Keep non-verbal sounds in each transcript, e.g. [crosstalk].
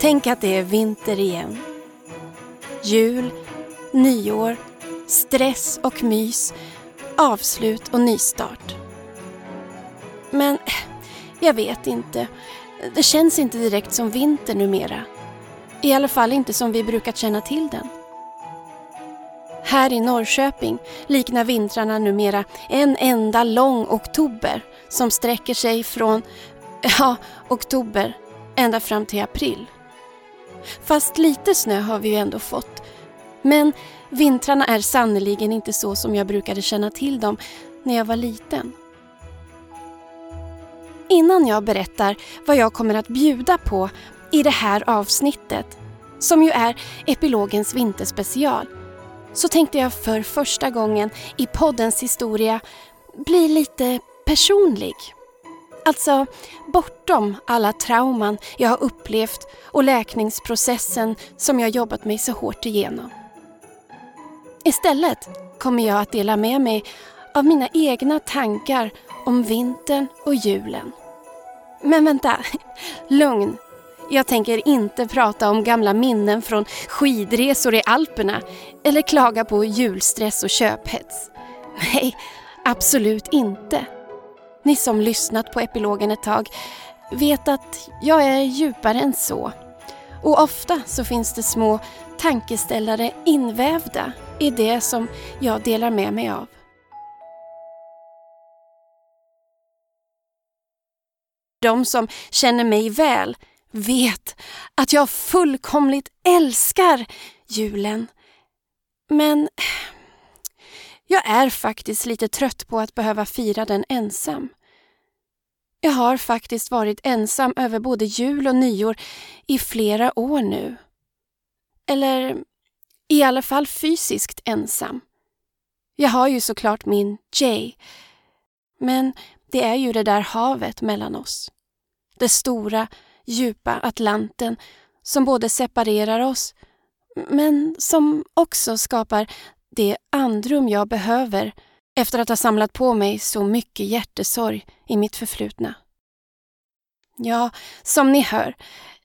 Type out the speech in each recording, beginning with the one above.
Tänk att det är vinter igen. Jul, nyår, stress och mys, avslut och nystart. Men jag vet inte. Det känns inte direkt som vinter numera. I alla fall inte som vi brukat känna till den. Här i Norrköping liknar vintrarna numera en enda lång oktober som sträcker sig från, ja, oktober ända fram till april. Fast lite snö har vi ju ändå fått. Men vintrarna är sannerligen inte så som jag brukade känna till dem när jag var liten. Innan jag berättar vad jag kommer att bjuda på i det här avsnittet, som ju är epilogens vinterspecial, så tänkte jag för första gången i poddens historia bli lite personlig. Alltså bortom alla trauman jag har upplevt och läkningsprocessen som jag jobbat mig så hårt igenom. Istället kommer jag att dela med mig av mina egna tankar om vintern och julen. Men vänta, [laughs] lugn. Jag tänker inte prata om gamla minnen från skidresor i Alperna eller klaga på julstress och köphets. Nej, absolut inte. Ni som lyssnat på epilogen ett tag vet att jag är djupare än så. Och ofta så finns det små tankeställare invävda i det som jag delar med mig av. De som känner mig väl vet att jag fullkomligt älskar julen. Men jag är faktiskt lite trött på att behöva fira den ensam. Jag har faktiskt varit ensam över både jul och nyår i flera år nu. Eller i alla fall fysiskt ensam. Jag har ju såklart min Jay. Men det är ju det där havet mellan oss. Det stora, djupa Atlanten som både separerar oss men som också skapar det andrum jag behöver efter att ha samlat på mig så mycket hjärtesorg i mitt förflutna. Ja, som ni hör,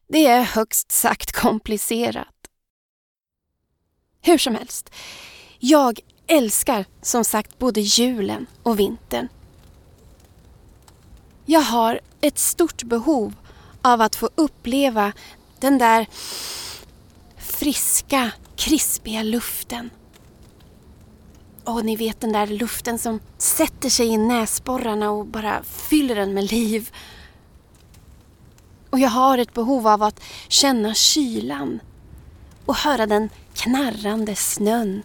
det är högst sagt komplicerat. Hur som helst, jag älskar som sagt både julen och vintern. Jag har ett stort behov av att få uppleva den där friska, krispiga luften. Och ni vet den där luften som sätter sig i näsborrarna och bara fyller den med liv. Och jag har ett behov av att känna kylan och höra den knarrande snön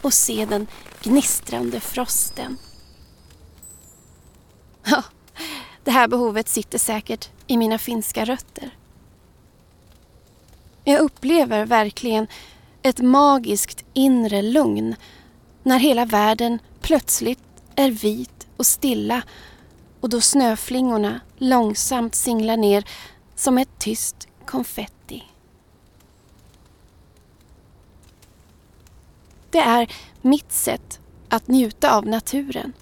och se den gnistrande frosten. Ja, det här behovet sitter säkert i mina finska rötter. Jag upplever verkligen ett magiskt inre lugn när hela världen plötsligt är vit och stilla och då snöflingorna långsamt singlar ner som ett tyst konfetti. Det är mitt sätt att njuta av naturen.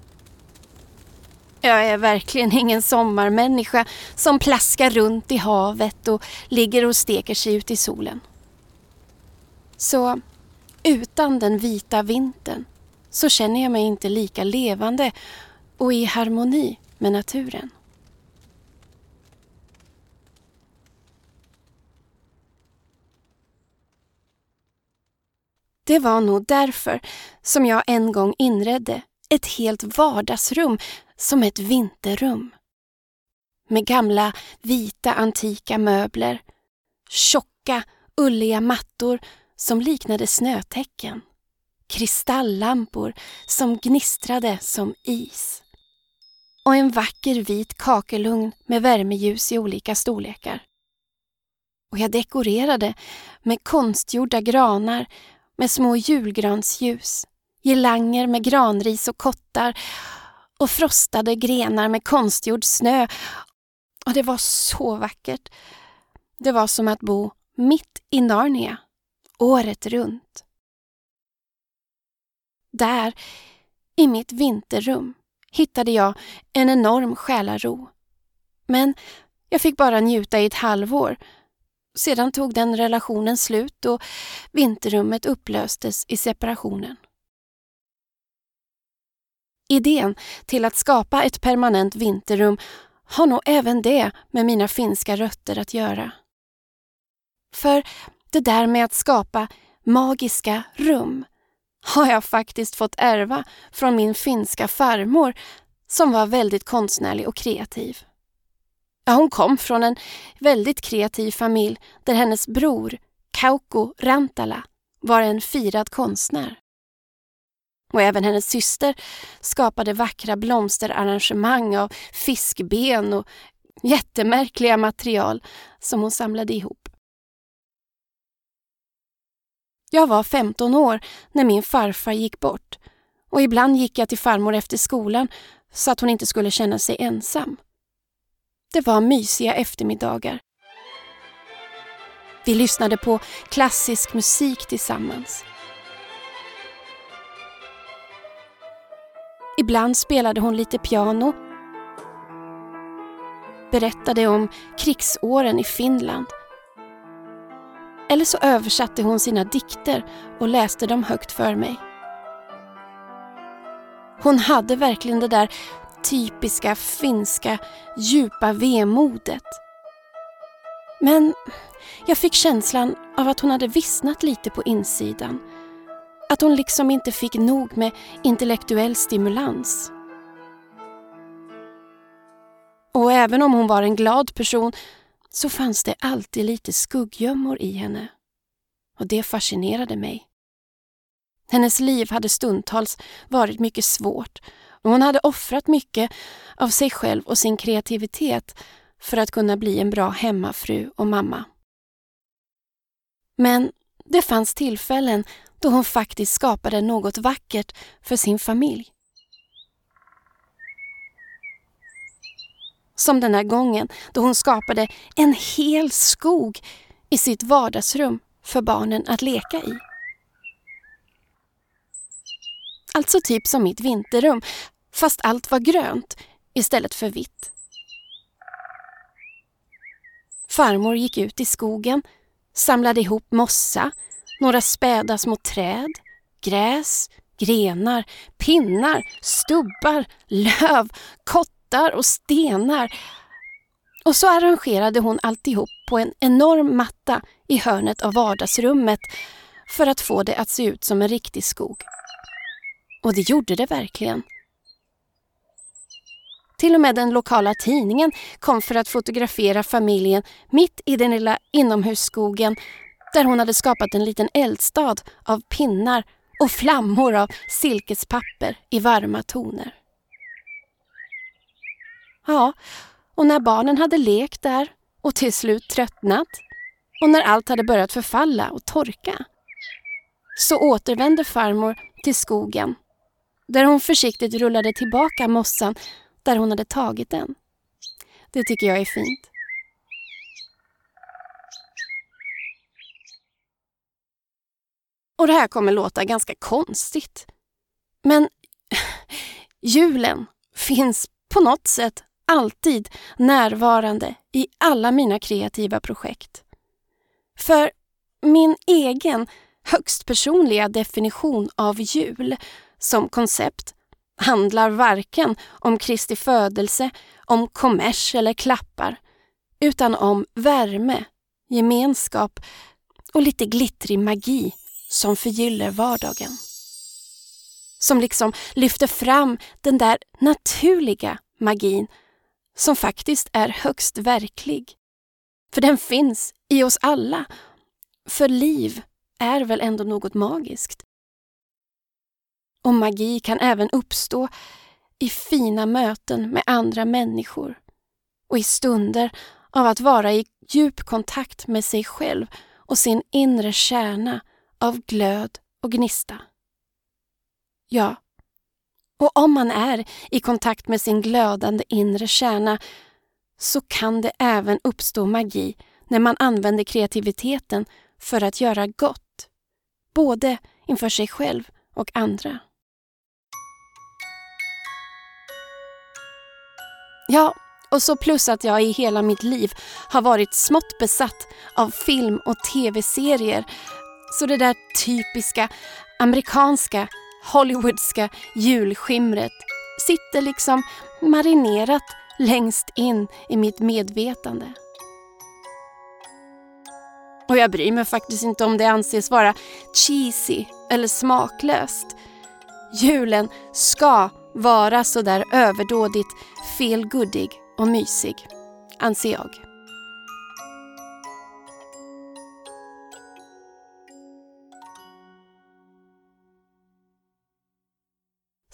Jag är verkligen ingen sommarmänniska som plaskar runt i havet och ligger och steker sig ut i solen. Så utan den vita vintern så känner jag mig inte lika levande och i harmoni med naturen. Det var nog därför som jag en gång inredde ett helt vardagsrum som ett vinterrum. Med gamla vita antika möbler, tjocka ulliga mattor som liknade snötäcken, Kristallampor som gnistrade som is och en vacker vit kakelugn med värmeljus i olika storlekar. Och jag dekorerade med konstgjorda granar med små julgransljus, girlanger med granris och kottar och frostade grenar med konstgjord snö. Och det var så vackert. Det var som att bo mitt i Narnia, året runt. Där, i mitt vinterrum, hittade jag en enorm själaro. Men jag fick bara njuta i ett halvår, Sedan tog den relationen slut och vinterrummet upplöstes i separationen. Idén till att skapa ett permanent vinterrum har nog även det med mina finska rötter att göra. För det där med att skapa magiska rum har jag faktiskt fått ärva från min finska farmor som var väldigt konstnärlig och kreativ. Ja, hon kom från en väldigt kreativ familj där hennes bror, Kauko Rantala, var en firad konstnär. Och även hennes syster skapade vackra blomsterarrangemang av fiskben och jättemärkliga material som hon samlade ihop. Jag var 15 år när min farfar gick bort och ibland gick jag till farmor efter skolan så att hon inte skulle känna sig ensam. Det var mysiga eftermiddagar. Vi lyssnade på klassisk musik tillsammans. Ibland spelade hon lite piano, berättade om krigsåren i Finland. Eller så översatte hon sina dikter och läste dem högt för mig. Hon hade verkligen det där typiska finska djupa vemodet. Men jag fick känslan av att hon hade vissnat lite på insidan. Att hon liksom inte fick nog med intellektuell stimulans. Och även om hon var en glad person så fanns det alltid lite skugggömmor i henne. Och det fascinerade mig. Hennes liv hade stundtals varit mycket svårt och hon hade offrat mycket av sig själv och sin kreativitet för att kunna bli en bra hemmafru och mamma. Men det fanns tillfällen då hon faktiskt skapade något vackert för sin familj. Som den här gången då hon skapade en hel skog i sitt vardagsrum för barnen att leka i. Alltså typ som mitt vinterrum, fast allt var grönt istället för vitt. Farmor gick ut i skogen, samlade ihop mossa, några späda små träd, gräs, grenar, pinnar, stubbar, löv, kottar och stenar. Och så arrangerade hon alltihop på en enorm matta i hörnet av vardagsrummet för att få det att se ut som en riktig skog. Och det gjorde det verkligen. Till och med den lokala tidningen kom för att fotografera familjen mitt i den lilla inomhusskogen där hon hade skapat en liten eldstad av pinnar och flammor av silkespapper i varma toner. Ja, och när barnen hade lekt där och till slut tröttnat och när allt hade börjat förfalla och torka så återvände farmor till skogen där hon försiktigt rullade tillbaka mossan där hon hade tagit den. Det tycker jag är fint. Och det här kommer låta ganska konstigt. Men [laughs] julen finns på något sätt alltid närvarande i alla mina kreativa projekt. För min egen högst personliga definition av jul som koncept handlar varken om Kristi födelse, om kommers eller klappar, utan om värme, gemenskap och lite glittrig magi som förgyller vardagen. Som liksom lyfter fram den där naturliga magin som faktiskt är högst verklig. För den finns i oss alla. För liv är väl ändå något magiskt? Och magi kan även uppstå i fina möten med andra människor och i stunder av att vara i djup kontakt med sig själv och sin inre kärna av glöd och gnista. Ja, och om man är i kontakt med sin glödande inre kärna så kan det även uppstå magi när man använder kreativiteten för att göra gott, både inför sig själv och andra. Ja, Och så plus att jag i hela mitt liv har varit smått besatt av film och tv-serier. Så det där typiska amerikanska, hollywoodska julskimret sitter liksom marinerat längst in i mitt medvetande. Och jag bryr mig faktiskt inte om det anses vara cheesy eller smaklöst. Julen ska vara sådär överdådigt feelgoodig och mysig, anser jag.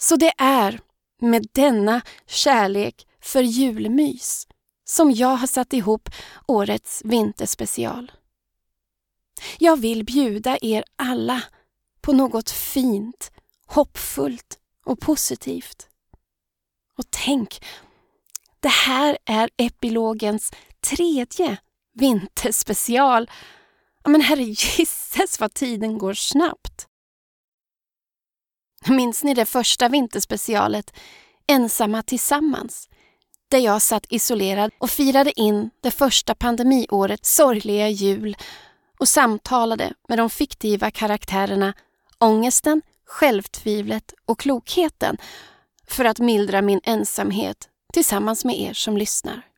Så det är med denna kärlek för julmys som jag har satt ihop årets vinterspecial. Jag vill bjuda er alla på något fint, hoppfullt och positivt. Och tänk, det här är epilogens tredje vinterspecial. Men herre gisses vad tiden går snabbt. Minns ni det första vinterspecialet, Ensamma tillsammans? Där jag satt isolerad och firade in det första pandemiårets sorgliga jul och samtalade med de fiktiva karaktärerna ångesten, självtvivlet och klokheten för att mildra min ensamhet tillsammans med er som lyssnar.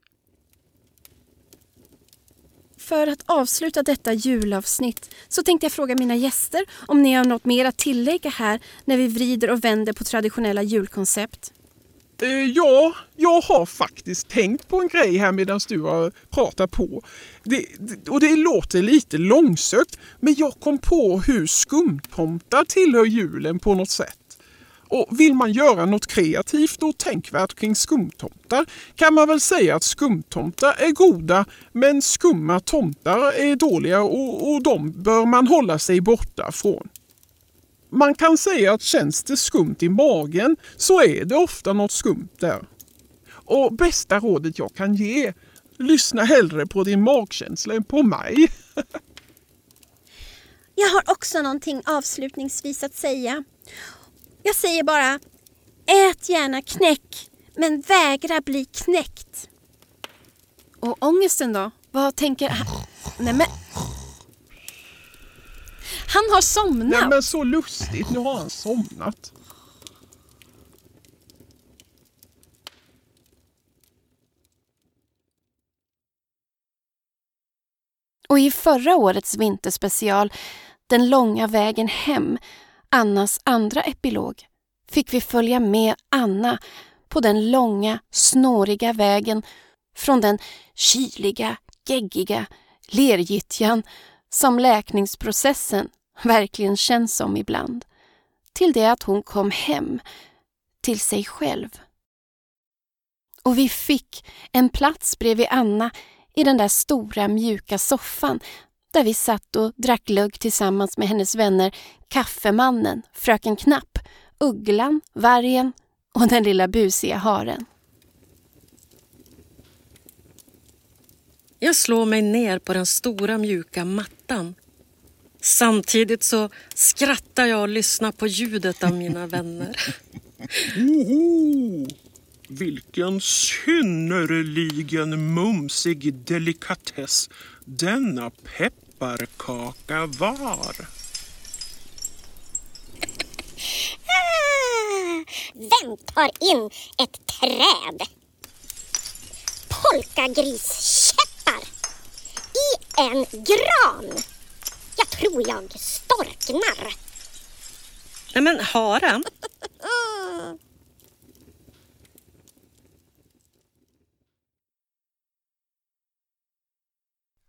För att avsluta detta julavsnitt så tänkte jag fråga mina gäster om ni har något mer att tillägga här när vi vrider och vänder på traditionella julkoncept. Eh, ja, jag har faktiskt tänkt på en grej här medan du har pratat på. Det, och det låter lite långsökt, men jag kom på hur skumtomtar tillhör julen på något sätt. Och vill man göra något kreativt och tänkvärt kring skumtomtar kan man väl säga att skumtomtar är goda men skumma tomtar är dåliga och, och de bör man hålla sig borta från. Man kan säga att känns det skumt i magen så är det ofta något skumt där. Och bästa rådet jag kan ge, lyssna hellre på din magkänsla än på mig. [laughs] jag har också någonting avslutningsvis att säga. Jag säger bara, ät gärna knäck, men vägra bli knäckt. Och ångesten då? Vad tänker han? Nej men... Han har somnat! Nej men så lustigt, nu har han somnat. Och i förra årets vinterspecial, Den långa vägen hem, Annas andra epilog, fick vi följa med Anna på den långa, snåriga vägen från den kyliga, geggiga lergyttjan som läkningsprocessen verkligen känns som ibland, till det att hon kom hem, till sig själv. Och vi fick en plats bredvid Anna i den där stora mjuka soffan där vi satt och drack glögg tillsammans med hennes vänner Kaffemannen, Fröken Knapp, Ugglan, Vargen och den lilla busiga haren. Jag slår mig ner på den stora mjuka mattan. Samtidigt så skrattar jag och lyssnar på ljudet av mina [laughs] vänner. Oho! Vilken synnerligen mumsig delikatess denna pepparkaka var. Vem tar in ett träd? Polkagriskäppar i en gran. Jag tror jag storknar. Nej men haren. [laughs]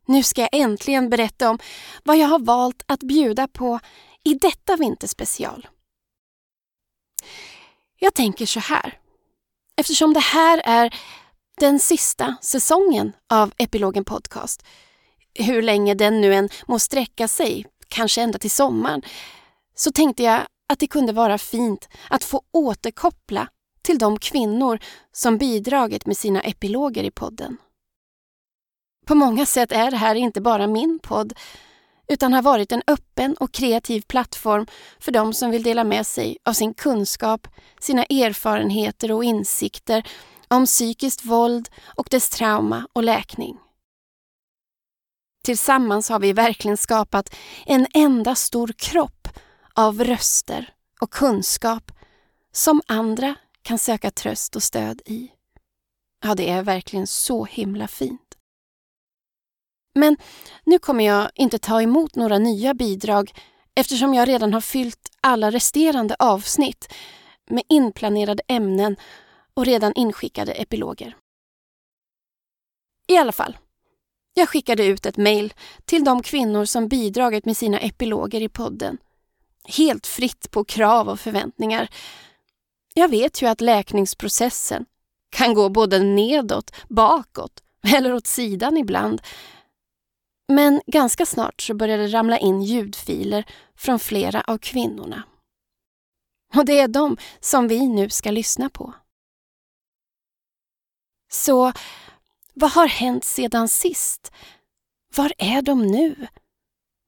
Nu ska jag äntligen berätta om vad jag har valt att bjuda på i detta vinterspecial. Jag tänker så här. Eftersom det här är den sista säsongen av Epilogen Podcast, hur länge den nu än må sträcka sig, kanske ända till sommaren, så tänkte jag att det kunde vara fint att få återkoppla till de kvinnor som bidragit med sina epiloger i podden. På många sätt är det här inte bara min podd utan har varit en öppen och kreativ plattform för de som vill dela med sig av sin kunskap, sina erfarenheter och insikter om psykiskt våld och dess trauma och läkning. Tillsammans har vi verkligen skapat en enda stor kropp av röster och kunskap som andra kan söka tröst och stöd i. Ja, det är verkligen så himla fint. Men nu kommer jag inte ta emot några nya bidrag eftersom jag redan har fyllt alla resterande avsnitt med inplanerade ämnen och redan inskickade epiloger. I alla fall, jag skickade ut ett mejl till de kvinnor som bidragit med sina epiloger i podden. Helt fritt på krav och förväntningar. Jag vet ju att läkningsprocessen kan gå både nedåt, bakåt eller åt sidan ibland. Men ganska snart så började det ramla in ljudfiler från flera av kvinnorna. Och det är de som vi nu ska lyssna på. Så vad har hänt sedan sist? Var är de nu?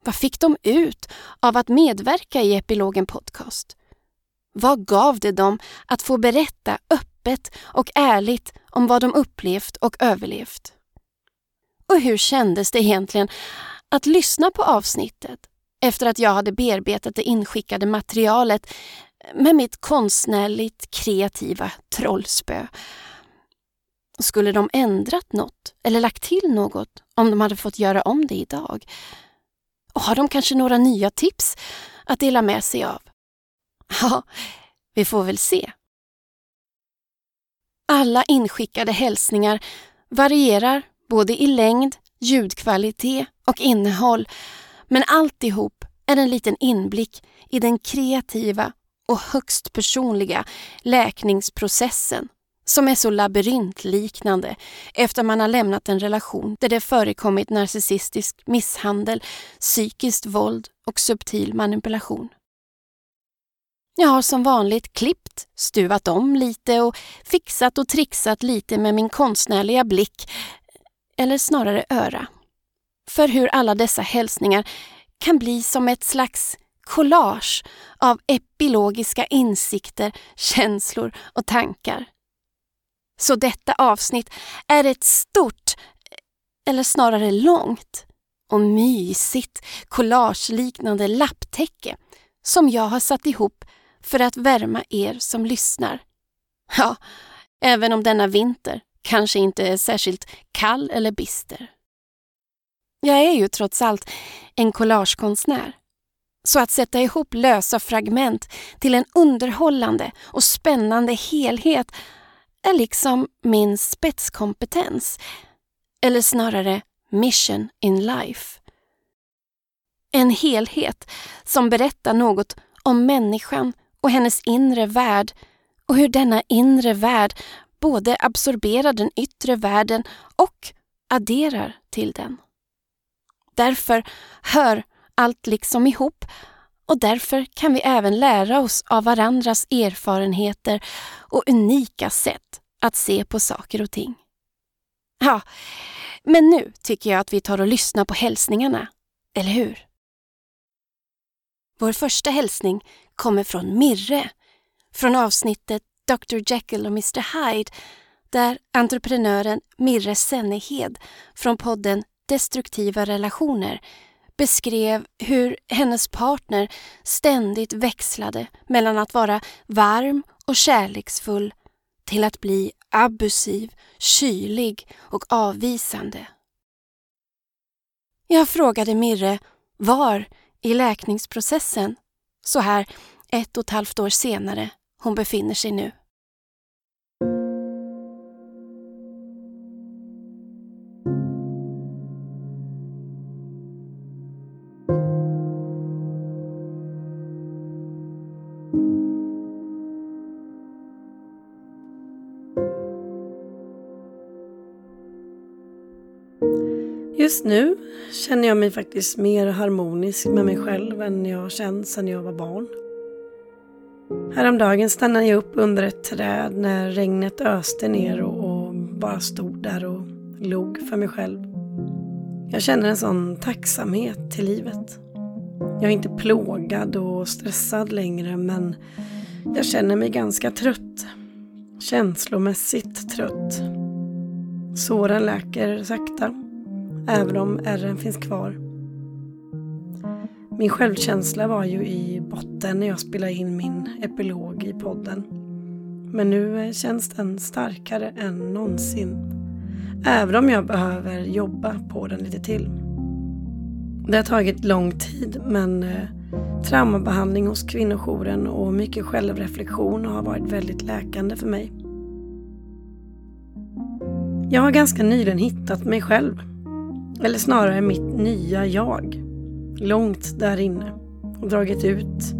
Vad fick de ut av att medverka i Epilogen Podcast? Vad gav det dem att få berätta öppet och ärligt om vad de upplevt och överlevt? Och hur kändes det egentligen att lyssna på avsnittet efter att jag hade bearbetat det inskickade materialet med mitt konstnärligt kreativa trollspö? Skulle de ändrat något eller lagt till något om de hade fått göra om det idag? Och har de kanske några nya tips att dela med sig av? Ja, vi får väl se. Alla inskickade hälsningar varierar både i längd, ljudkvalitet och innehåll men alltihop är en liten inblick i den kreativa och högst personliga läkningsprocessen som är så labyrintliknande efter man har lämnat en relation där det förekommit narcissistisk misshandel, psykiskt våld och subtil manipulation. Jag har som vanligt klippt, stuvat om lite och fixat och trixat lite med min konstnärliga blick, eller snarare öra. För hur alla dessa hälsningar kan bli som ett slags collage av epilogiska insikter, [laughs] känslor och tankar. Så detta avsnitt är ett stort, eller snarare långt och mysigt collageliknande lapptäcke som jag har satt ihop för att värma er som lyssnar. Ja, även om denna vinter kanske inte är särskilt kall eller bister. Jag är ju trots allt en collagekonstnär. Så att sätta ihop lösa fragment till en underhållande och spännande helhet är liksom min spetskompetens, eller snarare mission in life. En helhet som berättar något om människan och hennes inre värld och hur denna inre värld både absorberar den yttre världen och adderar till den. Därför hör allt liksom ihop och därför kan vi även lära oss av varandras erfarenheter och unika sätt att se på saker och ting. Ja, men nu tycker jag att vi tar och lyssnar på hälsningarna, eller hur? Vår första hälsning kommer från Mirre, från avsnittet Dr Jekyll och Mr Hyde där entreprenören Mirre Sennehed från podden Destruktiva relationer beskrev hur hennes partner ständigt växlade mellan att vara varm och kärleksfull till att bli abusiv, kylig och avvisande. Jag frågade Mirre var i läkningsprocessen, så här ett och ett halvt år senare, hon befinner sig nu. Just nu känner jag mig faktiskt mer harmonisk med mig själv än jag känt sedan jag var barn. Häromdagen stannade jag upp under ett träd när regnet öste ner och, och bara stod där och log för mig själv. Jag känner en sån tacksamhet till livet. Jag är inte plågad och stressad längre men jag känner mig ganska trött. känslomässigt trött. Såren läker sakta, även om ärren finns kvar. Min självkänsla var ju i botten när jag spelade in min epilog i podden. Men nu känns den starkare än någonsin. Även om jag behöver jobba på den lite till. Det har tagit lång tid men eh, traumabehandling hos kvinnojouren och mycket självreflektion har varit väldigt läkande för mig. Jag har ganska nyligen hittat mig själv. Eller snarare mitt nya jag. Långt där inne. Och dragit ut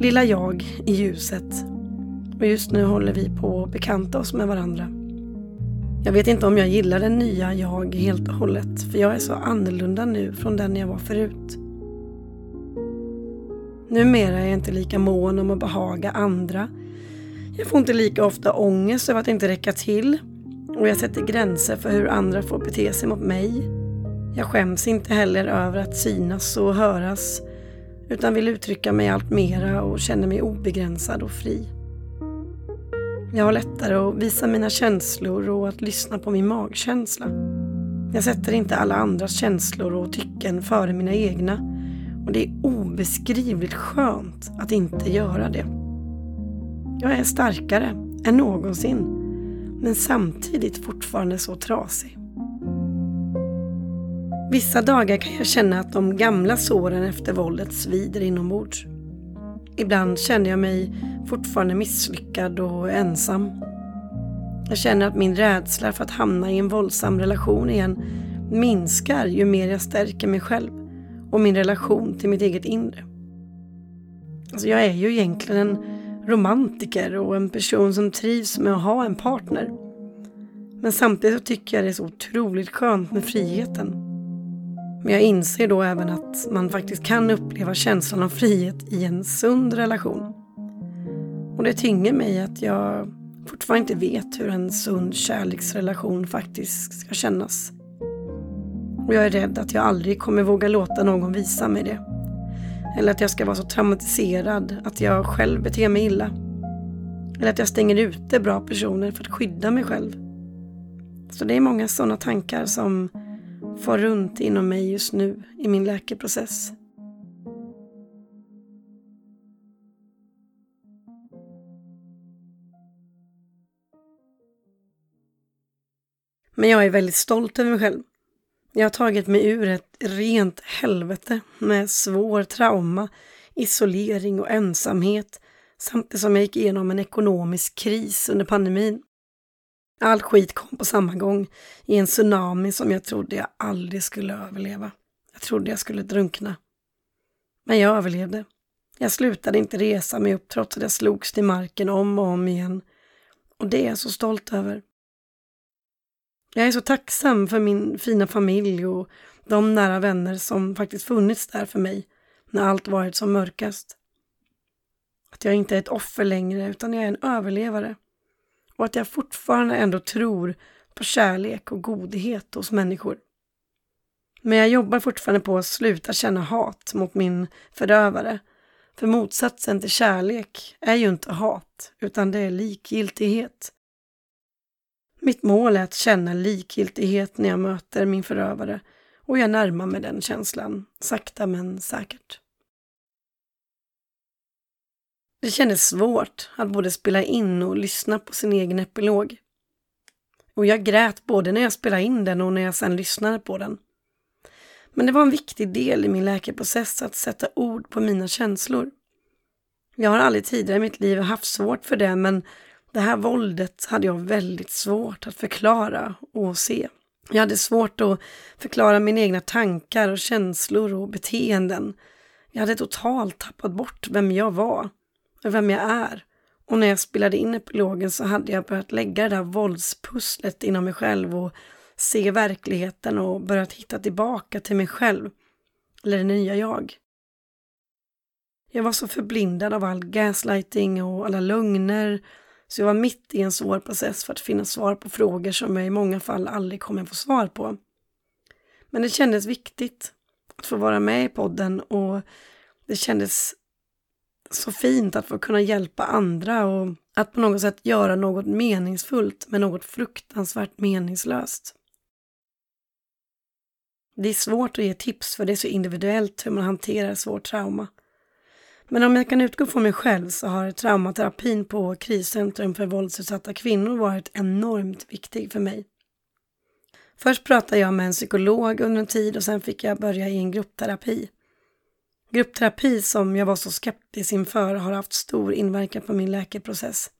lilla jag i ljuset. Och just nu håller vi på att bekanta oss med varandra. Jag vet inte om jag gillar den nya jag helt och hållet. För jag är så annorlunda nu från den jag var förut. Numera är jag inte lika mån om att behaga andra. Jag får inte lika ofta ångest över att inte räcka till och jag sätter gränser för hur andra får bete sig mot mig. Jag skäms inte heller över att synas och höras utan vill uttrycka mig allt mera och känner mig obegränsad och fri. Jag har lättare att visa mina känslor och att lyssna på min magkänsla. Jag sätter inte alla andras känslor och tycken före mina egna och det är obeskrivligt skönt att inte göra det. Jag är starkare än någonsin men samtidigt fortfarande så trasig. Vissa dagar kan jag känna att de gamla såren efter våldet svider inombords. Ibland känner jag mig fortfarande misslyckad och ensam. Jag känner att min rädsla för att hamna i en våldsam relation igen minskar ju mer jag stärker mig själv och min relation till mitt eget inre. Alltså jag är ju egentligen en romantiker och en person som trivs med att ha en partner. Men samtidigt så tycker jag det är så otroligt skönt med friheten. Men jag inser då även att man faktiskt kan uppleva känslan av frihet i en sund relation. Och det tynger mig att jag fortfarande inte vet hur en sund kärleksrelation faktiskt ska kännas. Och jag är rädd att jag aldrig kommer våga låta någon visa mig det. Eller att jag ska vara så traumatiserad att jag själv beter mig illa. Eller att jag stänger ute bra personer för att skydda mig själv. Så det är många sådana tankar som far runt inom mig just nu i min läkeprocess. Men jag är väldigt stolt över mig själv. Jag har tagit mig ur ett rent helvete med svår trauma, isolering och ensamhet samtidigt som jag gick igenom en ekonomisk kris under pandemin. All skit kom på samma gång i en tsunami som jag trodde jag aldrig skulle överleva. Jag trodde jag skulle drunkna. Men jag överlevde. Jag slutade inte resa mig upp trots att jag slogs till marken om och om igen. Och det är jag så stolt över. Jag är så tacksam för min fina familj och de nära vänner som faktiskt funnits där för mig när allt varit som mörkast. Att jag inte är ett offer längre utan jag är en överlevare. Och att jag fortfarande ändå tror på kärlek och godhet hos människor. Men jag jobbar fortfarande på att sluta känna hat mot min förövare. För motsatsen till kärlek är ju inte hat, utan det är likgiltighet. Mitt mål är att känna likgiltighet när jag möter min förövare och jag närmar mig den känslan, sakta men säkert. Det kändes svårt att både spela in och lyssna på sin egen epilog. Och jag grät både när jag spelade in den och när jag sedan lyssnade på den. Men det var en viktig del i min läkeprocess att sätta ord på mina känslor. Jag har aldrig tidigare i mitt liv haft svårt för det men det här våldet hade jag väldigt svårt att förklara och se. Jag hade svårt att förklara mina egna tankar och känslor och beteenden. Jag hade totalt tappat bort vem jag var med vem jag är. Och när jag spelade in epilogen så hade jag börjat lägga det där våldspusslet inom mig själv och se verkligheten och börjat hitta tillbaka till mig själv. Eller det nya jag. Jag var så förblindad av all gaslighting och alla lögner så jag var mitt i en svår process för att finna svar på frågor som jag i många fall aldrig kommer få svar på. Men det kändes viktigt att få vara med i podden och det kändes så fint att få kunna hjälpa andra och Att på något sätt göra något meningsfullt med något fruktansvärt meningslöst. Det är svårt att ge tips för det är så individuellt hur man hanterar svårt trauma. Men om jag kan utgå från mig själv så har traumaterapin på kriscentrum för våldsutsatta kvinnor varit enormt viktig för mig. Först pratade jag med en psykolog under en tid och sen fick jag börja i en gruppterapi. Gruppterapi som jag var så skeptisk inför har haft stor inverkan på min läkeprocess.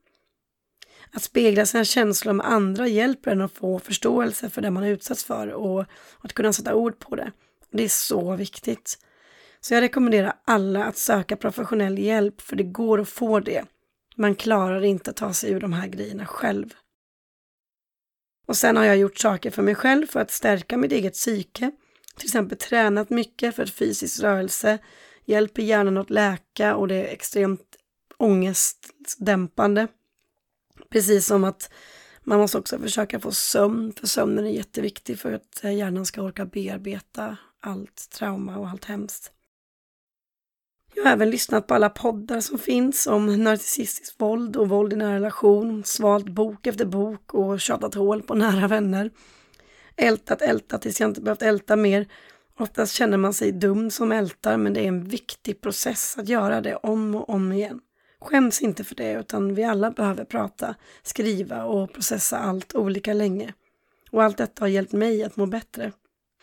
Att spegla sina känslor med andra hjälper en att få förståelse för det man utsatts för och att kunna sätta ord på det. Det är så viktigt. Så jag rekommenderar alla att söka professionell hjälp för det går att få det. Man klarar inte att ta sig ur de här grejerna själv. Och sen har jag gjort saker för mig själv för att stärka mitt eget psyke. Till exempel tränat mycket för att fysisk rörelse hjälper hjärnan att läka och det är extremt ångestdämpande. Precis som att man måste också försöka få sömn, för sömnen är jätteviktig för att hjärnan ska orka bearbeta allt trauma och allt hemskt. Jag har även lyssnat på alla poddar som finns om narcissistiskt våld och våld i nära relation, svalt bok efter bok och tjatat hål på [laughs] nära vänner. Ältat, ältat tills jag inte behövt älta mer. Oftast känner man sig dum som ältar men det är en viktig process att göra det om och om igen. Skäms inte för det utan vi alla behöver prata, skriva och processa allt olika länge. Och allt detta har hjälpt mig att må bättre.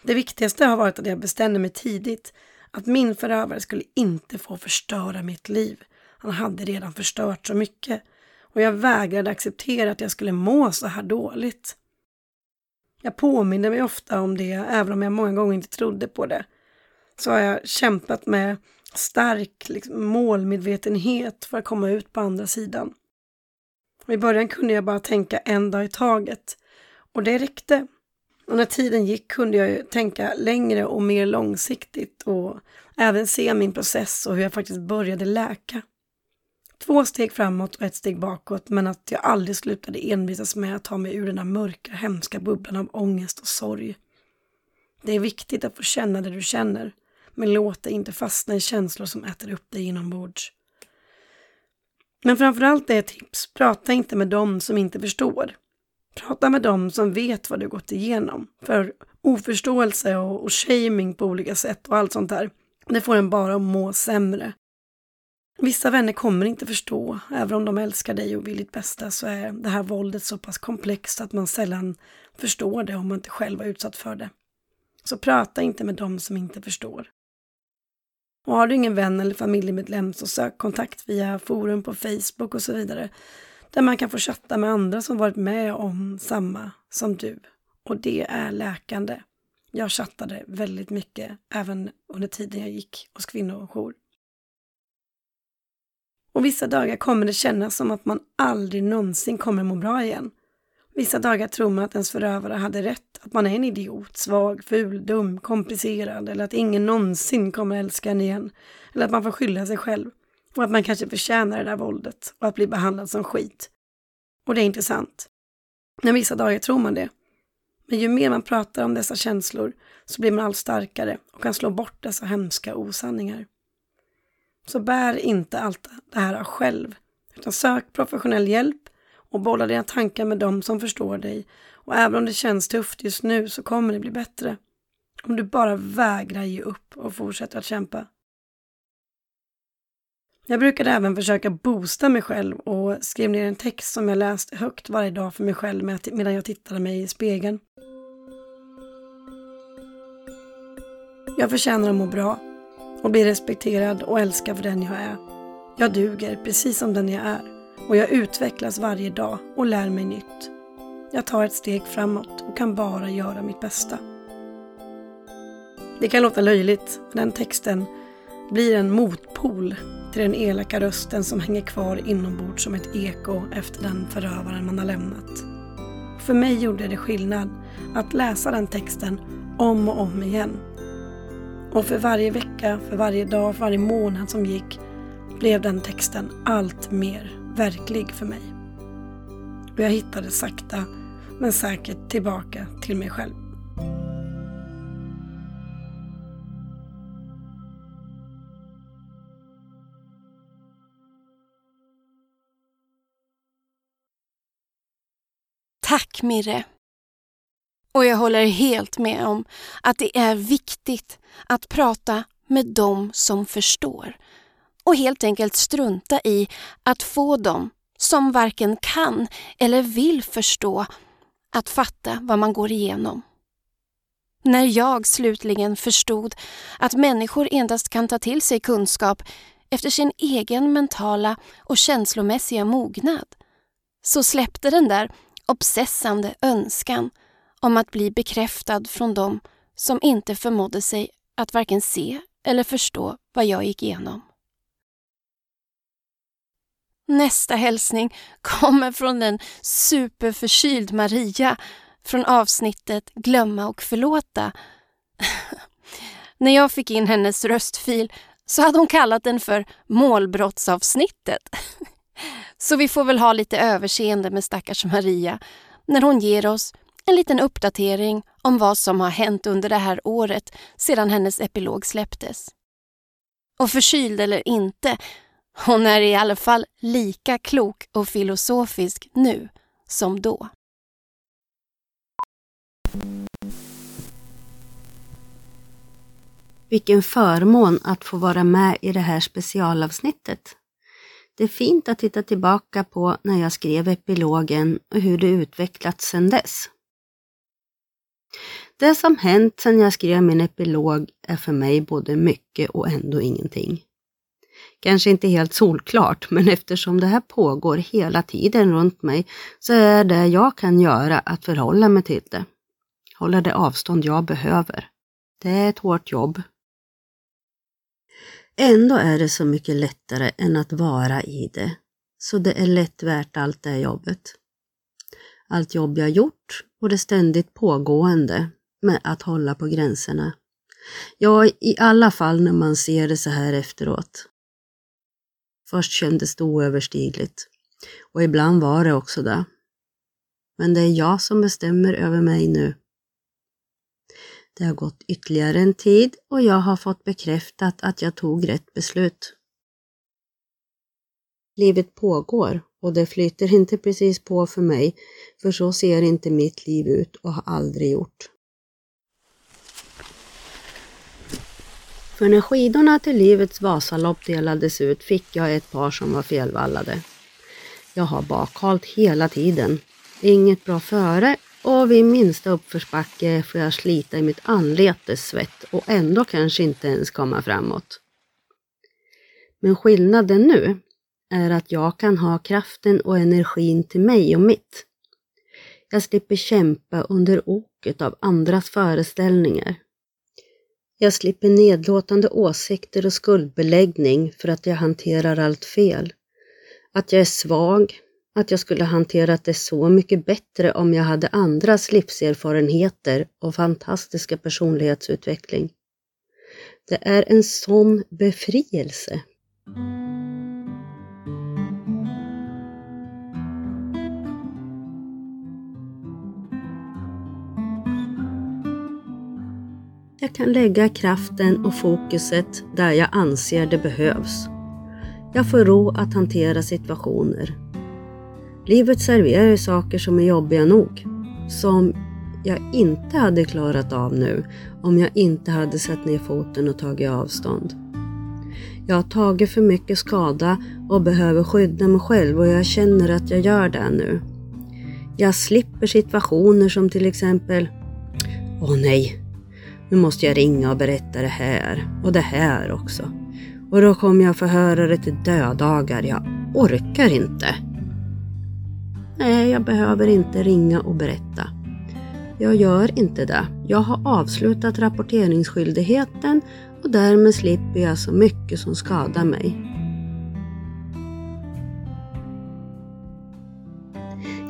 Det viktigaste har varit att jag bestämde mig tidigt att min förövare skulle inte få förstöra mitt liv. Han hade redan förstört så mycket och jag vägrade acceptera att jag skulle må så här dåligt. Jag påminner mig ofta om det, även om jag många gånger inte trodde på det. Så har jag kämpat med stark liksom, målmedvetenhet för att komma ut på andra sidan. I början kunde jag bara tänka en dag i taget. Och det räckte. Och när tiden gick kunde jag tänka längre och mer långsiktigt och även se min process och hur jag faktiskt började läka. Två steg framåt och ett steg bakåt men att jag aldrig slutade envisas med att ta mig ur den där mörka, hemska bubblan av ångest och sorg. Det är viktigt att få känna det du känner men låt dig inte fastna i känslor som äter upp dig inombords. Men framförallt är ett tips, prata inte med dem som inte förstår. Prata med dem som vet vad du gått igenom. För oförståelse och, och shaming på olika sätt och allt sånt där, det får en bara att må sämre. Vissa vänner kommer inte förstå, även om de älskar dig och vill ditt bästa så är det här våldet så pass komplext att man sällan förstår det om man inte själv var utsatt för det. Så prata inte med dem som inte förstår. Och har du ingen vän eller familjemedlem så sök kontakt via forum på Facebook och så vidare där man kan få chatta med andra som varit med om samma som du. Och det är läkande. Jag chattade väldigt mycket även under tiden jag gick hos kvinnojour. Och vissa dagar kommer det kännas som att man aldrig någonsin kommer må bra igen. Vissa dagar tror man att ens förövare hade rätt, att man är en idiot, svag, ful, dum, komplicerad eller att ingen någonsin kommer älska en igen. Eller att man får skylla sig själv. Och att man kanske förtjänar det där våldet och att bli behandlad som skit. Och det är intressant. Men vissa dagar tror man det. Men ju mer man pratar om dessa känslor så blir man allt starkare och kan slå bort dessa hemska osanningar. Så bär inte allt det här själv, utan sök professionell hjälp och bolla dina tankar med dem som förstår dig. Och även om det känns tufft just nu så kommer det bli bättre. Om du bara vägrar ge upp och fortsätter att kämpa. Jag brukade även försöka boosta mig själv och skrev ner en text som jag läste högt varje dag för mig själv medan jag tittade mig i spegeln. Jag förtjänar att må bra och bli respekterad och älskad för den jag är. Jag duger precis som den jag är och jag utvecklas varje dag och lär mig nytt. Jag tar ett steg framåt och kan bara göra mitt bästa. Det kan låta löjligt, men den texten blir en motpol till den elaka rösten som hänger kvar inombords som ett eko efter den förövaren man har lämnat. För mig gjorde det skillnad att läsa den texten om och om igen. Och för varje vecka, för varje dag, för varje månad som gick blev den texten allt mer verklig för mig. Och jag hittade sakta men säkert tillbaka till mig själv. Tack Mirre. Och jag håller helt med om att det är viktigt att prata med dem som förstår och helt enkelt strunta i att få dem som varken kan eller vill förstå att fatta vad man går igenom. När jag slutligen förstod att människor endast kan ta till sig kunskap efter sin egen mentala och känslomässiga mognad så släppte den där obsessande önskan om att bli bekräftad från dem som inte förmådde sig att varken se eller förstå vad jag gick igenom. Nästa hälsning kommer från en superförkyld Maria från avsnittet Glömma och förlåta. [laughs] När jag fick in hennes röstfil så hade hon kallat den för målbrottsavsnittet. [laughs] Så vi får väl ha lite överseende med stackars Maria när hon ger oss en liten uppdatering om vad som har hänt under det här året sedan hennes epilog släpptes. Och förkyld eller inte, hon är i alla fall lika klok och filosofisk nu som då. Vilken förmån att få vara med i det här specialavsnittet. Det är fint att titta tillbaka på när jag skrev epilogen och hur det utvecklats sedan dess. Det som hänt sedan jag skrev min epilog är för mig både mycket och ändå ingenting. Kanske inte helt solklart, men eftersom det här pågår hela tiden runt mig så är det jag kan göra att förhålla mig till det. Hålla det avstånd jag behöver. Det är ett hårt jobb. Ändå är det så mycket lättare än att vara i det. Så det är lätt värt allt det jobbet. Allt jobb jag gjort och det ständigt pågående med att hålla på gränserna. Ja, i alla fall när man ser det så här efteråt. Först kändes det oöverstigligt och ibland var det också det. Men det är jag som bestämmer över mig nu. Det har gått ytterligare en tid och jag har fått bekräftat att jag tog rätt beslut. Livet pågår och det flyter [laughs] inte precis på för mig, för så ser inte mitt liv ut och har aldrig gjort. För när skidorna till livets Vasalopp delades ut fick jag ett par som var felvallade. Jag har bakhalt hela tiden. Inget bra före och vid minsta uppförsbacke får jag slita i mitt anletes svett och ändå kanske inte ens komma framåt. Men skillnaden nu är att jag kan ha kraften och energin till mig och mitt. Jag slipper kämpa under oket av andras föreställningar. Jag slipper nedlåtande åsikter och skuldbeläggning för att jag hanterar allt fel. Att jag är svag, att jag skulle hanterat det så mycket bättre om jag hade andras livserfarenheter och fantastiska personlighetsutveckling. Det är en sån befrielse. Jag kan lägga kraften och fokuset där jag anser det behövs. Jag får ro att hantera situationer. Livet serverar ju saker som är jobbiga nog. Som jag inte hade klarat av nu om jag inte hade satt ner foten och tagit avstånd. Jag har tagit för mycket skada och behöver skydda mig själv och jag känner att jag gör det nu. Jag slipper situationer som till exempel Åh nej, nu måste jag ringa och berätta det här och det här också. Och då kommer jag få höra det till dödagar. Jag orkar inte. Nej, jag behöver inte ringa och berätta. Jag gör inte det. Jag har avslutat rapporteringsskyldigheten och därmed slipper jag så mycket som skadar mig.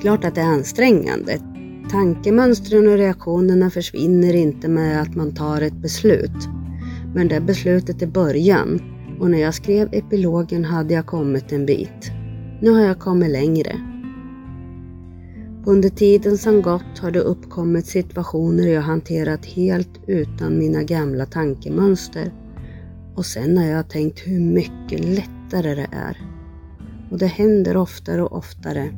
Klart att det är ansträngande. Tankemönstren och reaktionerna försvinner inte med att man tar ett beslut. Men det beslutet är början och när jag skrev epilogen hade jag kommit en bit. Nu har jag kommit längre. Under tiden som gått har det uppkommit situationer jag hanterat helt utan mina gamla tankemönster. Och sen har jag tänkt hur mycket lättare det är. Och det händer oftare och oftare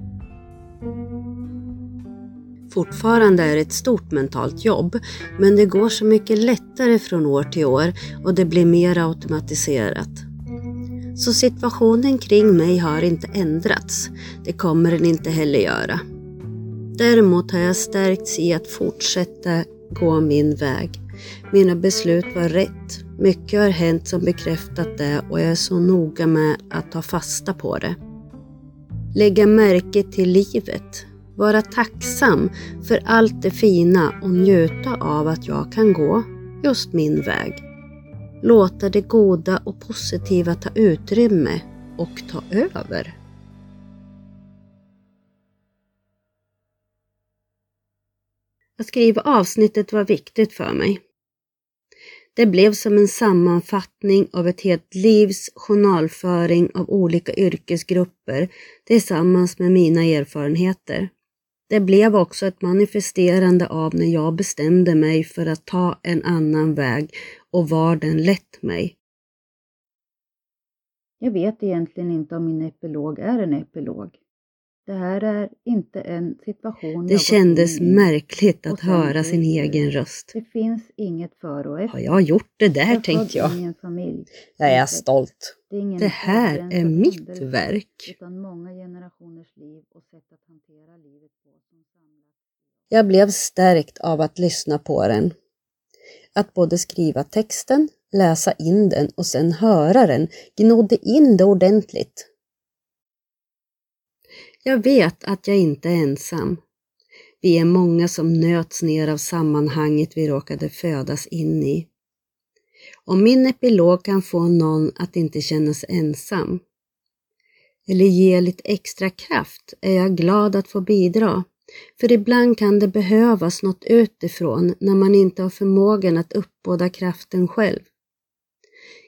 fortfarande är ett stort mentalt jobb, men det går så mycket lättare från år till år och det blir mer automatiserat. Så situationen kring mig har inte ändrats. Det kommer den inte heller göra. Däremot har jag stärkts i att fortsätta gå min väg. Mina beslut var rätt. Mycket har hänt som bekräftat det och jag är så noga med att ta fasta på det. Lägga märke till livet. Vara tacksam för allt det fina och njuta av att jag kan gå just min väg. Låta det goda och positiva ta utrymme och ta över. Att skriva avsnittet var viktigt för mig. Det blev som en sammanfattning av ett helt livs journalföring av olika yrkesgrupper tillsammans med mina erfarenheter. Det blev också ett manifesterande av när jag bestämde mig för att ta en annan väg och var den lett mig. Jag vet egentligen inte om min epilog är en epilog. Det här är inte en situation Det kändes märkligt att höra sin egen röst. Det finns inget för och efter. Har jag gjort det där, jag tänkte jag. Ingen familj. Jag är stolt. Det, är ingen Det här är mitt verk. Utan många generationers liv och sätt att hantera livet. Jag blev stärkt av att lyssna på den. Att både skriva texten, läsa in den och sen höra den gnodde in det ordentligt. Jag vet att jag inte är ensam. Vi är många som nöts ner av sammanhanget vi råkade födas in i. Om min epilog kan få någon att inte känna sig ensam eller ge lite extra kraft är jag glad att få bidra. För ibland kan det behövas något utifrån när man inte har förmågan att uppbåda kraften själv.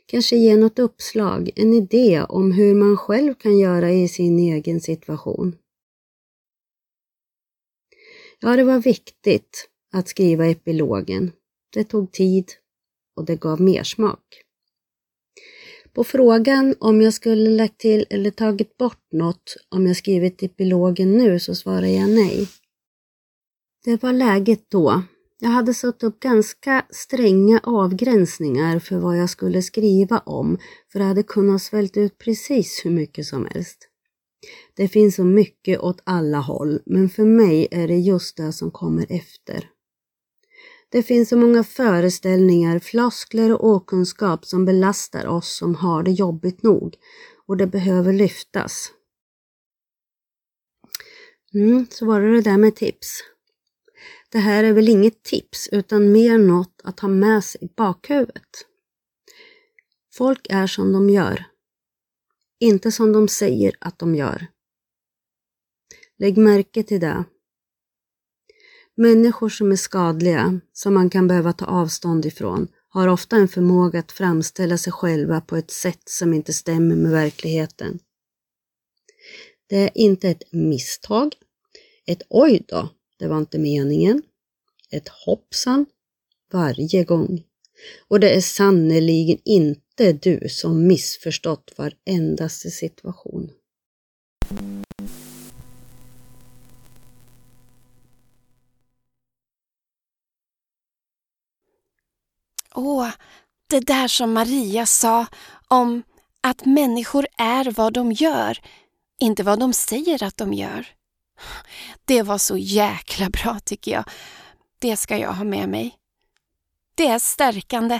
Kanske ge något uppslag, en idé om hur man själv kan göra i sin egen situation. Ja, det var viktigt att skriva epilogen. Det tog tid och det gav mer smak. På frågan om jag skulle lagt till eller tagit bort något om jag skrivit epilogen nu så svarar jag nej. Det var läget då. Jag hade satt upp ganska stränga avgränsningar för vad jag skulle skriva om för det hade kunnat svälta ut precis hur mycket som helst. Det finns så mycket åt alla håll, men för mig är det just det som kommer efter. Det finns så många föreställningar, floskler och okunskap som belastar oss som har det jobbigt nog och det behöver lyftas. Mm, så var det det där med tips. Det här är väl inget tips utan mer något att ha med sig i bakhuvudet. Folk är som de gör. Inte som de säger att de gör. Lägg märke till det. Människor som är skadliga, som man kan behöva ta avstånd ifrån, har ofta en förmåga att framställa sig själva på ett sätt som inte stämmer med verkligheten. Det är inte ett misstag, ett oj då, det var inte meningen, ett hoppsan varje gång. Och det är sannerligen inte du som missförstått varendaste situation. Åh, det där som Maria sa om att människor är vad de gör, inte vad de säger att de gör. Det var så jäkla bra tycker jag. Det ska jag ha med mig. Det är stärkande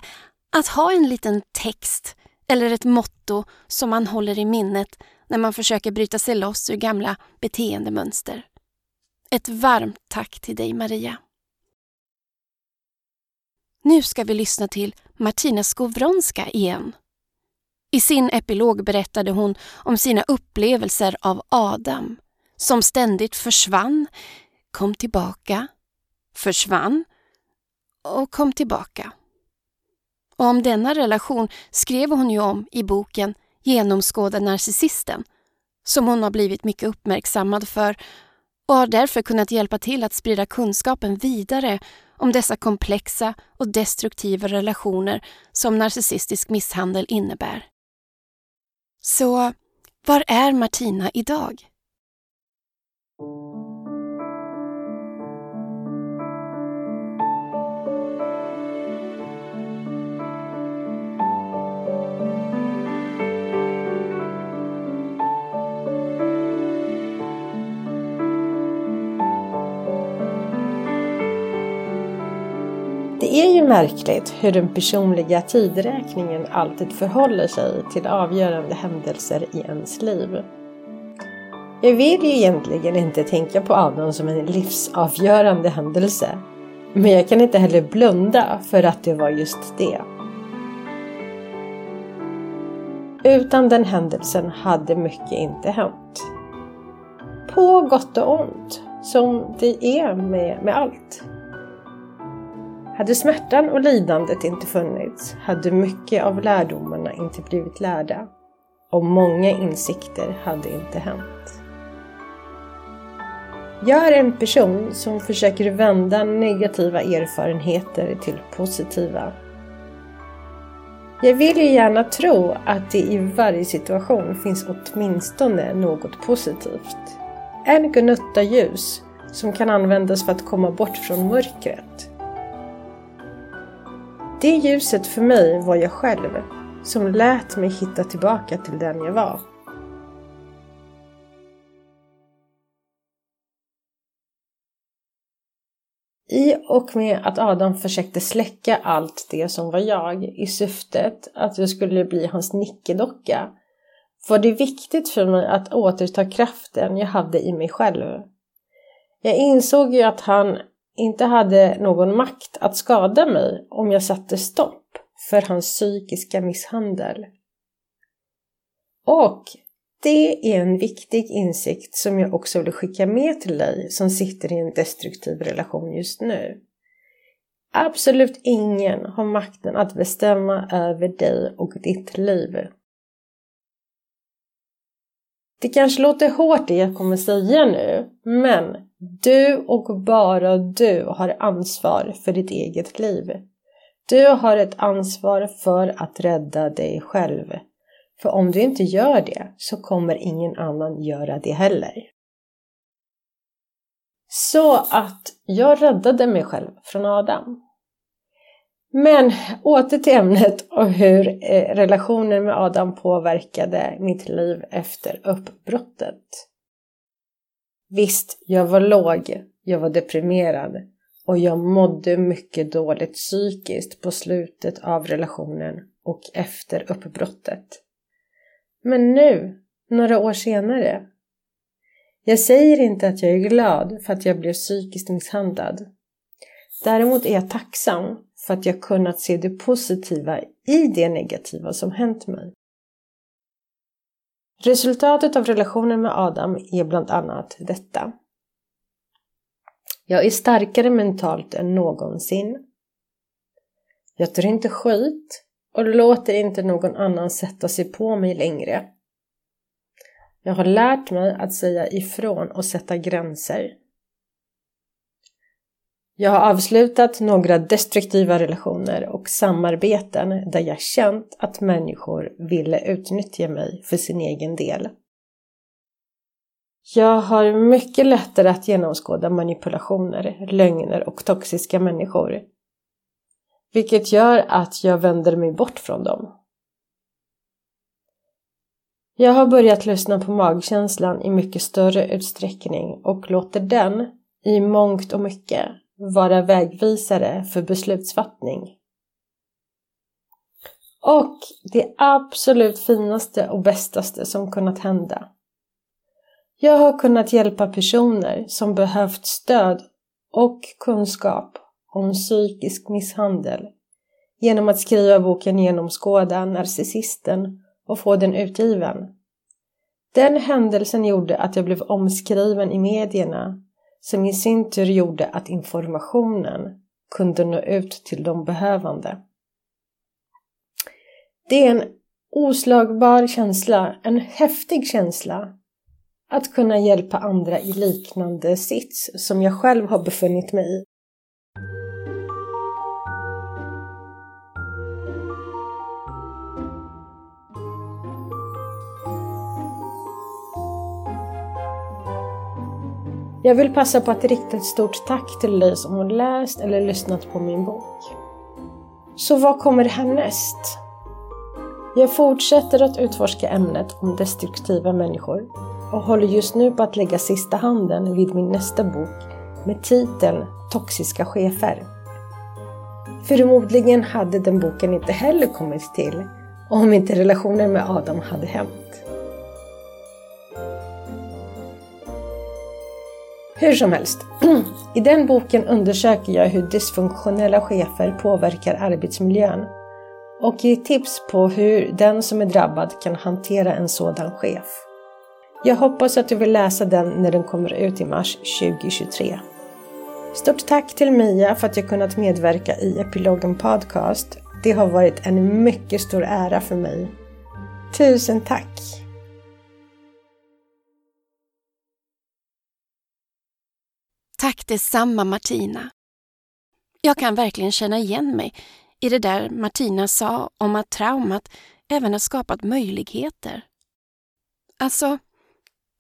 att ha en liten text eller ett motto som man håller i minnet när man försöker bryta sig loss ur gamla beteendemönster. Ett varmt tack till dig Maria. Nu ska vi lyssna till Martina Skowronska igen. I sin epilog berättade hon om sina upplevelser av Adam som ständigt försvann, kom tillbaka, försvann och kom tillbaka. Och om denna relation skrev hon ju om i boken Genomskåda narcissisten som hon har blivit mycket uppmärksammad för och har därför kunnat hjälpa till att sprida kunskapen vidare om dessa komplexa och destruktiva relationer som narcissistisk misshandel innebär. Så var är Martina idag? Är ju märkligt hur den personliga tidräkningen alltid förhåller sig till avgörande händelser i ens liv. Jag vill ju egentligen inte tänka på Adam som en livsavgörande händelse. Men jag kan inte heller blunda för att det var just det. Utan den händelsen hade mycket inte hänt. På gott och ont, som det är med, med allt. Hade smärtan och lidandet inte funnits hade mycket av lärdomarna inte blivit lärda och många insikter hade inte hänt. Jag är en person som försöker vända negativa erfarenheter till positiva. Jag vill ju gärna tro att det i varje situation finns åtminstone något positivt. En gnutta ljus som kan användas för att komma bort från mörkret. Det ljuset för mig var jag själv, som lät mig hitta tillbaka till den jag var. I och med att Adam försökte släcka allt det som var jag i syftet att jag skulle bli hans nickedocka var det viktigt för mig att återta kraften jag hade i mig själv. Jag insåg ju att han inte hade någon makt att skada mig om jag satte stopp för hans psykiska misshandel. Och det är en viktig insikt som jag också vill skicka med till dig som sitter i en destruktiv relation just nu. Absolut ingen har makten att bestämma över dig och ditt liv. Det kanske låter hårt det jag kommer säga nu, men du och bara du har ansvar för ditt eget liv. Du har ett ansvar för att rädda dig själv. För om du inte gör det så kommer ingen annan göra det heller. Så att jag räddade mig själv från Adam. Men åter till ämnet och hur eh, relationen med Adam påverkade mitt liv efter uppbrottet. Visst, jag var låg, jag var deprimerad och jag mådde mycket dåligt psykiskt på slutet av relationen och efter uppbrottet. Men nu, några år senare. Jag säger inte att jag är glad för att jag blev psykiskt misshandlad. Däremot är jag tacksam för att jag kunnat se det positiva i det negativa som hänt mig. Resultatet av relationen med Adam är bland annat detta. Jag är starkare mentalt än någonsin. Jag tar inte skit och låter inte någon annan sätta sig på mig längre. Jag har lärt mig att säga ifrån och sätta gränser. Jag har avslutat några destruktiva relationer och samarbeten där jag känt att människor ville utnyttja mig för sin egen del. Jag har mycket lättare att genomskåda manipulationer, lögner och toxiska människor vilket gör att jag vänder mig bort från dem. Jag har börjat lyssna på magkänslan i mycket större utsträckning och låter den, i mångt och mycket, vara vägvisare för beslutsfattning. Och det absolut finaste och bästaste som kunnat hända. Jag har kunnat hjälpa personer som behövt stöd och kunskap om psykisk misshandel genom att skriva boken Genomskåda narcissisten och få den utgiven. Den händelsen gjorde att jag blev omskriven i medierna som i sin tur gjorde att informationen kunde nå ut till de behövande. Det är en oslagbar känsla, en häftig känsla att kunna hjälpa andra i liknande sits som jag själv har befunnit mig i. Jag vill passa på att rikta ett stort tack till dig som har läst eller lyssnat på min bok. Så vad kommer härnäst? Jag fortsätter att utforska ämnet om destruktiva människor och håller just nu på att lägga sista handen vid min nästa bok med titeln Toxiska chefer. Förmodligen hade den boken inte heller kommit till om inte relationen med Adam hade hänt. Hur som helst, [clears throat] i den boken undersöker jag hur dysfunktionella chefer påverkar arbetsmiljön och ger tips på hur den som är drabbad kan hantera en sådan chef. Jag hoppas att du vill läsa den när den kommer ut i mars 2023. Stort tack till Mia för att jag kunnat medverka i Epilogen Podcast. Det har varit en mycket stor ära för mig. Tusen tack! Tack detsamma Martina. Jag kan verkligen känna igen mig i det där Martina sa om att traumat även har skapat möjligheter. Alltså,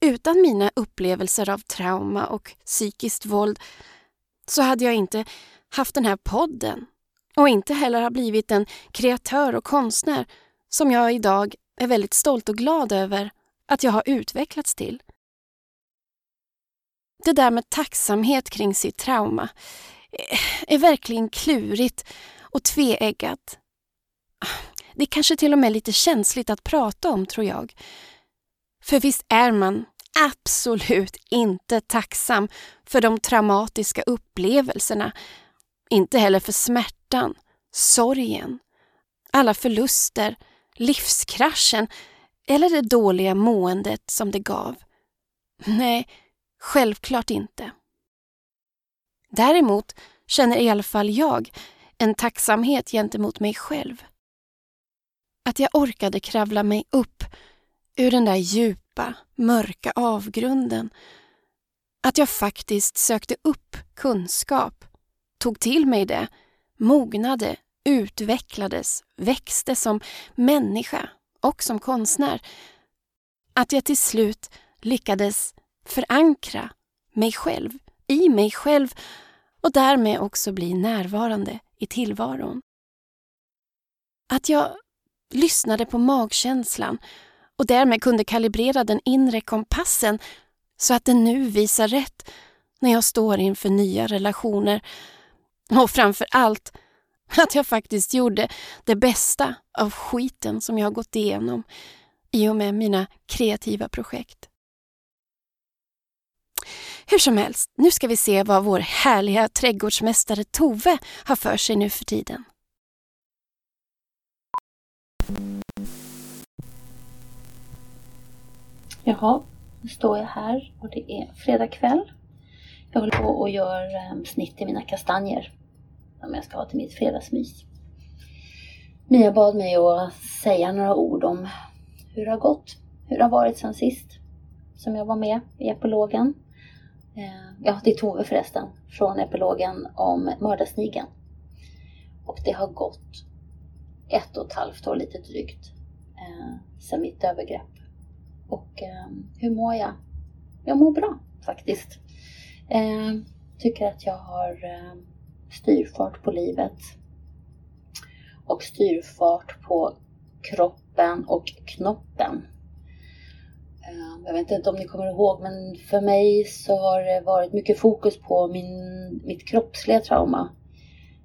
utan mina upplevelser av trauma och psykiskt våld så hade jag inte haft den här podden och inte heller har blivit den kreatör och konstnär som jag idag är väldigt stolt och glad över att jag har utvecklats till. Det där med tacksamhet kring sitt trauma eh, är verkligen klurigt och tveeggat. Det är kanske till och med lite känsligt att prata om, tror jag. För visst är man absolut inte tacksam för de traumatiska upplevelserna. Inte heller för smärtan, sorgen, alla förluster, livskraschen eller det dåliga måendet som det gav. Nej, självklart inte. Däremot känner i alla fall jag en tacksamhet gentemot mig själv. Att jag orkade kravla mig upp ur den där djupa, mörka avgrunden. Att jag faktiskt sökte upp kunskap, tog till mig det, mognade, utvecklades, växte som människa och som konstnär. Att jag till slut lyckades förankra mig själv i mig själv och därmed också bli närvarande i tillvaron. Att jag lyssnade på magkänslan och därmed kunde kalibrera den inre kompassen så att den nu visar rätt när jag står inför nya relationer. Och framför allt att jag faktiskt gjorde det bästa av skiten som jag har gått igenom i och med mina kreativa projekt. Hur som helst, nu ska vi se vad vår härliga trädgårdsmästare Tove har för sig nu för tiden. Jaha, nu står jag här och det är fredag kväll. Jag håller på och gör ehm, snitt i mina kastanjer som jag ska ha till mitt fredagsmys. Mia bad mig att säga några ord om hur det har gått, hur det har varit sen sist som jag var med i epilogen. Eh, ja, det är Tove förresten, från epilogen om mördarsnigeln. Och det har gått ett och ett halvt år lite drygt eh, sedan mitt övergrepp. Och eh, hur mår jag? Jag mår bra faktiskt. Eh, tycker att jag har eh, styrfart på livet. Och styrfart på kroppen och knoppen. Ehm, jag vet inte om ni kommer ihåg men för mig så har det varit mycket fokus på min, mitt kroppsliga trauma.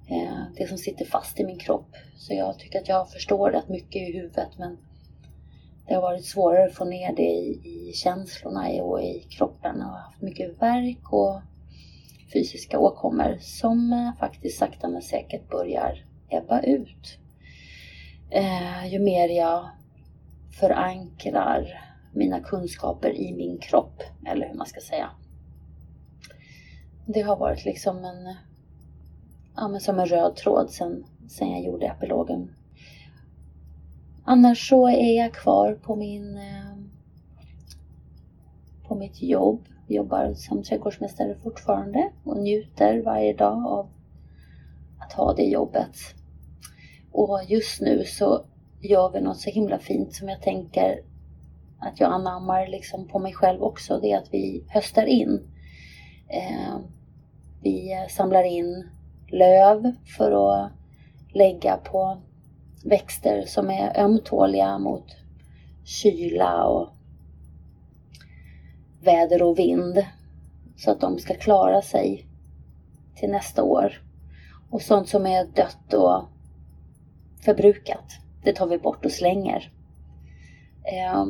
Ehm, det som sitter fast i min kropp. Så jag tycker att jag förstår rätt mycket i huvudet men det har varit svårare att få ner det i, i känslorna och i kroppen. Jag har haft mycket värk och fysiska åkommor som eh, faktiskt sakta men säkert börjar ebba ut. Ehm, ju mer jag förankrar mina kunskaper i min kropp, eller hur man ska säga. Det har varit liksom en, ja, men som en röd tråd sen, sen jag gjorde epilogen. Annars så är jag kvar på min eh, på mitt jobb. Jobbar som trädgårdsmästare fortfarande och njuter varje dag av att ha det jobbet. Och just nu så gör vi något så himla fint som jag tänker att jag anammar liksom på mig själv också, det är att vi höstar in. Eh, vi samlar in löv för att lägga på växter som är ömtåliga mot kyla och väder och vind. Så att de ska klara sig till nästa år. Och sånt som är dött och förbrukat, det tar vi bort och slänger. Eh,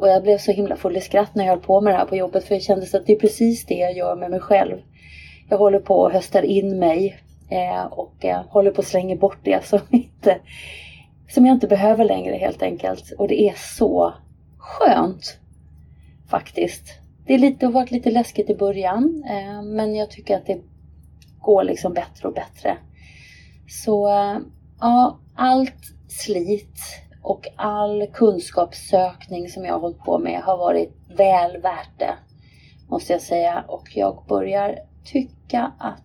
och jag blev så himla full i skratt när jag höll på med det här på jobbet för det kändes att det är precis det jag gör med mig själv. Jag håller på och höstar in mig eh, och eh, håller på att slänga bort det som, [laughs] inte, som jag inte behöver längre helt enkelt. Och det är så skönt faktiskt. Det, är lite, det har varit lite läskigt i början eh, men jag tycker att det går liksom bättre och bättre. Så eh, ja, allt slit och all kunskapssökning som jag har hållit på med har varit väl värt det. Måste jag säga. Och jag börjar tycka att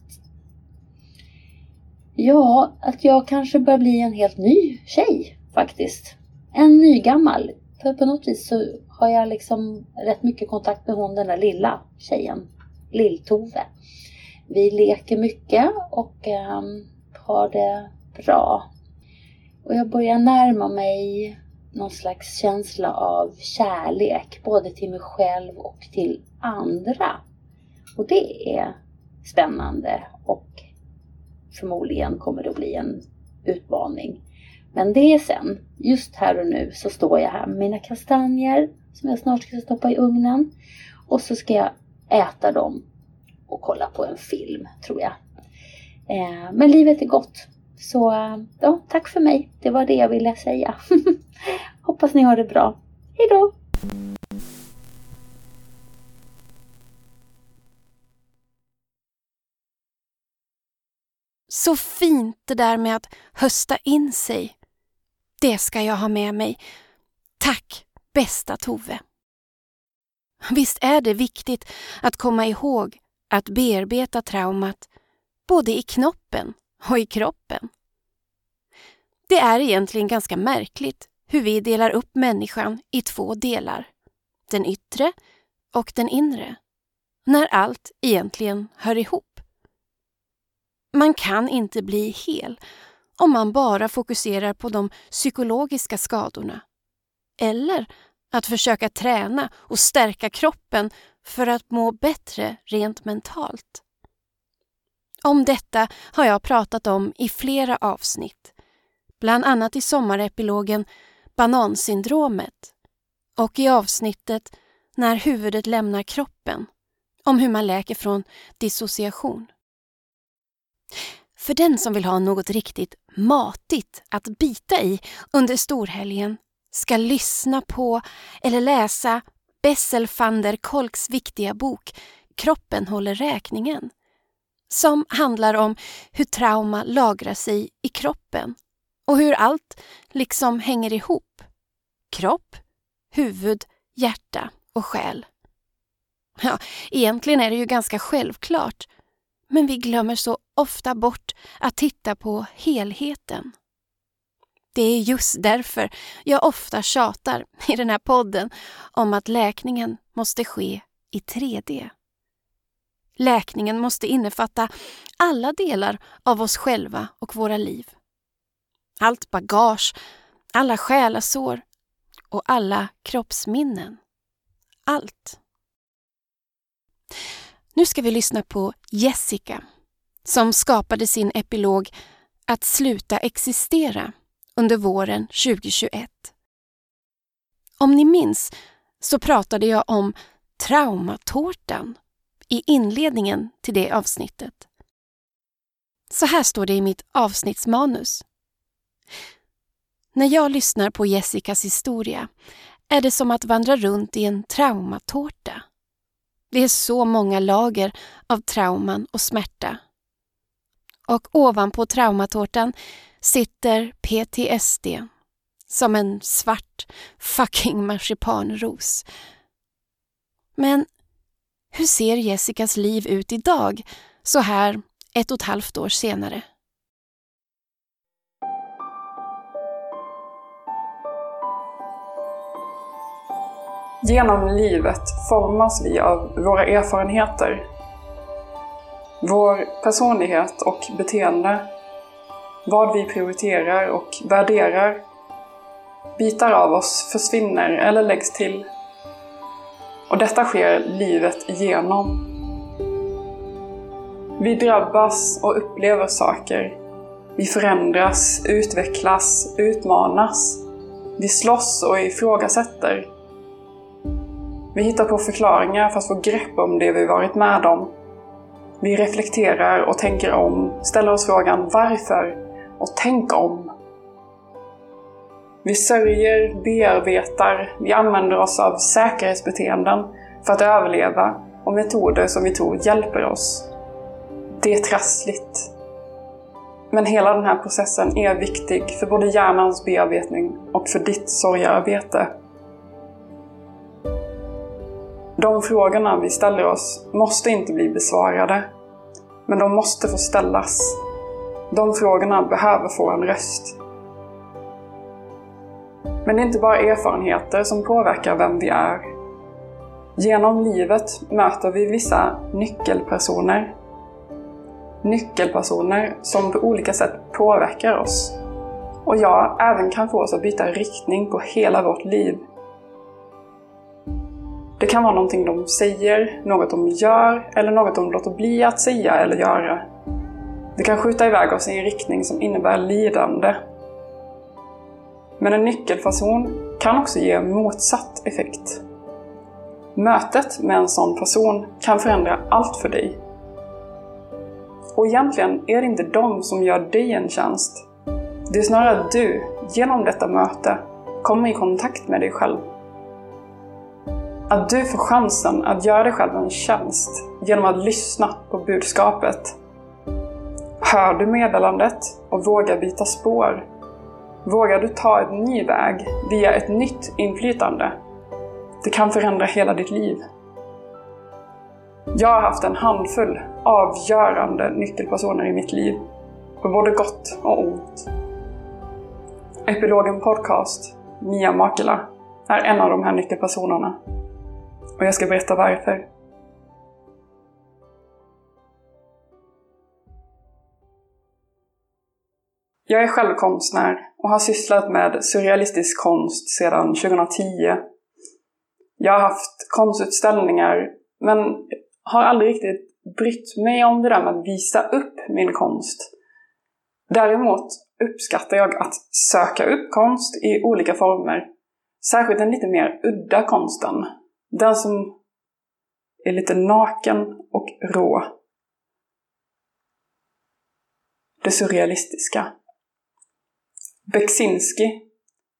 Ja, att jag kanske börjar bli en helt ny tjej faktiskt. En ny gammal. För på något vis så har jag liksom rätt mycket kontakt med hon den där lilla tjejen. Lill-Tove. Vi leker mycket och um, har det bra. Och jag börjar närma mig någon slags känsla av kärlek, både till mig själv och till andra. Och det är spännande och förmodligen kommer det att bli en utmaning. Men det är sen. Just här och nu så står jag här med mina kastanjer som jag snart ska stoppa i ugnen. Och så ska jag äta dem och kolla på en film, tror jag. Eh, men livet är gott. Så ja, tack för mig. Det var det jag ville säga. [laughs] Hoppas ni har det bra. Hejdå! Så fint det där med att hösta in sig. Det ska jag ha med mig. Tack, bästa Tove. Visst är det viktigt att komma ihåg att bearbeta traumat både i knoppen och i kroppen. Det är egentligen ganska märkligt hur vi delar upp människan i två delar. Den yttre och den inre. När allt egentligen hör ihop. Man kan inte bli hel om man bara fokuserar på de psykologiska skadorna. Eller att försöka träna och stärka kroppen för att må bättre rent mentalt. Om detta har jag pratat om i flera avsnitt, bland annat i sommarepilogen Banansyndromet och i avsnittet När huvudet lämnar kroppen, om hur man läker från dissociation. För den som vill ha något riktigt matigt att bita i under storhelgen ska lyssna på eller läsa Bessel van der Kolks viktiga bok Kroppen håller räkningen som handlar om hur trauma lagrar sig i kroppen och hur allt liksom hänger ihop. Kropp, huvud, hjärta och själ. Ja, egentligen är det ju ganska självklart men vi glömmer så ofta bort att titta på helheten. Det är just därför jag ofta tjatar i den här podden om att läkningen måste ske i 3D. Läkningen måste innefatta alla delar av oss själva och våra liv. Allt bagage, alla själasår och alla kroppsminnen. Allt. Nu ska vi lyssna på Jessica som skapade sin epilog Att sluta existera under våren 2021. Om ni minns så pratade jag om traumatårtan i inledningen till det avsnittet. Så här står det i mitt avsnittsmanus. När jag lyssnar på Jessicas historia är det som att vandra runt i en traumatårta. Det är så många lager av trauman och smärta. Och ovanpå traumatårtan sitter PTSD som en svart fucking marsipanros. Men hur ser Jessicas liv ut idag, så här ett och ett halvt år senare? Genom livet formas vi av våra erfarenheter. Vår personlighet och beteende, vad vi prioriterar och värderar. Bitar av oss försvinner eller läggs till. Och detta sker livet igenom. Vi drabbas och upplever saker. Vi förändras, utvecklas, utmanas. Vi slåss och ifrågasätter. Vi hittar på förklaringar för att få grepp om det vi varit med om. Vi reflekterar och tänker om, ställer oss frågan varför och tänk om. Vi sörjer, bearbetar, vi använder oss av säkerhetsbeteenden för att överleva och metoder som vi tror hjälper oss. Det är trassligt. Men hela den här processen är viktig för både hjärnans bearbetning och för ditt sorgearbete. De frågorna vi ställer oss måste inte bli besvarade, men de måste få ställas. De frågorna behöver få en röst. Men det är inte bara erfarenheter som påverkar vem vi är. Genom livet möter vi vissa nyckelpersoner. Nyckelpersoner som på olika sätt påverkar oss. Och ja, även kan få oss att byta riktning på hela vårt liv. Det kan vara någonting de säger, något de gör eller något de låter bli att säga eller göra. Det kan skjuta iväg oss i en riktning som innebär lidande. Men en nyckelperson kan också ge motsatt effekt. Mötet med en sån person kan förändra allt för dig. Och egentligen är det inte de som gör dig en tjänst. Det är snarare att du, genom detta möte, kommer i kontakt med dig själv. Att du får chansen att göra dig själv en tjänst genom att lyssna på budskapet. Hör du meddelandet och vågar byta spår? Vågar du ta en ny väg via ett nytt inflytande? Det kan förändra hela ditt liv. Jag har haft en handfull avgörande nyckelpersoner i mitt liv, på både gott och ont. Epilogen Podcast, Mia Makela, är en av de här nyckelpersonerna. Och jag ska berätta varför. Jag är själv konstnär och har sysslat med surrealistisk konst sedan 2010. Jag har haft konstutställningar men har aldrig riktigt brytt mig om det där med att visa upp min konst. Däremot uppskattar jag att söka upp konst i olika former. Särskilt den lite mer udda konsten. Den som är lite naken och rå. Det surrealistiska. Beksinski,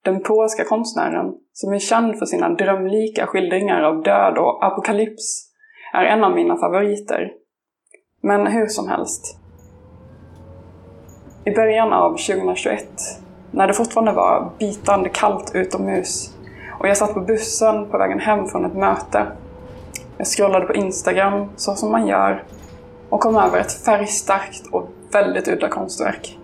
den polska konstnären som är känd för sina drömlika skildringar av död och apokalyps, är en av mina favoriter. Men hur som helst. I början av 2021, när det fortfarande var bitande kallt utomhus och jag satt på bussen på vägen hem från ett möte. Jag scrollade på Instagram, så som man gör, och kom över ett färgstarkt och väldigt udda konstverk.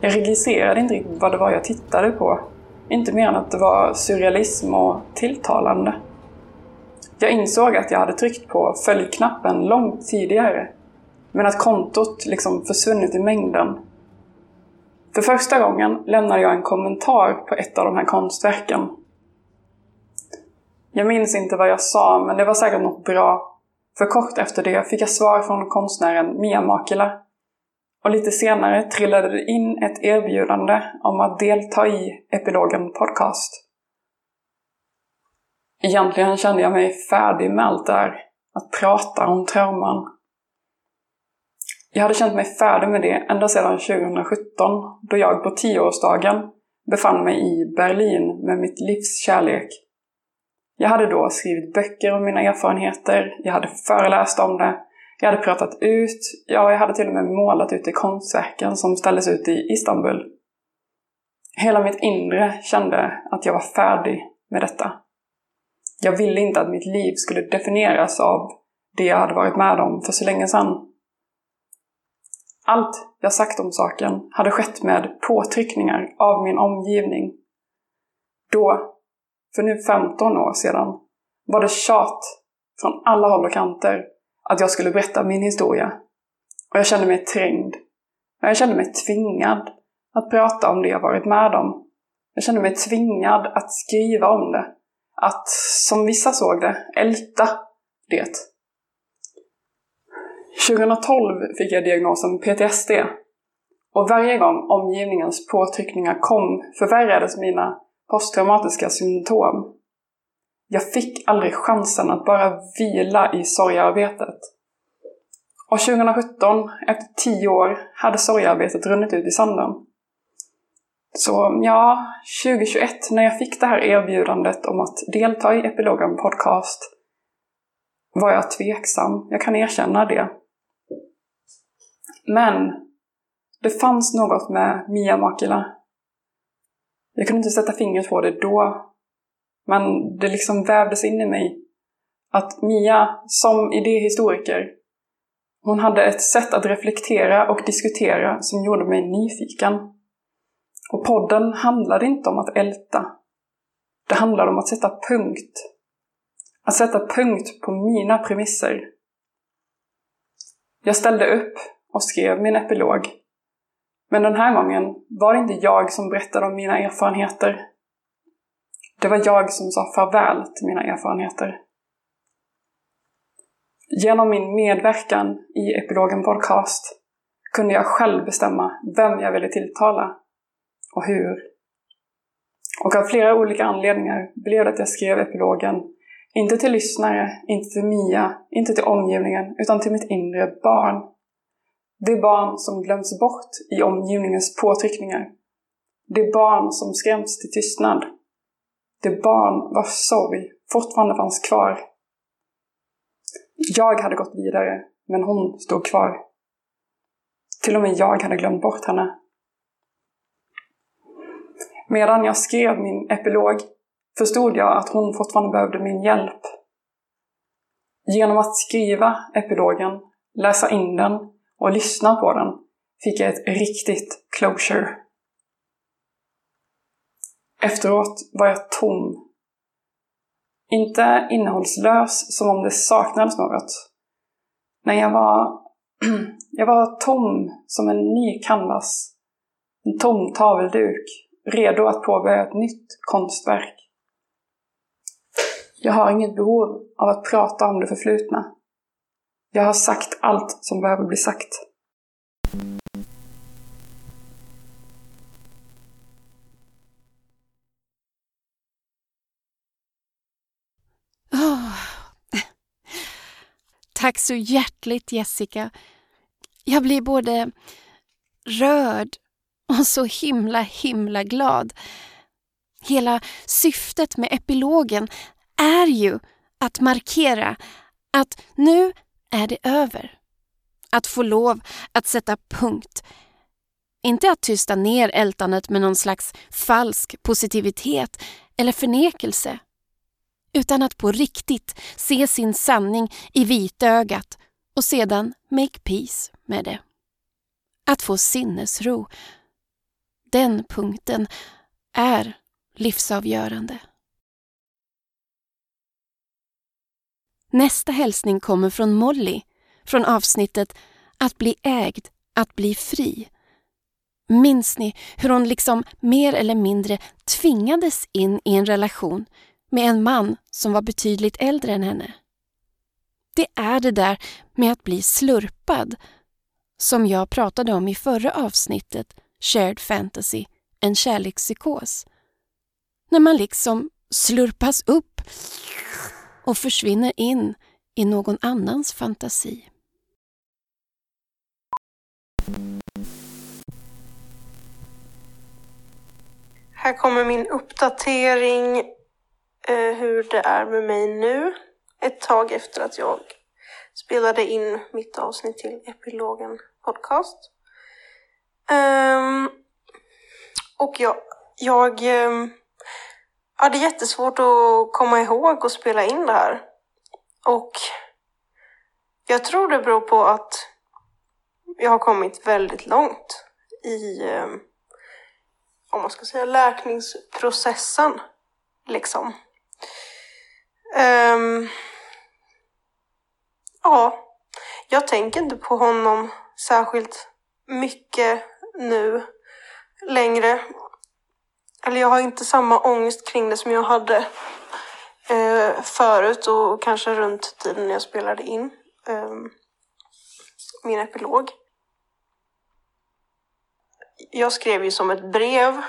Jag registrerade inte riktigt vad det var jag tittade på. Inte mer än att det var surrealism och tilltalande. Jag insåg att jag hade tryckt på följknappen långt tidigare. Men att kontot liksom försvunnit i mängden. För första gången lämnade jag en kommentar på ett av de här konstverken. Jag minns inte vad jag sa, men det var säkert något bra. För kort efter det fick jag svar från konstnären Mia Makela och lite senare trillade det in ett erbjudande om att delta i Epilogen Podcast. Egentligen kände jag mig färdig med allt det här, att prata om trauman. Jag hade känt mig färdig med det ända sedan 2017 då jag på tioårsdagen befann mig i Berlin med mitt livs kärlek. Jag hade då skrivit böcker om mina erfarenheter, jag hade föreläst om det jag hade pratat ut, ja, jag hade till och med målat ut i konstverken som ställdes ut i Istanbul. Hela mitt inre kände att jag var färdig med detta. Jag ville inte att mitt liv skulle definieras av det jag hade varit med om för så länge sedan. Allt jag sagt om saken hade skett med påtryckningar av min omgivning. Då, för nu 15 år sedan, var det tjat från alla håll och kanter att jag skulle berätta min historia. Och jag kände mig trängd. Jag kände mig tvingad att prata om det jag varit med om. Jag kände mig tvingad att skriva om det. Att, som vissa såg det, älta det. 2012 fick jag diagnosen PTSD och varje gång omgivningens påtryckningar kom förvärrades mina posttraumatiska symptom. Jag fick aldrig chansen att bara vila i sorgearbetet. Och 2017, efter tio år, hade sorgearbetet runnit ut i sanden. Så ja, 2021 när jag fick det här erbjudandet om att delta i Epilogen podcast var jag tveksam. Jag kan erkänna det. Men det fanns något med Mia Makila. Jag kunde inte sätta fingret på det då. Men det liksom vävdes in i mig att Mia, som idéhistoriker, hon hade ett sätt att reflektera och diskutera som gjorde mig nyfiken. Och podden handlade inte om att älta. Det handlade om att sätta punkt. Att sätta punkt på mina premisser. Jag ställde upp och skrev min epilog. Men den här gången var det inte jag som berättade om mina erfarenheter. Det var jag som sa farväl till mina erfarenheter. Genom min medverkan i Epilogen Podcast kunde jag själv bestämma vem jag ville tilltala och hur. Och av flera olika anledningar blev det att jag skrev epilogen, inte till lyssnare, inte till Mia, inte till omgivningen, utan till mitt inre barn. Det barn som glöms bort i omgivningens påtryckningar. Det barn som skräms till tystnad. Det barn vars sorg fortfarande fanns kvar. Jag hade gått vidare, men hon stod kvar. Till och med jag hade glömt bort henne. Medan jag skrev min epilog förstod jag att hon fortfarande behövde min hjälp. Genom att skriva epilogen, läsa in den och lyssna på den fick jag ett riktigt closure. Efteråt var jag tom. Inte innehållslös som om det saknades något. Men jag var, [clears throat] jag var tom som en ny canvas. En tom tavelduk, redo att påbörja ett nytt konstverk. Jag har inget behov av att prata om det förflutna. Jag har sagt allt som behöver bli sagt. Tack så hjärtligt Jessica. Jag blir både rörd och så himla himla glad. Hela syftet med epilogen är ju att markera att nu är det över. Att få lov att sätta punkt. Inte att tysta ner ältandet med någon slags falsk positivitet eller förnekelse. Utan att på riktigt se sin sanning i vitögat och sedan make peace med det. Att få sinnesro. Den punkten är livsavgörande. Nästa hälsning kommer från Molly, från avsnittet Att bli ägd, att bli fri. Minns ni hur hon liksom mer eller mindre tvingades in i en relation med en man som var betydligt äldre än henne? Det är det där med att bli slurpad som jag pratade om i förra avsnittet Shared Fantasy, en kärlekspsykos. När man liksom slurpas upp och försvinner in i någon annans fantasi. Här kommer min uppdatering Eh, hur det är med mig nu. Ett tag efter att jag spelade in mitt avsnitt till Epilogen podcast. Um, och jag, jag ehm, um, hade jättesvårt att komma ihåg och spela in det här. Och jag tror det beror på att jag har kommit väldigt långt i, um, om man ska säga, läkningsprocessen. Liksom. Um, ja, jag tänker inte på honom särskilt mycket nu längre. Eller jag har inte samma ångest kring det som jag hade eh, förut och kanske runt tiden när jag spelade in. Um, min epilog. Jag skrev ju som ett brev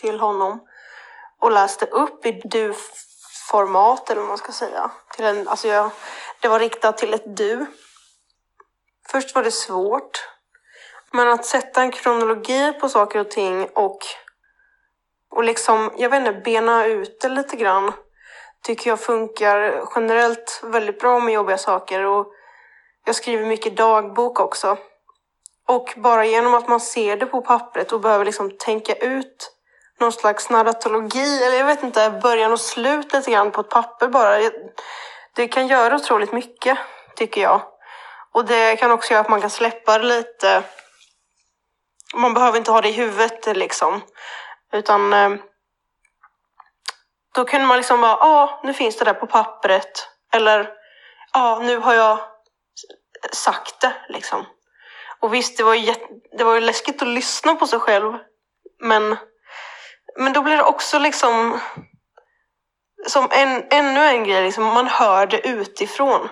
till honom och läste upp i format eller vad man ska säga. Till en, alltså jag, det var riktat till ett du. Först var det svårt. Men att sätta en kronologi på saker och ting och, och liksom, jag vet inte, bena ut det lite grann tycker jag funkar generellt väldigt bra med jobbiga saker. Och jag skriver mycket dagbok också. Och bara genom att man ser det på pappret och behöver liksom tänka ut någon slags narratologi, eller jag vet inte, början och slut lite grann på ett papper bara. Det kan göra otroligt mycket, tycker jag. Och det kan också göra att man kan släppa det lite. Man behöver inte ha det i huvudet liksom. Utan eh, då kunde man liksom bara, ja, ah, nu finns det där på pappret. Eller, ja, ah, nu har jag sagt det liksom. Och visst, det var, ju det var ju läskigt att lyssna på sig själv. Men, men då blir det också liksom som en, ännu en grej, liksom, man hör det utifrån.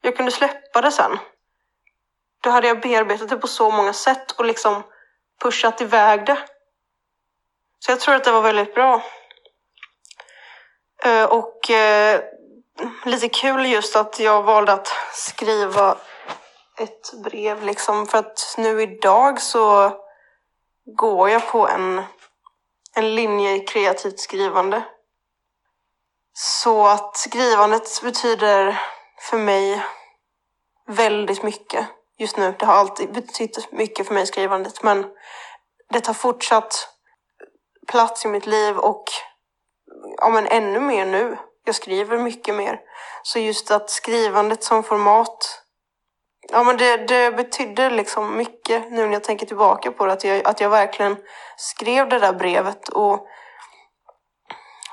Jag kunde släppa det sen. Då hade jag bearbetat det på så många sätt och liksom pushat iväg det. Så jag tror att det var väldigt bra. Eh, och eh, lite kul just att jag valde att skriva ett brev liksom för att nu idag så går jag på en, en linje i kreativt skrivande. Så att skrivandet betyder för mig väldigt mycket just nu. Det har alltid betytt mycket för mig skrivandet men det tar fortsatt plats i mitt liv och ja, men ännu mer nu. Jag skriver mycket mer. Så just att skrivandet som format, ja men det, det betydde liksom mycket nu när jag tänker tillbaka på det. Att jag, att jag verkligen skrev det där brevet och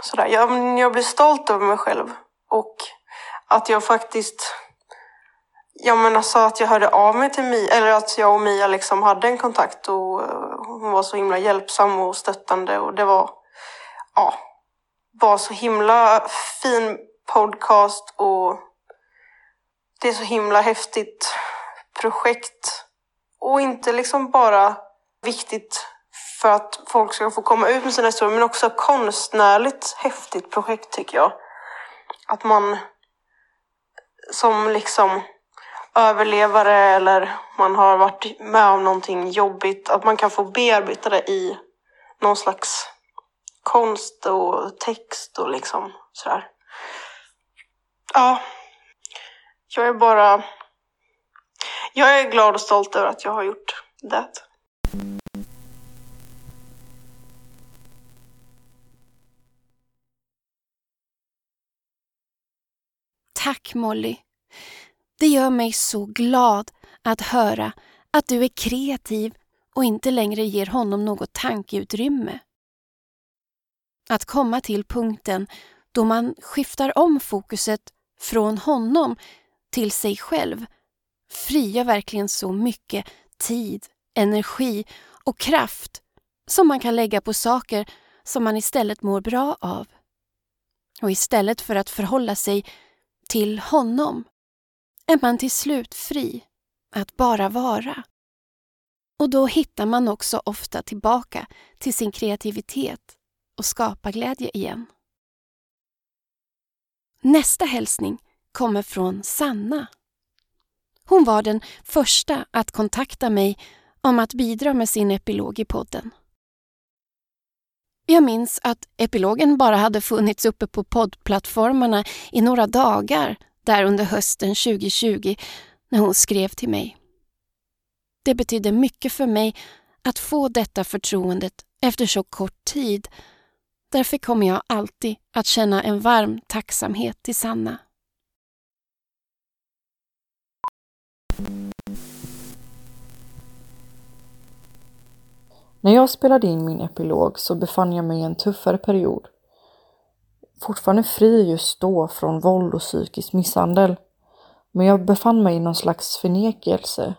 sådär. Jag, jag blev stolt över mig själv. Och att jag faktiskt Ja men alltså att jag hörde av mig till Mia, eller att jag och Mia liksom hade en kontakt och eh, hon var så himla hjälpsam och stöttande och det var, ja, var så himla fin podcast och det är så himla häftigt projekt. Och inte liksom bara viktigt för att folk ska få komma ut med sina historier men också konstnärligt häftigt projekt tycker jag. Att man som liksom överlevare eller man har varit med om någonting jobbigt, att man kan få bearbeta det i någon slags konst och text och liksom sådär. Ja, jag är bara... Jag är glad och stolt över att jag har gjort det. Tack Molly. Det gör mig så glad att höra att du är kreativ och inte längre ger honom något tankeutrymme. Att komma till punkten då man skiftar om fokuset från honom till sig själv frigör verkligen så mycket tid, energi och kraft som man kan lägga på saker som man istället mår bra av. Och istället för att förhålla sig till honom är man till slut fri att bara vara. Och då hittar man också ofta tillbaka till sin kreativitet och skaparglädje igen. Nästa hälsning kommer från Sanna. Hon var den första att kontakta mig om att bidra med sin epilog i podden. Jag minns att epilogen bara hade funnits uppe på poddplattformarna i några dagar där under hösten 2020 när hon skrev till mig. Det betydde mycket för mig att få detta förtroendet efter så kort tid Därför kommer jag alltid att känna en varm tacksamhet till Sanna. När jag spelade in min epilog så befann jag mig i en tuffare period. Fortfarande fri just då från våld och psykisk misshandel. Men jag befann mig i någon slags förnekelse.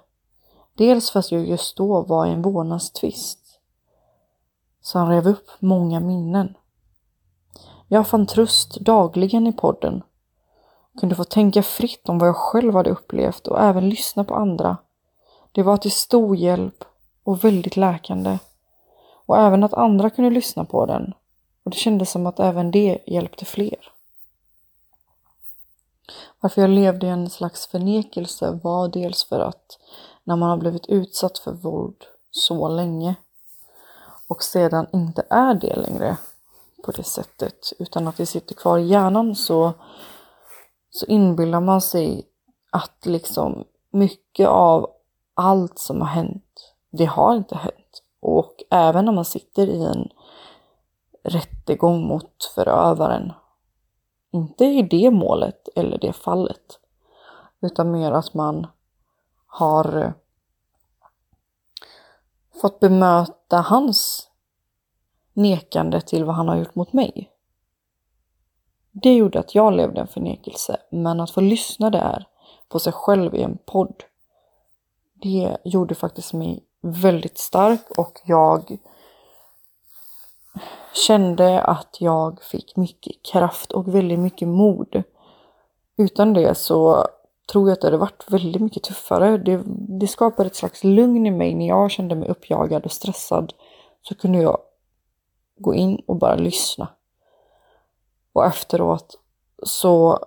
Dels för att jag just då var i en vårdnadstvist. Som rev upp många minnen. Jag fann tröst dagligen i podden kunde få tänka fritt om vad jag själv hade upplevt och även lyssna på andra. Det var till stor hjälp och väldigt läkande. Och även att andra kunde lyssna på den. Och det kändes som att även det hjälpte fler. Varför jag levde i en slags förnekelse var dels för att när man har blivit utsatt för våld så länge och sedan inte är det längre på det sättet utan att det sitter kvar i hjärnan så, så inbillar man sig att liksom mycket av allt som har hänt, det har inte hänt. Och även när man sitter i en rättegång mot förövaren, inte i det målet eller det fallet, utan mer att man har eh, fått bemöta hans nekande till vad han har gjort mot mig. Det gjorde att jag levde en förnekelse, men att få lyssna där på sig själv i en podd, det gjorde faktiskt mig väldigt stark och jag kände att jag fick mycket kraft och väldigt mycket mod. Utan det så tror jag att det hade varit väldigt mycket tuffare. Det, det skapade ett slags lugn i mig när jag kände mig uppjagad och stressad. Så kunde jag gå in och bara lyssna. Och efteråt så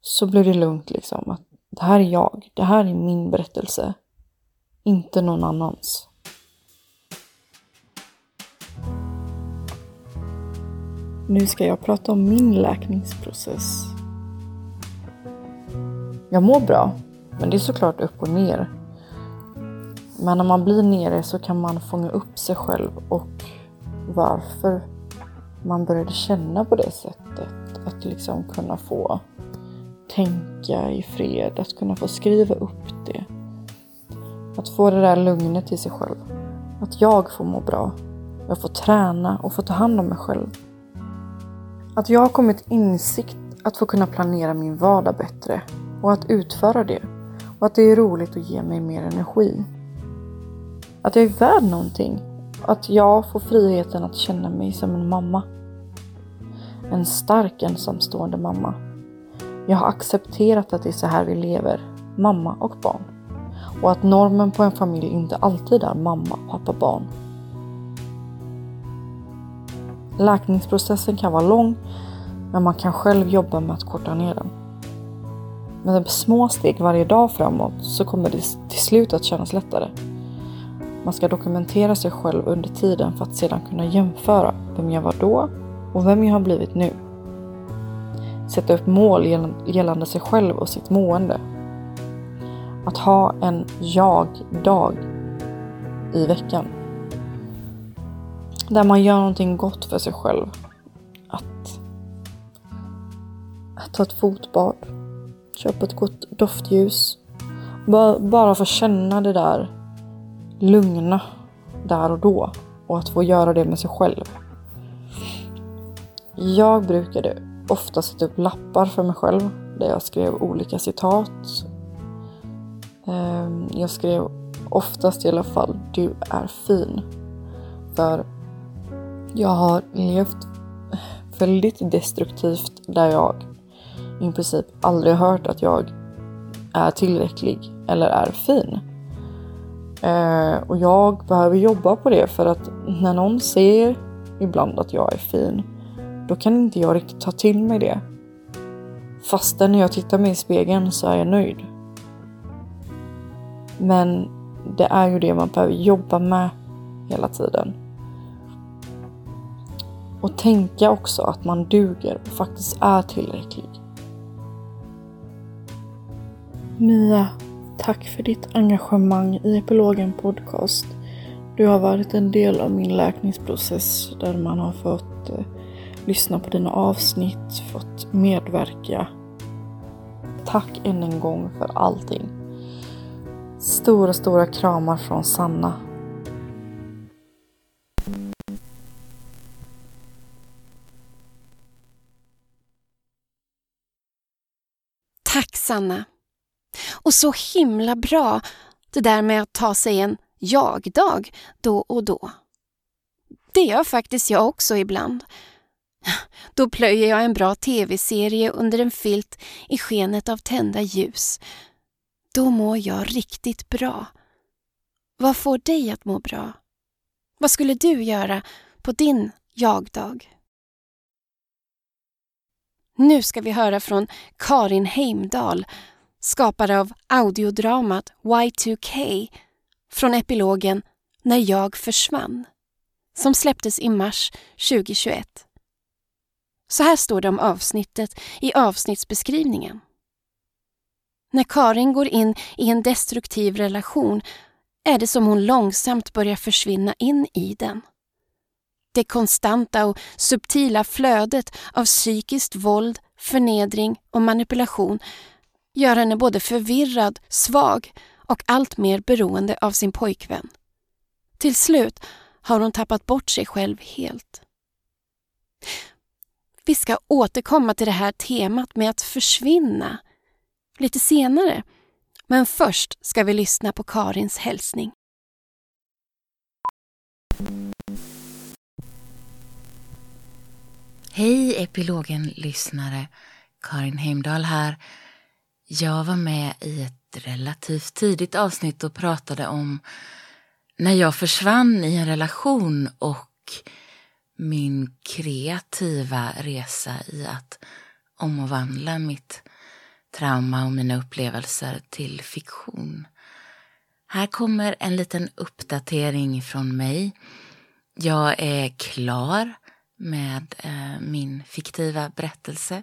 så blev det lugnt liksom. Att det här är jag. Det här är min berättelse. Inte någon annans. Nu ska jag prata om min läkningsprocess. Jag mår bra, men det är såklart upp och ner. Men när man blir nere så kan man fånga upp sig själv och varför man började känna på det sättet. Att liksom kunna få tänka i fred, att kunna få skriva upp det. Att få det där lugnet i sig själv. Att jag får må bra. Jag får träna och få ta hand om mig själv. Att jag har kommit insikt att få kunna planera min vardag bättre och att utföra det. Och att det är roligt att ge mig mer energi. Att jag är värd någonting. Att jag får friheten att känna mig som en mamma. En stark ensamstående mamma. Jag har accepterat att det är så här vi lever, mamma och barn. Och att normen på en familj inte alltid är mamma, pappa, barn. Läkningsprocessen kan vara lång, men man kan själv jobba med att korta ner den. Med små steg varje dag framåt så kommer det till slut att kännas lättare. Man ska dokumentera sig själv under tiden för att sedan kunna jämföra vem jag var då och vem jag har blivit nu. Sätta upp mål gällande sig själv och sitt mående. Att ha en jag-dag i veckan. Där man gör någonting gott för sig själv. Att, att ta ett fotbad. Köpa ett gott doftljus. Bara, bara få känna det där lugna där och då. Och att få göra det med sig själv. Jag brukade ofta sätta upp lappar för mig själv där jag skrev olika citat. Ehm, jag skrev oftast i alla fall Du är fin. För jag har levt väldigt destruktivt där jag i princip aldrig hört att jag är tillräcklig eller är fin. Eh, och jag behöver jobba på det för att när någon ser ibland att jag är fin då kan inte jag riktigt ta till mig det. Fastän när jag tittar mig i spegeln så är jag nöjd. Men det är ju det man behöver jobba med hela tiden. Och tänka också att man duger och faktiskt är tillräcklig. Mia, tack för ditt engagemang i Epilogen Podcast. Du har varit en del av min läkningsprocess där man har fått eh, lyssna på dina avsnitt, fått medverka. Tack än en gång för allting. Stora, stora kramar från Sanna. Tack Sanna. Och så himla bra det där med att ta sig en jag-dag då och då. Det gör faktiskt jag också ibland. Då plöjer jag en bra tv-serie under en filt i skenet av tända ljus. Då mår jag riktigt bra. Vad får dig att må bra? Vad skulle du göra på din jag-dag? Nu ska vi höra från Karin Heimdal, skapare av audiodramat Y2K från epilogen När jag försvann, som släpptes i mars 2021. Så här står det om avsnittet i avsnittsbeskrivningen. När Karin går in i en destruktiv relation är det som hon långsamt börjar försvinna in i den. Det konstanta och subtila flödet av psykiskt våld, förnedring och manipulation gör henne både förvirrad, svag och allt mer beroende av sin pojkvän. Till slut har hon tappat bort sig själv helt. Vi ska återkomma till det här temat med att försvinna lite senare, men först ska vi lyssna på Karins hälsning. Hej Epilogen-lyssnare! Karin Heimdal här. Jag var med i ett relativt tidigt avsnitt och pratade om när jag försvann i en relation och min kreativa resa i att omvandla mitt trauma och mina upplevelser till fiktion. Här kommer en liten uppdatering från mig. Jag är klar med eh, min fiktiva berättelse.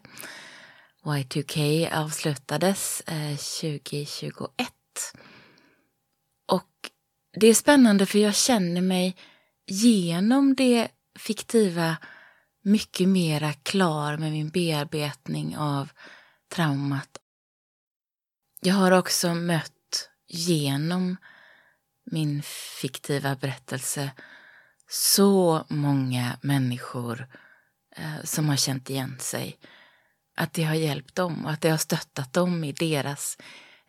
Y2K avslutades eh, 2021. Och det är spännande för jag känner mig genom det fiktiva mycket mera klar med min bearbetning av traumat. Jag har också mött genom min fiktiva berättelse så många människor eh, som har känt igen sig. Att det har hjälpt dem och att det har stöttat dem i deras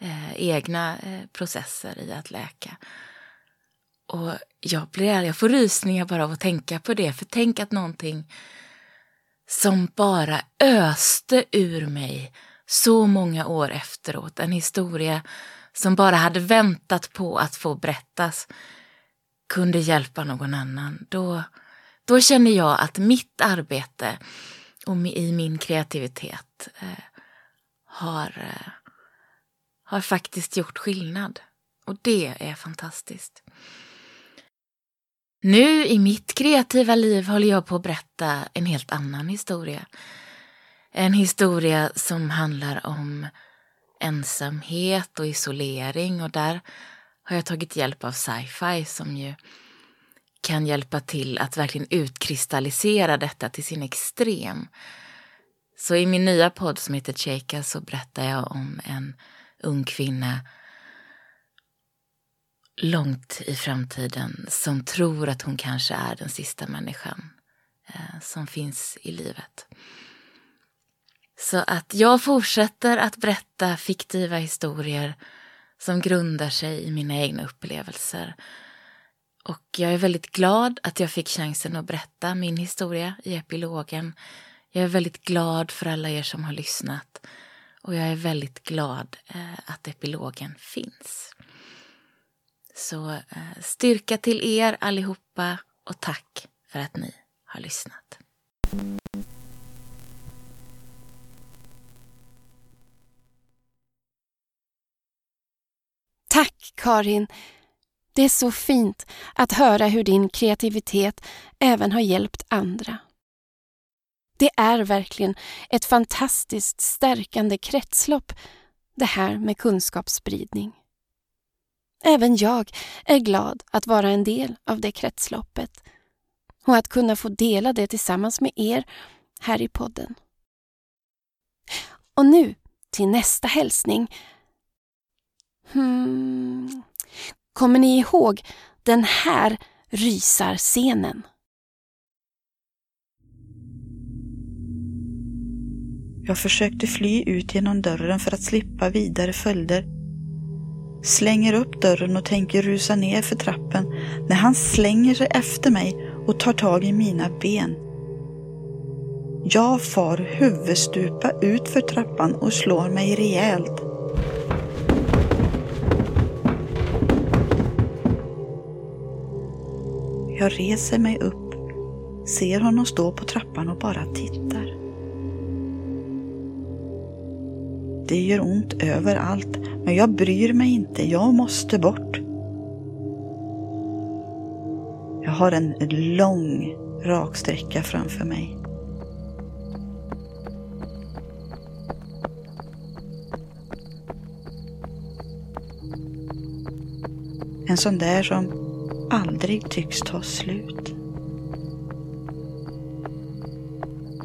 eh, egna eh, processer i att läka. Och jag, blir, jag får rysningar bara av att tänka på det, för tänk att någonting som bara öste ur mig så många år efteråt, en historia som bara hade väntat på att få berättas, kunde hjälpa någon annan. Då, då känner jag att mitt arbete och i min kreativitet eh, har, eh, har faktiskt gjort skillnad. Och det är fantastiskt. Nu i mitt kreativa liv håller jag på att berätta en helt annan historia. En historia som handlar om ensamhet och isolering och där har jag tagit hjälp av sci-fi som ju kan hjälpa till att verkligen utkristallisera detta till sin extrem. Så i min nya podd som heter Cheka så berättar jag om en ung kvinna långt i framtiden som tror att hon kanske är den sista människan eh, som finns i livet. Så att jag fortsätter att berätta fiktiva historier som grundar sig i mina egna upplevelser. Och jag är väldigt glad att jag fick chansen att berätta min historia i epilogen. Jag är väldigt glad för alla er som har lyssnat och jag är väldigt glad eh, att epilogen finns. Så eh, styrka till er allihopa och tack för att ni har lyssnat. Tack Karin! Det är så fint att höra hur din kreativitet även har hjälpt andra. Det är verkligen ett fantastiskt stärkande kretslopp det här med kunskapsspridning. Även jag är glad att vara en del av det kretsloppet och att kunna få dela det tillsammans med er här i podden. Och nu till nästa hälsning Hmm. Kommer ni ihåg den här rysarscenen? Jag försökte fly ut genom dörren för att slippa vidare följder. Slänger upp dörren och tänker rusa ner för trappen när han slänger sig efter mig och tar tag i mina ben. Jag far huvudstupa ut för trappan och slår mig rejält. Jag reser mig upp, ser honom stå på trappan och bara tittar. Det gör ont överallt, men jag bryr mig inte. Jag måste bort. Jag har en lång raksträcka framför mig. En sån där som aldrig tycks ta slut.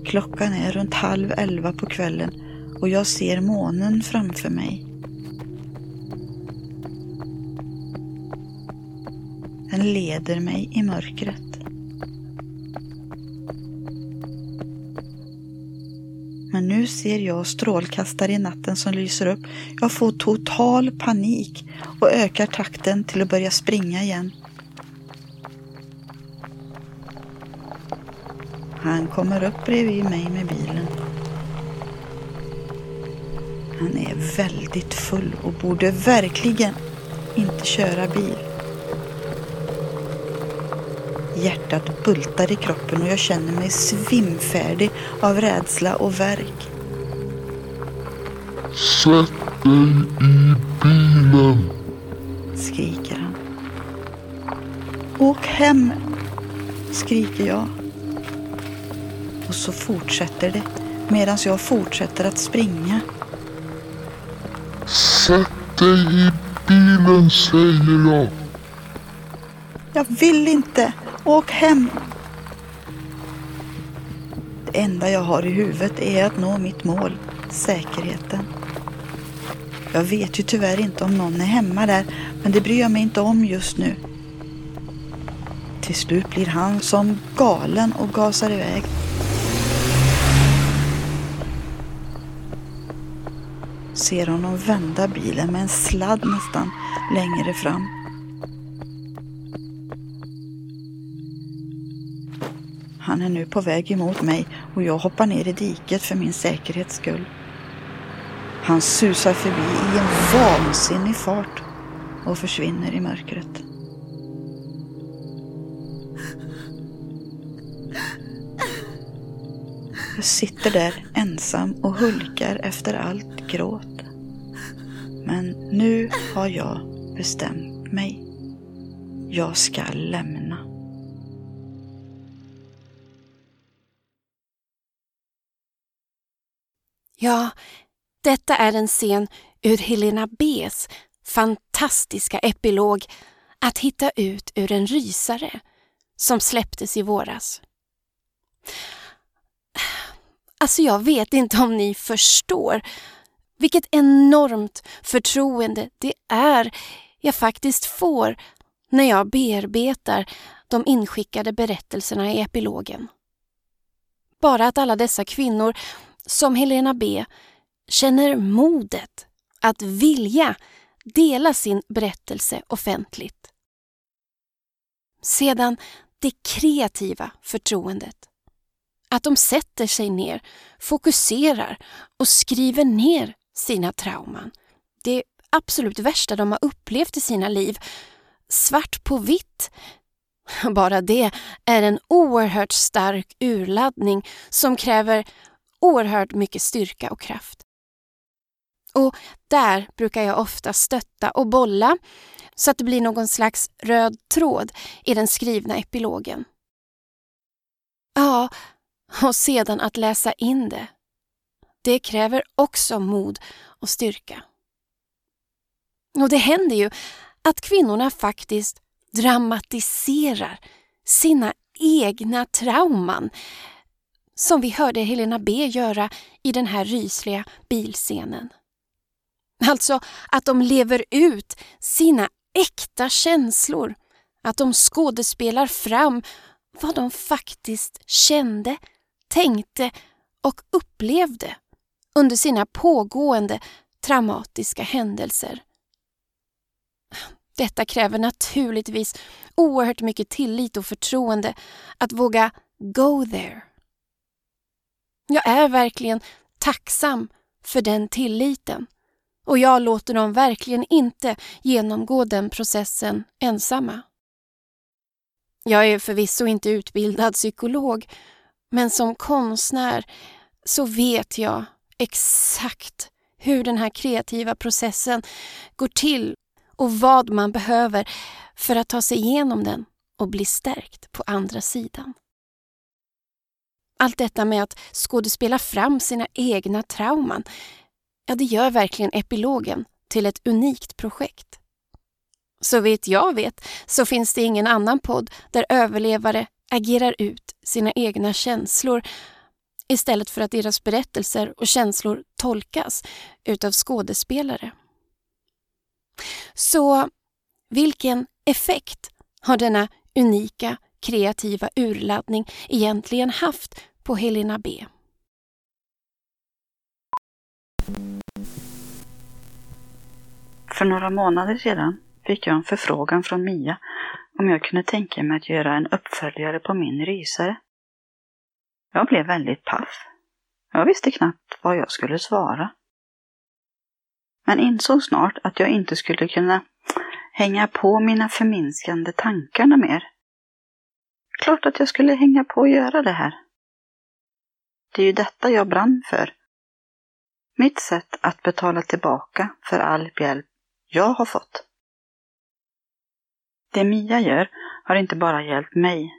Klockan är runt halv elva på kvällen och jag ser månen framför mig. Den leder mig i mörkret. Men nu ser jag strålkastare i natten som lyser upp. Jag får total panik och ökar takten till att börja springa igen. Han kommer upp bredvid mig med bilen. Han är väldigt full och borde verkligen inte köra bil. Hjärtat bultar i kroppen och jag känner mig svimfärdig av rädsla och värk. Sätt dig i bilen! skriker han. Åk hem! skriker jag. Och så fortsätter det medan jag fortsätter att springa. Sätt dig i bilen säger jag! Jag vill inte! Åk hem! Det enda jag har i huvudet är att nå mitt mål, säkerheten. Jag vet ju tyvärr inte om någon är hemma där, men det bryr jag mig inte om just nu. Till slut blir han som galen och gasar iväg. Ser honom vända bilen med en sladd nästan längre fram. Han är nu på väg emot mig och jag hoppar ner i diket för min säkerhets skull. Han susar förbi i en vansinnig fart och försvinner i mörkret. Jag sitter där ensam och hulkar efter allt gråt. Men nu har jag bestämt mig. Jag ska lämna. Ja, detta är en scen ur Helena B's fantastiska epilog Att hitta ut ur en rysare som släpptes i våras. Alltså jag vet inte om ni förstår vilket enormt förtroende det är jag faktiskt får när jag bearbetar de inskickade berättelserna i epilogen. Bara att alla dessa kvinnor, som Helena B, känner modet att vilja dela sin berättelse offentligt. Sedan det kreativa förtroendet. Att de sätter sig ner, fokuserar och skriver ner sina trauman. Det absolut värsta de har upplevt i sina liv. Svart på vitt. [laughs] Bara det är en oerhört stark urladdning som kräver oerhört mycket styrka och kraft. Och där brukar jag ofta stötta och bolla så att det blir någon slags röd tråd i den skrivna epilogen. Ja, och sedan att läsa in det. Det kräver också mod och styrka. Och det händer ju att kvinnorna faktiskt dramatiserar sina egna trauman som vi hörde Helena B göra i den här rysliga bilscenen. Alltså att de lever ut sina äkta känslor, att de skådespelar fram vad de faktiskt kände, tänkte och upplevde under sina pågående traumatiska händelser. Detta kräver naturligtvis oerhört mycket tillit och förtroende att våga go there. Jag är verkligen tacksam för den tilliten och jag låter dem verkligen inte genomgå den processen ensamma. Jag är förvisso inte utbildad psykolog, men som konstnär så vet jag exakt hur den här kreativa processen går till och vad man behöver för att ta sig igenom den och bli stärkt på andra sidan. Allt detta med att skådespela fram sina egna trauman, ja det gör verkligen epilogen till ett unikt projekt. Så vitt jag vet så finns det ingen annan podd där överlevare agerar ut sina egna känslor istället för att deras berättelser och känslor tolkas utav skådespelare. Så vilken effekt har denna unika kreativa urladdning egentligen haft på Helena B? För några månader sedan fick jag en förfrågan från Mia om jag kunde tänka mig att göra en uppföljare på min rysare. Jag blev väldigt paff. Jag visste knappt vad jag skulle svara. Men insåg snart att jag inte skulle kunna hänga på mina förminskande tankar mer. Klart att jag skulle hänga på och göra det här. Det är ju detta jag brann för. Mitt sätt att betala tillbaka för all hjälp jag har fått. Det Mia gör har inte bara hjälpt mig.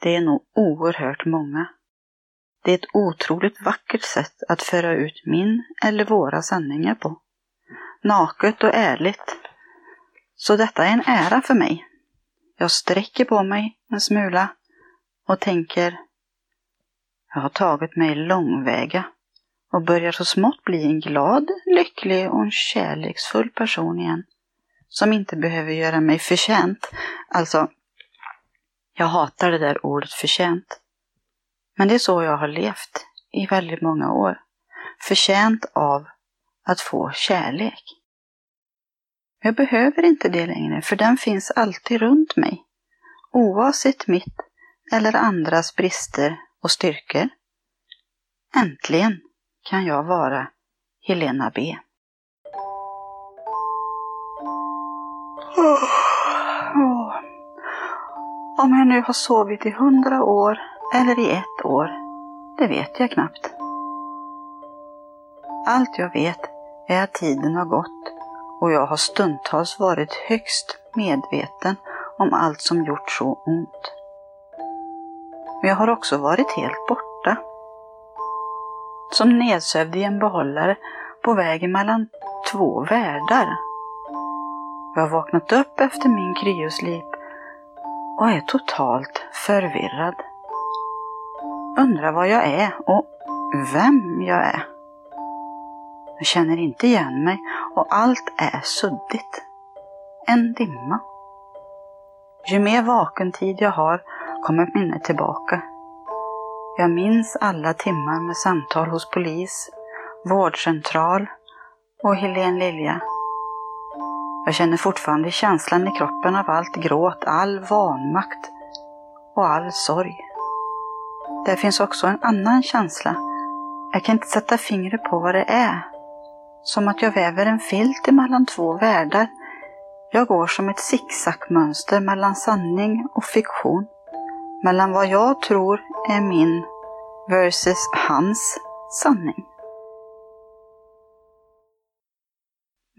Det är nog oerhört många. Det är ett otroligt vackert sätt att föra ut min eller våra sanningar på. Naket och ärligt. Så detta är en ära för mig. Jag sträcker på mig en smula och tänker jag har tagit mig långväga och börjar så smått bli en glad, lycklig och en kärleksfull person igen. Som inte behöver göra mig förtjänt. Alltså, jag hatar det där ordet förtjänt. Men det är så jag har levt i väldigt många år. Förtjänt av att få kärlek. Jag behöver inte det längre, för den finns alltid runt mig. Oavsett mitt eller andras brister och styrkor. Äntligen kan jag vara Helena B. Om jag nu har sovit i hundra år eller i ett år, det vet jag knappt. Allt jag vet är att tiden har gått och jag har stundtals varit högst medveten om allt som gjort så ont. Men jag har också varit helt borta. Som nedsövd i en behållare på vägen mellan två världar. Jag har vaknat upp efter min kryoslip och är totalt förvirrad. Undrar vad jag är och vem jag är. Jag känner inte igen mig och allt är suddigt. En dimma. Ju mer vaken tid jag har kommer minnet tillbaka. Jag minns alla timmar med samtal hos polis, vårdcentral och Helene Lilja. Jag känner fortfarande känslan i kroppen av allt gråt, all vanmakt och all sorg. Där finns också en annan känsla. Jag kan inte sätta fingret på vad det är. Som att jag väver en filt emellan två världar. Jag går som ett zigzagmönster mellan sanning och fiktion. Mellan vad jag tror är min versus hans sanning.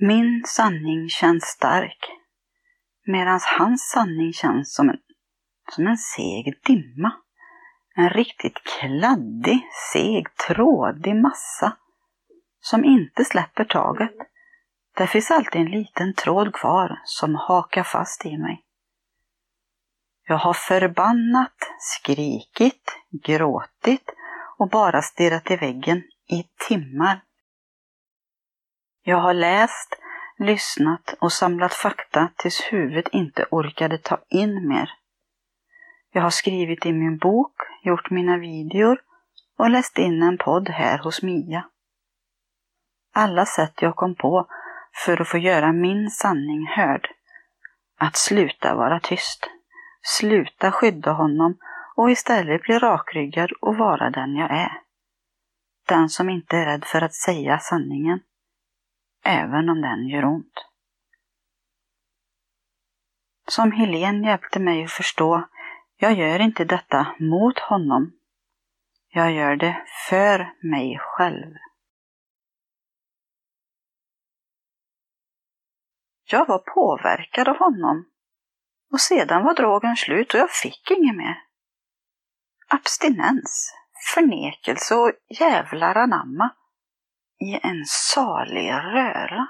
Min sanning känns stark, medan hans sanning känns som en, som en seg dimma. En riktigt kladdig, seg, trådig massa som inte släpper taget. Där finns alltid en liten tråd kvar som hakar fast i mig. Jag har förbannat, skrikit, gråtit och bara stirrat i väggen i timmar. Jag har läst, lyssnat och samlat fakta tills huvudet inte orkade ta in mer. Jag har skrivit i min bok, gjort mina videor och läst in en podd här hos Mia. Alla sätt jag kom på för att få göra min sanning hörd. Att sluta vara tyst. Sluta skydda honom och istället bli rakryggad och vara den jag är. den som inte är rädd för att säga sanningen, även om den gör ont. Som Helen hjälpte mig att förstå, jag gör inte detta mot honom. Jag gör det för mig själv. Jag var påverkad av honom och sedan var drogen slut och jag fick inget mer. Abstinens, förnekelse och jävlar anamma i en salig röra.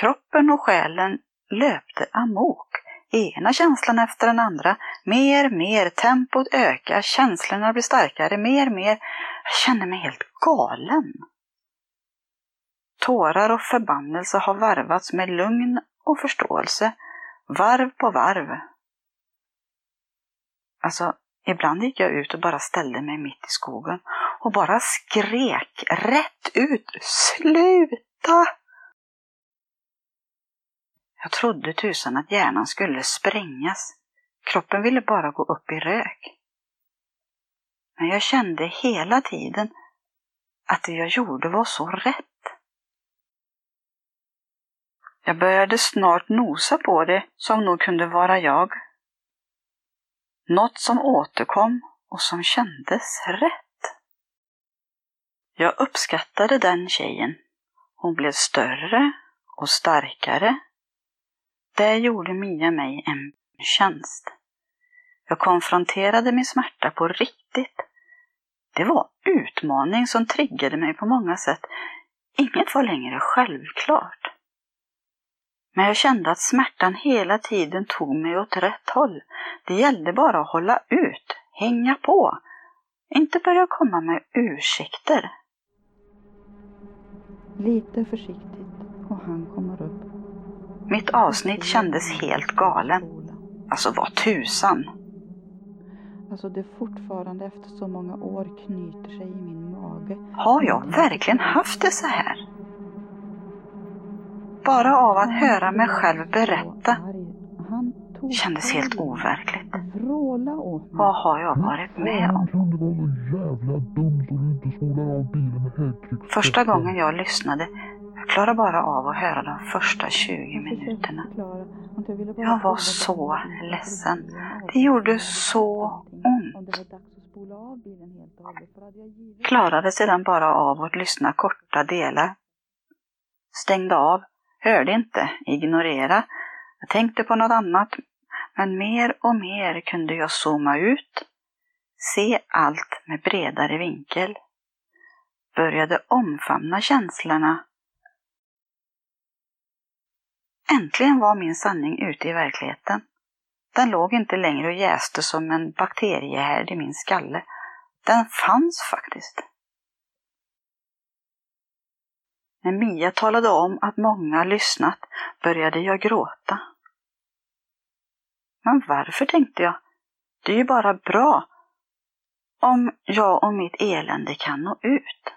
Kroppen och själen löpte amok. Ena känslan efter den andra. Mer, mer, tempot ökar, känslorna blir starkare, mer, mer. Jag känner mig helt galen. Tårar och förbannelse har varvats med lugn och förståelse, varv på varv. Alltså, ibland gick jag ut och bara ställde mig mitt i skogen och bara skrek rätt ut. Sluta! Jag trodde tusan att hjärnan skulle sprängas. Kroppen ville bara gå upp i rök. Men jag kände hela tiden att det jag gjorde var så rätt. Jag började snart nosa på det som nog kunde vara jag. Något som återkom och som kändes rätt. Jag uppskattade den tjejen. Hon blev större och starkare. Det gjorde Mia mig en tjänst. Jag konfronterade min smärta på riktigt. Det var utmaning som triggade mig på många sätt. Inget var längre självklart. Men jag kände att smärtan hela tiden tog mig åt rätt håll. Det gällde bara att hålla ut, hänga på. Inte börja komma med ursäkter. Lite försiktigt och han kommer upp. Mitt avsnitt kändes helt galen. Alltså vad tusan. Alltså det fortfarande efter så många år knyter sig i min mage. Har jag verkligen haft det så här? Bara av att höra mig själv berätta kändes helt overkligt. Vad har jag varit med om? Första gången jag lyssnade, jag klarade bara av att höra de första 20 minuterna. Jag var så ledsen. Det gjorde så ont. Klarade sedan bara av att lyssna korta delar. Stängde av Hörde inte, ignorera. Jag tänkte på något annat, men mer och mer kunde jag zooma ut, se allt med bredare vinkel. Började omfamna känslorna. Äntligen var min sanning ute i verkligheten. Den låg inte längre och jäste som en bakteriehärd i min skalle. Den fanns faktiskt. När Mia talade om att många lyssnat började jag gråta. Men varför, tänkte jag. Det är ju bara bra om jag och mitt elände kan nå ut.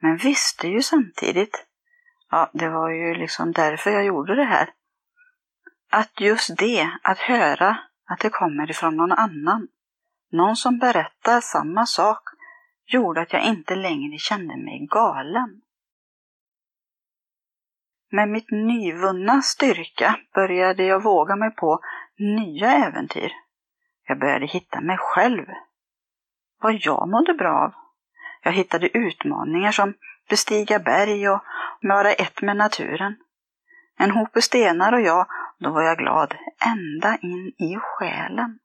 Men visste ju samtidigt, ja, det var ju liksom därför jag gjorde det här, att just det, att höra att det kommer ifrån någon annan, någon som berättar samma sak, gjorde att jag inte längre kände mig galen. Med mitt nyvunna styrka började jag våga mig på nya äventyr. Jag började hitta mig själv. Vad jag mådde bra av. Jag hittade utmaningar som bestiga berg och vara ett med naturen. En hop stenar och jag, då var jag glad ända in i själen.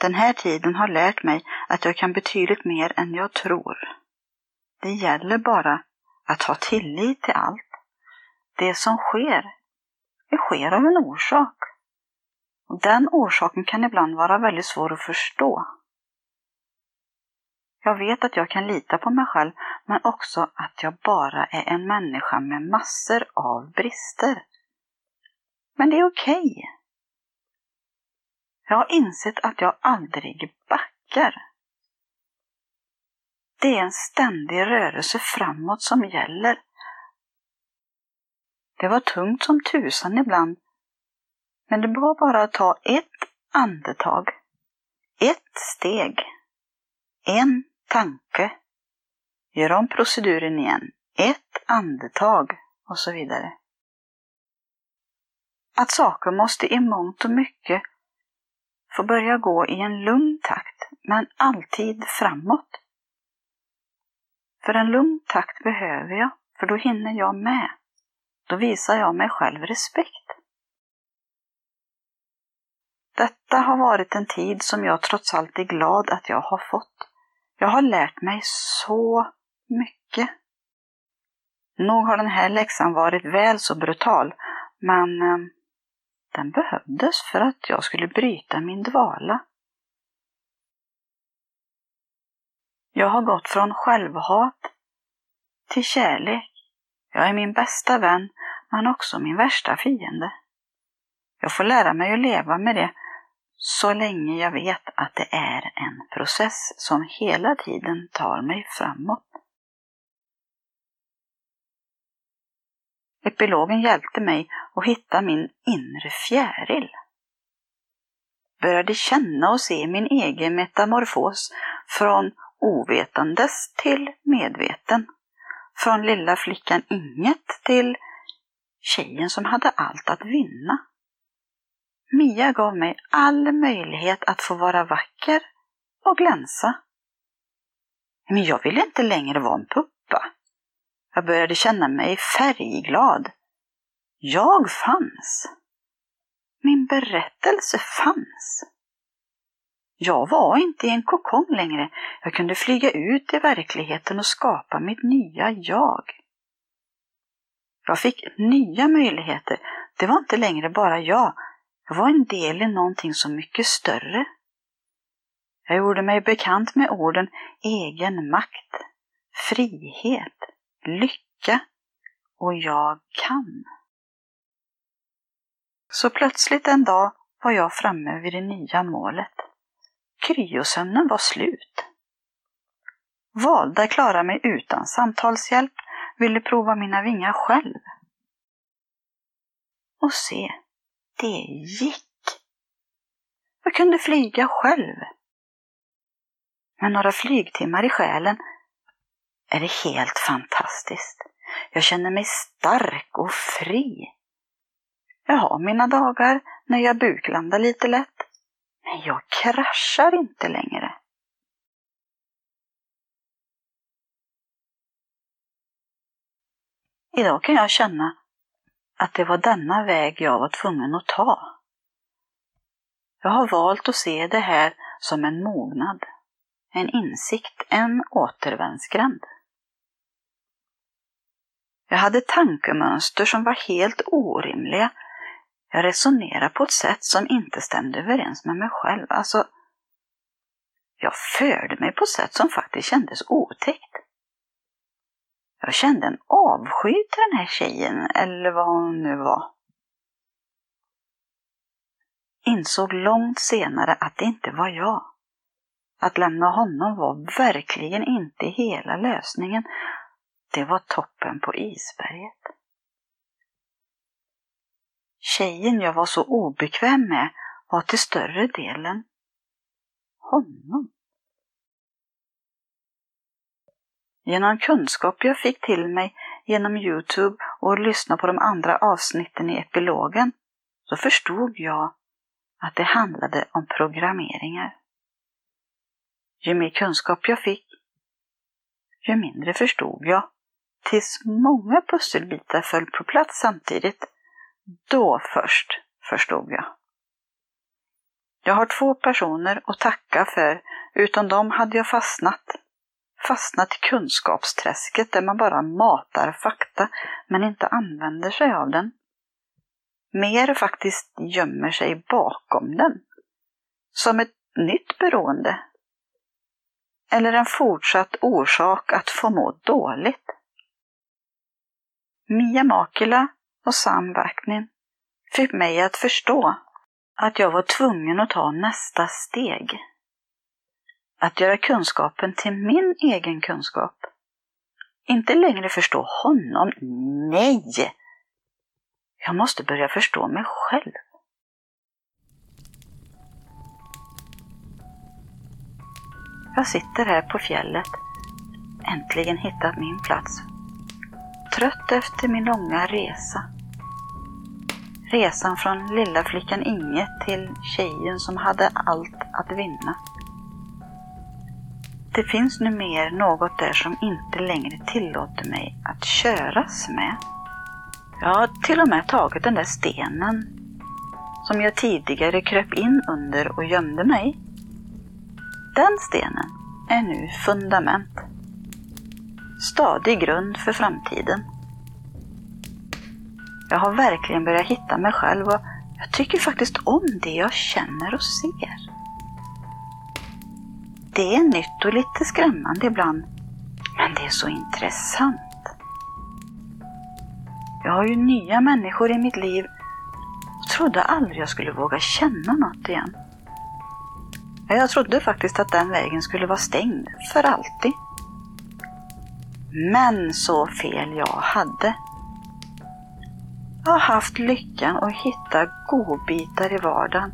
Den här tiden har lärt mig att jag kan betydligt mer än jag tror. Det gäller bara att ha tillit till allt. Det som sker, det sker av en orsak. Och den orsaken kan ibland vara väldigt svår att förstå. Jag vet att jag kan lita på mig själv, men också att jag bara är en människa med massor av brister. Men det är okej. Okay. Jag har insett att jag aldrig backar. Det är en ständig rörelse framåt som gäller. Det var tungt som tusan ibland. Men det var bara att ta ett andetag. Ett steg. En tanke, gör om proceduren igen, ett andetag och så vidare. Att saker måste i mångt och mycket få börja gå i en lugn takt, men alltid framåt. För en lugn takt behöver jag, för då hinner jag med. Då visar jag mig själv respekt. Detta har varit en tid som jag trots allt är glad att jag har fått. Jag har lärt mig så mycket. Nog har den här läxan varit väl så brutal, men eh, den behövdes för att jag skulle bryta min dvala. Jag har gått från självhat till kärlek. Jag är min bästa vän, men också min värsta fiende. Jag får lära mig att leva med det så länge jag vet att det är en process som hela tiden tar mig framåt. Epilogen hjälpte mig att hitta min inre fjäril. Började känna och se min egen metamorfos från ovetandes till medveten. Från lilla flickan inget till tjejen som hade allt att vinna. Mia gav mig all möjlighet att få vara vacker och glänsa. Men jag ville inte längre vara en puppa. Jag började känna mig färgglad. Jag fanns. Min berättelse fanns. Jag var inte i en kokong längre. Jag kunde flyga ut i verkligheten och skapa mitt nya jag. Jag fick nya möjligheter. Det var inte längre bara jag. Jag var en del i någonting så mycket större. Jag gjorde mig bekant med orden egen makt, frihet, lycka och jag kan. Så plötsligt en dag var jag framme vid det nya målet. Kryosömnen var slut. Valde att klara mig utan samtalshjälp, ville prova mina vingar själv. Och se, det gick. Jag kunde flyga själv. Med några flygtimmar i själen är det helt fantastiskt. Jag känner mig stark och fri. Jag har mina dagar när jag buklandar lite lätt, men jag kraschar inte längre. Idag kan jag känna att det var denna väg jag var tvungen att ta. Jag har valt att se det här som en mognad, en insikt, en återvändsgränd. Jag hade tankemönster som var helt orimliga. Jag resonerade på ett sätt som inte stämde överens med mig själv. Alltså, jag förde mig på ett sätt som faktiskt kändes otäckt. Jag kände en avsky till den här tjejen, eller vad hon nu var. Insåg långt senare att det inte var jag. Att lämna honom var verkligen inte hela lösningen. Det var toppen på isberget. Tjejen jag var så obekväm med var till större delen honom. Genom kunskap jag fick till mig genom Youtube och lyssna på de andra avsnitten i epilogen så förstod jag att det handlade om programmeringar. Ju mer kunskap jag fick, ju mindre förstod jag, tills många pusselbitar föll på plats samtidigt. Då först förstod jag. Jag har två personer att tacka för, utan dem hade jag fastnat fastnat i kunskapsträsket där man bara matar fakta men inte använder sig av den. Mer faktiskt gömmer sig bakom den. Som ett nytt beroende. Eller en fortsatt orsak att få må dåligt. Mia Makila och Sam Vaknin fick mig att förstå att jag var tvungen att ta nästa steg. Att göra kunskapen till min egen kunskap. Inte längre förstå honom. Nej! Jag måste börja förstå mig själv. Jag sitter här på fjället, äntligen hittat min plats. Trött efter min långa resa. Resan från lilla flickan Inge till tjejen som hade allt att vinna. Det finns numera något där som inte längre tillåter mig att köras med. Jag har till och med tagit den där stenen som jag tidigare kröp in under och gömde mig. Den stenen är nu fundament. Stadig grund för framtiden. Jag har verkligen börjat hitta mig själv och jag tycker faktiskt om det jag känner och ser. Det är nytt och lite skrämmande ibland, men det är så intressant. Jag har ju nya människor i mitt liv och trodde aldrig jag skulle våga känna något igen. Jag trodde faktiskt att den vägen skulle vara stängd för alltid. Men så fel jag hade. Jag har haft lyckan att hitta godbitar i vardagen.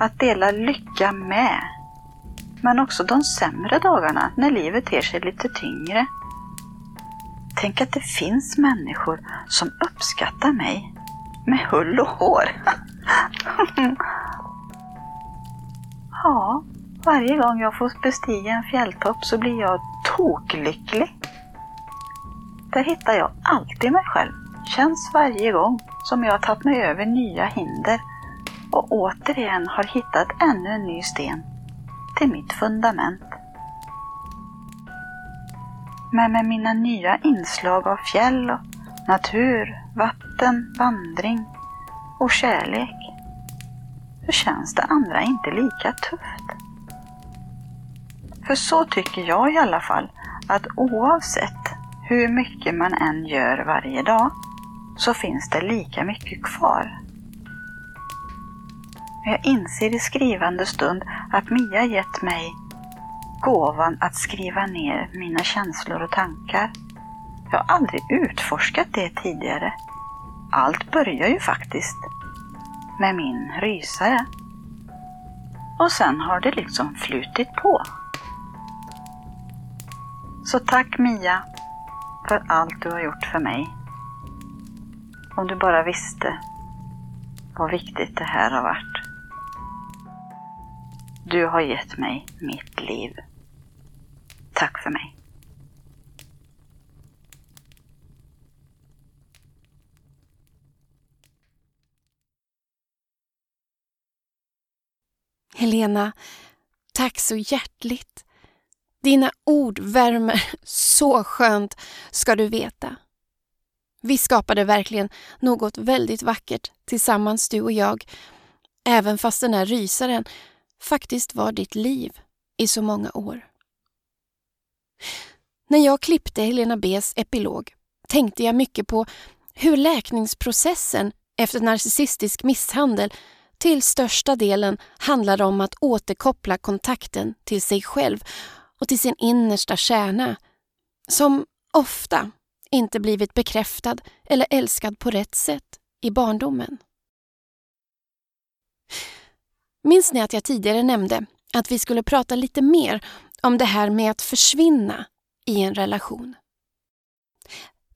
Att dela lycka med. Men också de sämre dagarna när livet ter sig lite tyngre. Tänk att det finns människor som uppskattar mig med hull och hår. [laughs] ja, varje gång jag får bestiga en fjälltopp så blir jag toklycklig. Där hittar jag alltid mig själv. Känns varje gång som jag har tagit mig över nya hinder och återigen har hittat ännu en ny sten till mitt fundament. Men med mina nya inslag av fjäll och natur, vatten, vandring och kärlek så känns det andra inte lika tufft. För så tycker jag i alla fall att oavsett hur mycket man än gör varje dag så finns det lika mycket kvar. Jag inser i skrivande stund att Mia gett mig gåvan att skriva ner mina känslor och tankar. Jag har aldrig utforskat det tidigare. Allt börjar ju faktiskt med min rysare. Och sen har det liksom flutit på. Så tack Mia för allt du har gjort för mig. Om du bara visste vad viktigt det här har varit. Du har gett mig mitt liv. Tack för mig. Helena, tack så hjärtligt. Dina ord värmer [laughs] så skönt, ska du veta. Vi skapade verkligen något väldigt vackert tillsammans, du och jag, även fast den här rysaren faktiskt var ditt liv i så många år. När jag klippte Helena B's epilog tänkte jag mycket på hur läkningsprocessen efter narcissistisk misshandel till största delen handlar om att återkoppla kontakten till sig själv och till sin innersta kärna, som ofta inte blivit bekräftad eller älskad på rätt sätt i barndomen. Minns ni att jag tidigare nämnde att vi skulle prata lite mer om det här med att försvinna i en relation?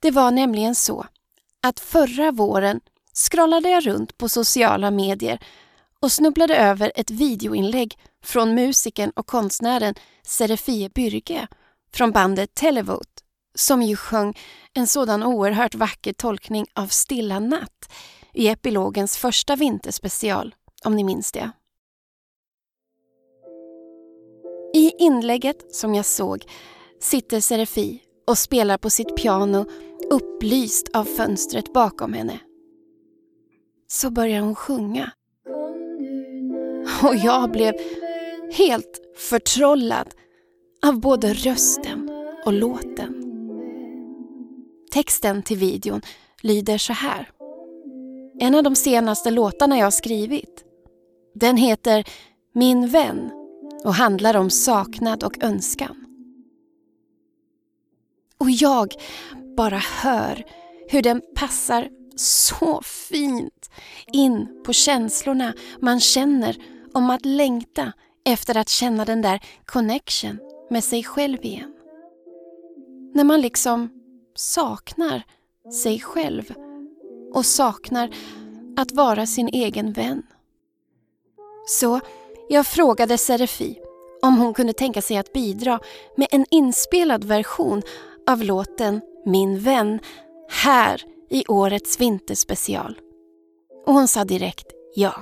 Det var nämligen så att förra våren scrollade jag runt på sociala medier och snubblade över ett videoinlägg från musikern och konstnären Serefie Byrge från bandet Televote som ju sjöng en sådan oerhört vacker tolkning av Stilla natt i epilogens första vinterspecial, om ni minns det. Inlägget som jag såg sitter Serafi och spelar på sitt piano upplyst av fönstret bakom henne. Så börjar hon sjunga. Och jag blev helt förtrollad av både rösten och låten. Texten till videon lyder så här. En av de senaste låtarna jag skrivit. Den heter Min vän och handlar om saknad och önskan. Och jag bara hör hur den passar så fint in på känslorna man känner om att längta efter att känna den där connection med sig själv igen. När man liksom saknar sig själv och saknar att vara sin egen vän. Så jag frågade Serafi om hon kunde tänka sig att bidra med en inspelad version av låten Min vän här i årets vinterspecial. Och hon sa direkt ja.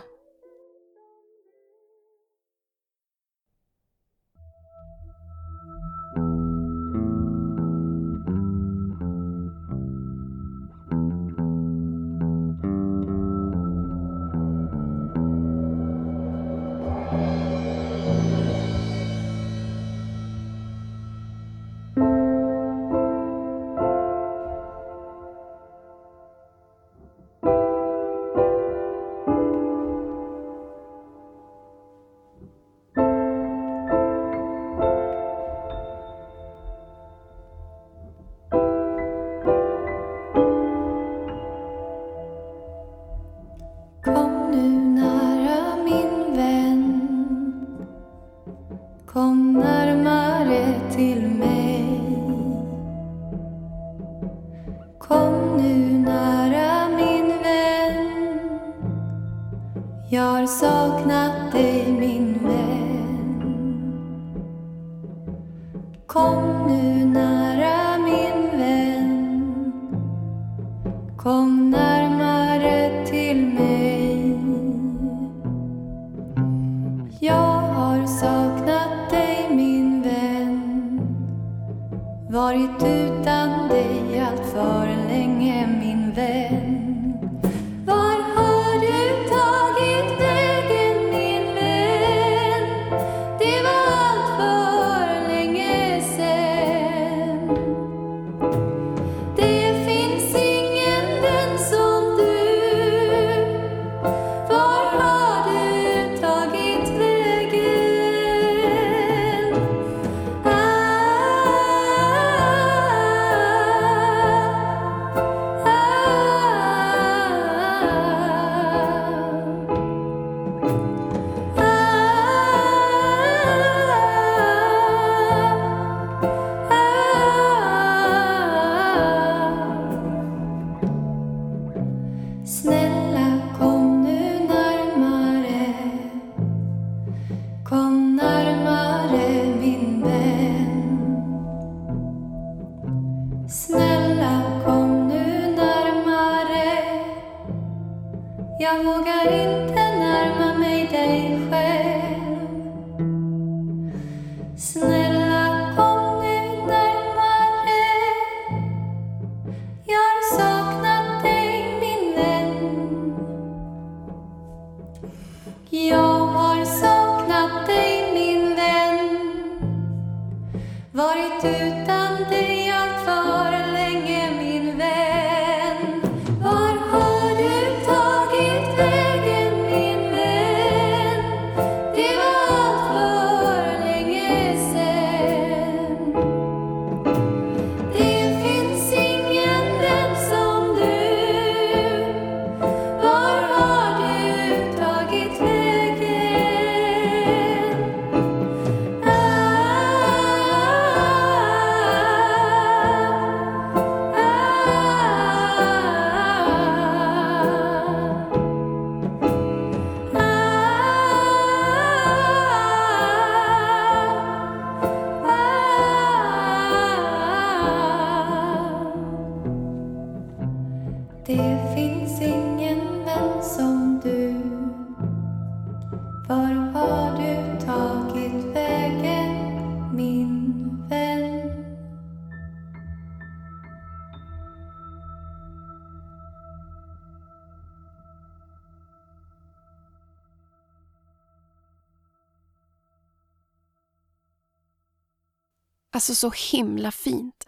alltså så himla fint.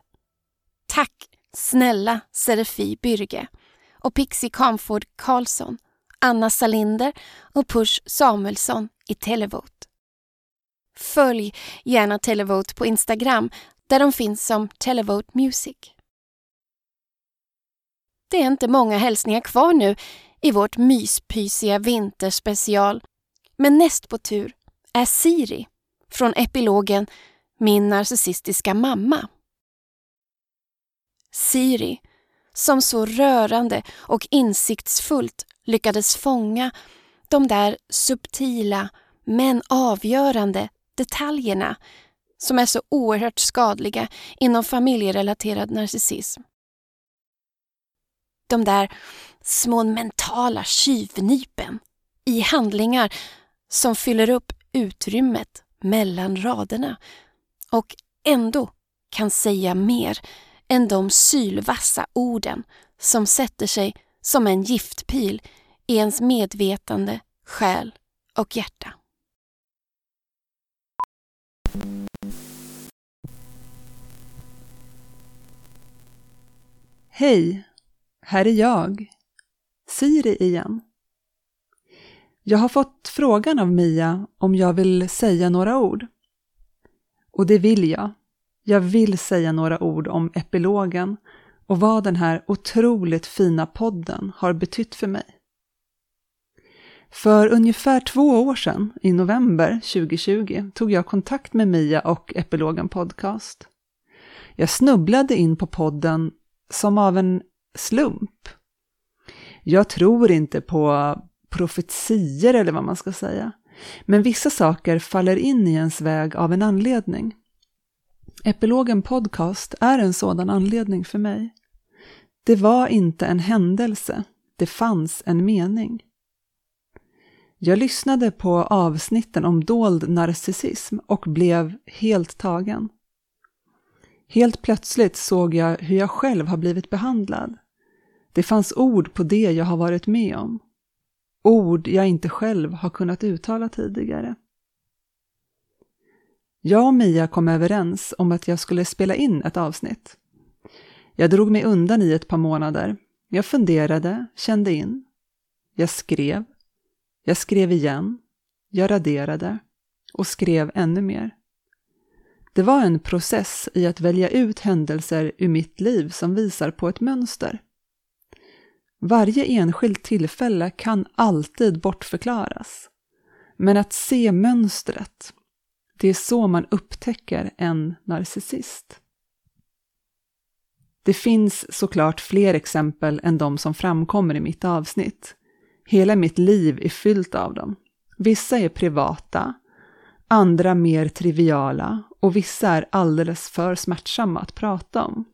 Tack snälla Serafi Byrge och Pixie Kamford Karlsson, Anna Salinder och Push Samuelsson i Televote. Följ gärna Televote på Instagram där de finns som Televote Music. Det är inte många hälsningar kvar nu i vårt myspysiga vinterspecial. Men näst på tur är Siri från epilogen min narcissistiska mamma. Siri, som så rörande och insiktsfullt lyckades fånga de där subtila men avgörande detaljerna som är så oerhört skadliga inom familjerelaterad narcissism. De där små mentala tjuvnypen i handlingar som fyller upp utrymmet mellan raderna och ändå kan säga mer än de sylvassa orden som sätter sig som en giftpil i ens medvetande, själ och hjärta. Hej, här är jag, Siri igen. Jag har fått frågan av Mia om jag vill säga några ord. Och det vill jag. Jag vill säga några ord om epilogen och vad den här otroligt fina podden har betytt för mig. För ungefär två år sedan, i november 2020, tog jag kontakt med Mia och Epilogen Podcast. Jag snubblade in på podden som av en slump. Jag tror inte på profetier eller vad man ska säga. Men vissa saker faller in i ens väg av en anledning. Epilogen Podcast är en sådan anledning för mig. Det var inte en händelse, det fanns en mening. Jag lyssnade på avsnitten om dold narcissism och blev helt tagen. Helt plötsligt såg jag hur jag själv har blivit behandlad. Det fanns ord på det jag har varit med om. Ord jag inte själv har kunnat uttala tidigare. Jag och Mia kom överens om att jag skulle spela in ett avsnitt. Jag drog mig undan i ett par månader. Jag funderade, kände in. Jag skrev. Jag skrev igen. Jag raderade. Och skrev ännu mer. Det var en process i att välja ut händelser ur mitt liv som visar på ett mönster. Varje enskilt tillfälle kan alltid bortförklaras. Men att se mönstret, det är så man upptäcker en narcissist. Det finns såklart fler exempel än de som framkommer i mitt avsnitt. Hela mitt liv är fyllt av dem. Vissa är privata, andra mer triviala och vissa är alldeles för smärtsamma att prata om.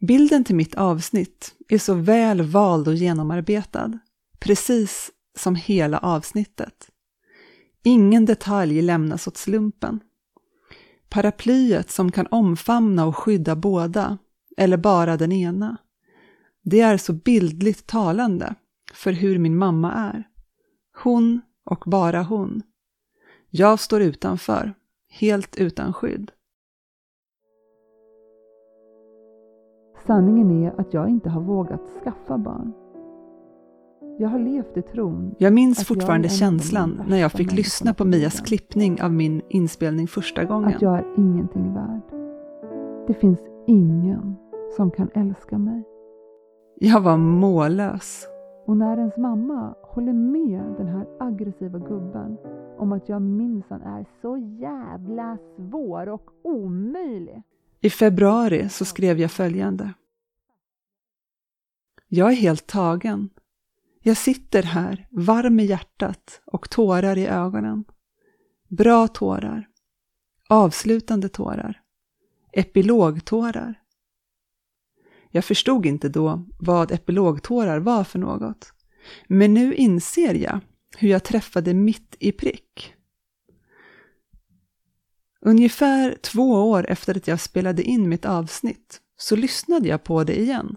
Bilden till mitt avsnitt är så väl vald och genomarbetad, precis som hela avsnittet. Ingen detalj lämnas åt slumpen. Paraplyet som kan omfamna och skydda båda, eller bara den ena. Det är så bildligt talande för hur min mamma är. Hon och bara hon. Jag står utanför, helt utan skydd. Sanningen är att jag inte har vågat skaffa barn. Jag har levt i tron. Jag minns fortfarande jag känslan när jag fick lyssna på Mias klippning av min inspelning första gången. Att jag är ingenting värd. Det finns ingen som kan älska mig. Jag var mållös. Och när ens mamma håller med den här aggressiva gubben om att jag minsann är så jävla svår och omöjlig. I februari så skrev jag följande. Jag är helt tagen. Jag sitter här, varm i hjärtat och tårar i ögonen. Bra tårar. Avslutande tårar. Epilogtårar. Jag förstod inte då vad epilogtårar var för något. Men nu inser jag hur jag träffade mitt i prick. Ungefär två år efter att jag spelade in mitt avsnitt så lyssnade jag på det igen.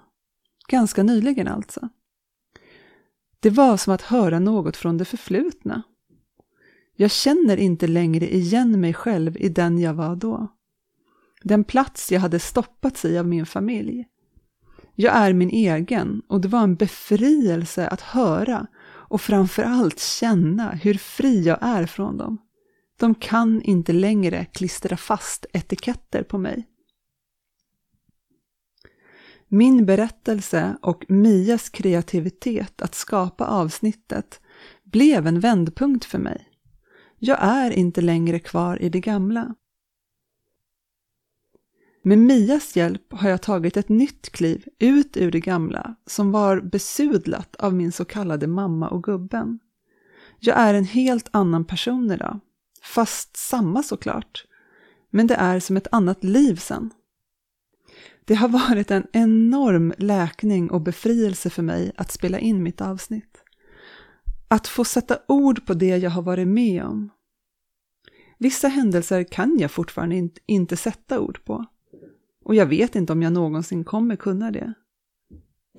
Ganska nyligen alltså. Det var som att höra något från det förflutna. Jag känner inte längre igen mig själv i den jag var då. Den plats jag hade stoppats i av min familj. Jag är min egen och det var en befrielse att höra och framförallt känna hur fri jag är från dem. De kan inte längre klistra fast etiketter på mig. Min berättelse och Mias kreativitet att skapa avsnittet blev en vändpunkt för mig. Jag är inte längre kvar i det gamla. Med Mias hjälp har jag tagit ett nytt kliv ut ur det gamla som var besudlat av min så kallade mamma och gubben. Jag är en helt annan person idag, fast samma såklart. Men det är som ett annat liv sen. Det har varit en enorm läkning och befrielse för mig att spela in mitt avsnitt. Att få sätta ord på det jag har varit med om. Vissa händelser kan jag fortfarande inte sätta ord på. Och jag vet inte om jag någonsin kommer kunna det.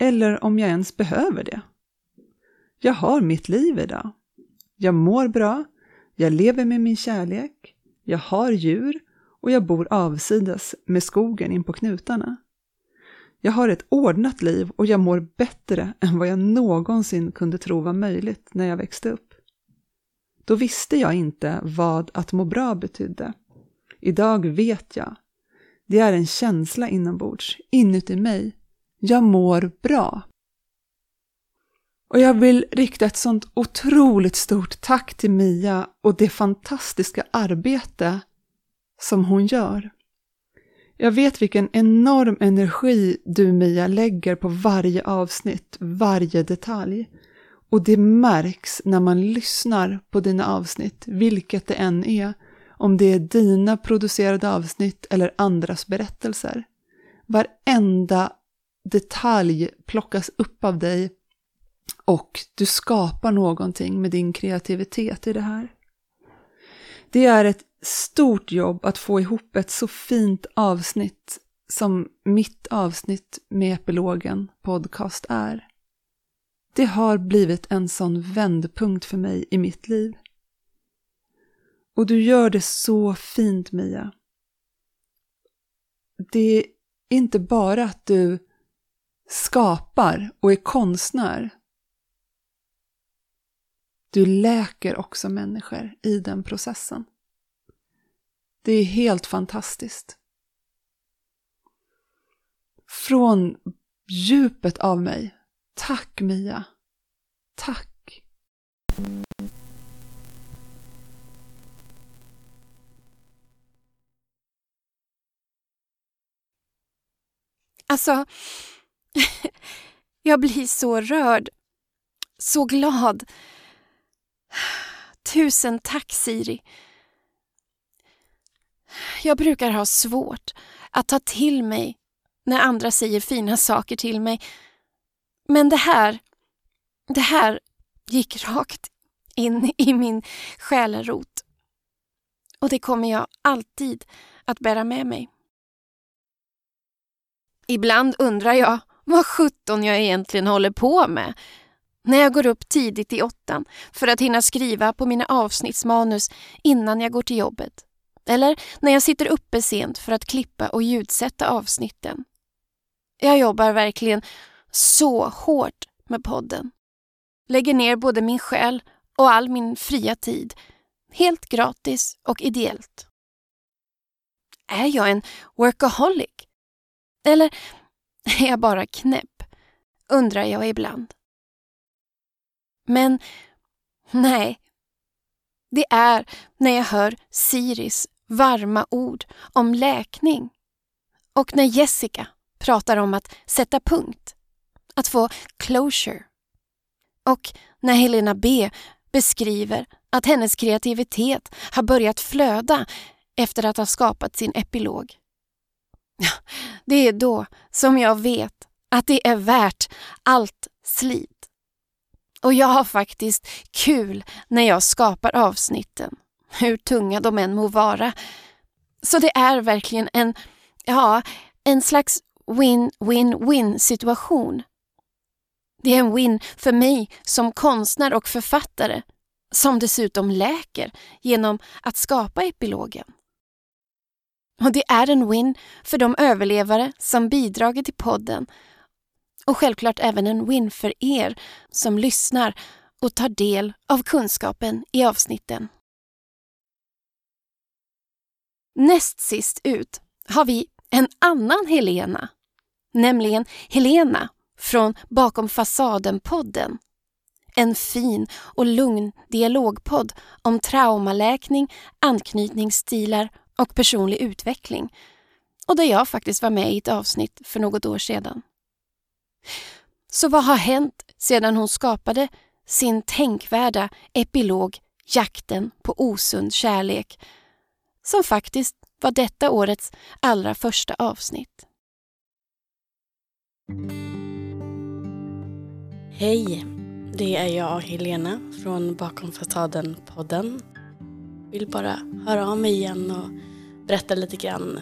Eller om jag ens behöver det. Jag har mitt liv idag. Jag mår bra, jag lever med min kärlek, jag har djur och jag bor avsides med skogen in på knutarna. Jag har ett ordnat liv och jag mår bättre än vad jag någonsin kunde tro var möjligt när jag växte upp. Då visste jag inte vad att må bra betydde. Idag vet jag. Det är en känsla inombords, inuti mig. Jag mår bra. Och jag vill rikta ett sånt otroligt stort tack till Mia och det fantastiska arbete som hon gör. Jag vet vilken enorm energi du Mia lägger på varje avsnitt, varje detalj. Och det märks när man lyssnar på dina avsnitt, vilket det än är. Om det är dina producerade avsnitt eller andras berättelser. Varenda detalj plockas upp av dig och du skapar någonting med din kreativitet i det här. Det är ett stort jobb att få ihop ett så fint avsnitt som mitt avsnitt med epilogen podcast är. Det har blivit en sån vändpunkt för mig i mitt liv. Och du gör det så fint Mia. Det är inte bara att du skapar och är konstnär. Du läker också människor i den processen. Det är helt fantastiskt. Från djupet av mig, tack Mia. Tack. Alltså, [laughs] jag blir så rörd. Så glad. Tusen tack Siri. Jag brukar ha svårt att ta till mig när andra säger fina saker till mig. Men det här, det här gick rakt in i min själarot. Och det kommer jag alltid att bära med mig. Ibland undrar jag vad sjutton jag egentligen håller på med när jag går upp tidigt i åttan för att hinna skriva på mina avsnittsmanus innan jag går till jobbet. Eller när jag sitter uppe sent för att klippa och ljudsätta avsnitten. Jag jobbar verkligen så hårt med podden. Lägger ner både min själ och all min fria tid. Helt gratis och ideellt. Är jag en workaholic? Eller är jag bara knäpp? Undrar jag ibland. Men nej, det är när jag hör Siris varma ord om läkning och när Jessica pratar om att sätta punkt, att få closure. Och när Helena B beskriver att hennes kreativitet har börjat flöda efter att ha skapat sin epilog. Det är då som jag vet att det är värt allt slit. Och jag har faktiskt kul när jag skapar avsnitten, hur tunga de än må vara. Så det är verkligen en, ja, en slags win-win-win situation. Det är en win för mig som konstnär och författare som dessutom läker genom att skapa epilogen. Och det är en win för de överlevare som bidragit till podden och självklart även en win för er som lyssnar och tar del av kunskapen i avsnitten. Näst sist ut har vi en annan Helena, nämligen Helena från Bakom fasaden-podden. En fin och lugn dialogpodd om traumaläkning, anknytningsstilar och personlig utveckling. Och där jag faktiskt var med i ett avsnitt för något år sedan. Så vad har hänt sedan hon skapade sin tänkvärda epilog Jakten på osund kärlek som faktiskt var detta årets allra första avsnitt. Hej! Det är jag, Helena, från Bakom fasaden-podden. Vill bara höra av mig igen och berätta lite grann.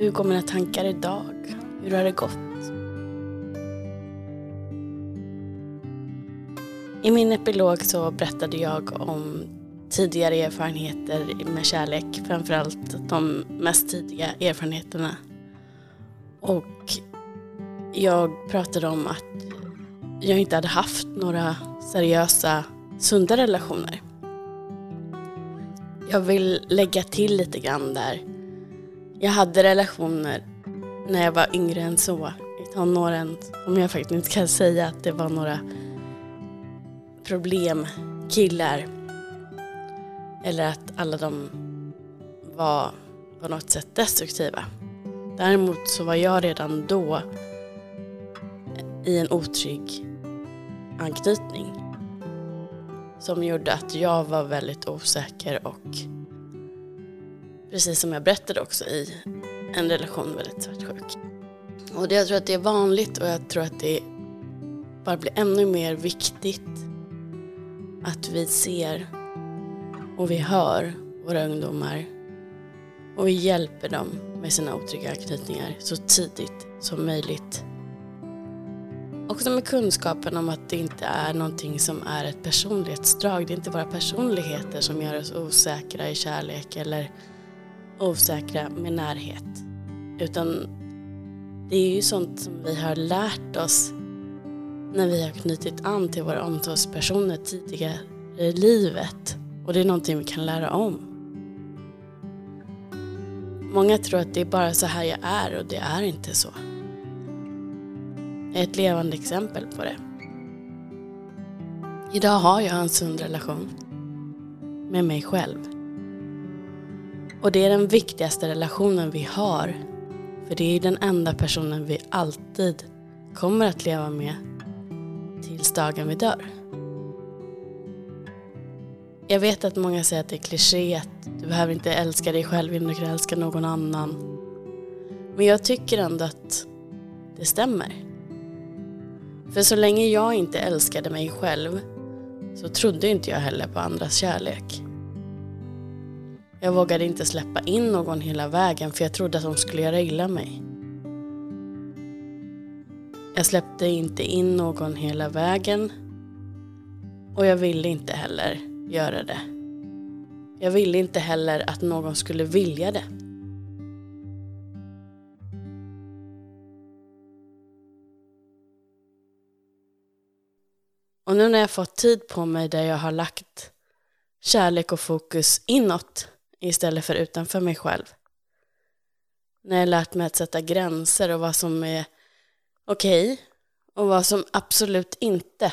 Hur går mina tankar idag? Hur har det gått? I min epilog så berättade jag om tidigare erfarenheter med kärlek, framförallt de mest tidiga erfarenheterna. Och jag pratade om att jag inte hade haft några seriösa, sunda relationer. Jag vill lägga till lite grann där. Jag hade relationer när jag var yngre än så, i tonåren, om jag faktiskt inte kan säga att det var några problemkillar. Eller att alla de var på något sätt destruktiva. Däremot så var jag redan då i en otrygg anknytning som gjorde att jag var väldigt osäker och precis som jag berättade också i en relation väldigt svartsjuk. Och jag tror att det är vanligt och jag tror att det bara blir ännu mer viktigt att vi ser och vi hör våra ungdomar och vi hjälper dem med sina otrygga anknytningar så tidigt som möjligt. Också med kunskapen om att det inte är någonting som är ett personlighetsdrag. Det är inte våra personligheter som gör oss osäkra i kärlek eller osäkra med närhet. Utan det är ju sånt som vi har lärt oss när vi har knutit an till våra omsorgspersoner tidigare i livet. Och det är någonting vi kan lära om. Många tror att det är bara så här jag är och det är inte så. Jag är ett levande exempel på det. Idag har jag en sund relation med mig själv. Och det är den viktigaste relationen vi har. För det är den enda personen vi alltid kommer att leva med tills dagen vi dör. Jag vet att många säger att det är kliché att du behöver inte älska dig själv innan du kan älska någon annan. Men jag tycker ändå att det stämmer. För så länge jag inte älskade mig själv så trodde inte jag heller på andras kärlek. Jag vågade inte släppa in någon hela vägen för jag trodde att de skulle göra illa mig. Jag släppte inte in någon hela vägen och jag ville inte heller göra det. Jag ville inte heller att någon skulle vilja det. Och nu när jag fått tid på mig där jag har lagt kärlek och fokus inåt istället för utanför mig själv. När jag lärt mig att sätta gränser och vad som är okej okay, och vad som absolut inte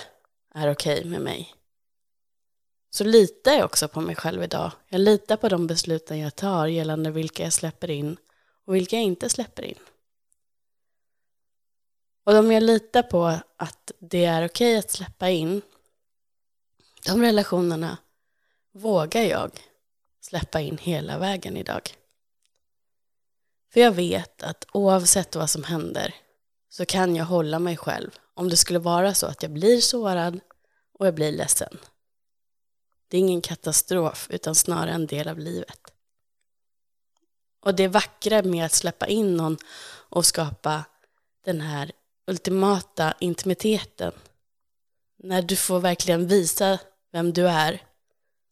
är okej okay med mig. Så litar jag också på mig själv idag. Jag litar på de besluten jag tar gällande vilka jag släpper in och vilka jag inte släpper in. Och de jag litar på att det är okej att släppa in, de relationerna vågar jag släppa in hela vägen idag. För jag vet att oavsett vad som händer så kan jag hålla mig själv om det skulle vara så att jag blir sårad och jag blir ledsen. Det är ingen katastrof utan snarare en del av livet. Och det vackra med att släppa in någon och skapa den här ultimata intimiteten. När du får verkligen visa vem du är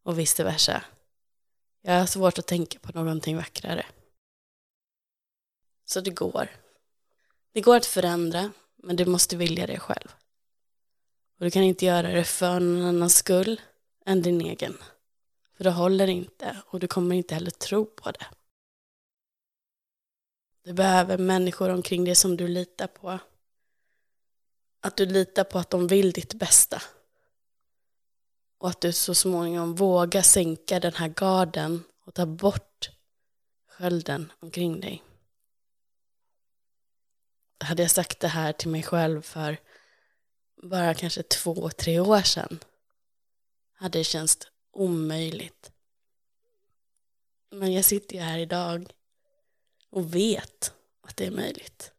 och vice versa. Jag har svårt att tänka på någonting vackrare. Så det går. Det går att förändra, men du måste vilja det själv. Och du kan inte göra det för någon annans skull än din egen. För det håller inte och du kommer inte heller tro på det. Du behöver människor omkring dig som du litar på att du litar på att de vill ditt bästa. Och att du så småningom vågar sänka den här garden och ta bort skölden omkring dig. Hade jag sagt det här till mig själv för bara kanske två, tre år sedan hade det känts omöjligt. Men jag sitter ju här idag och vet att det är möjligt.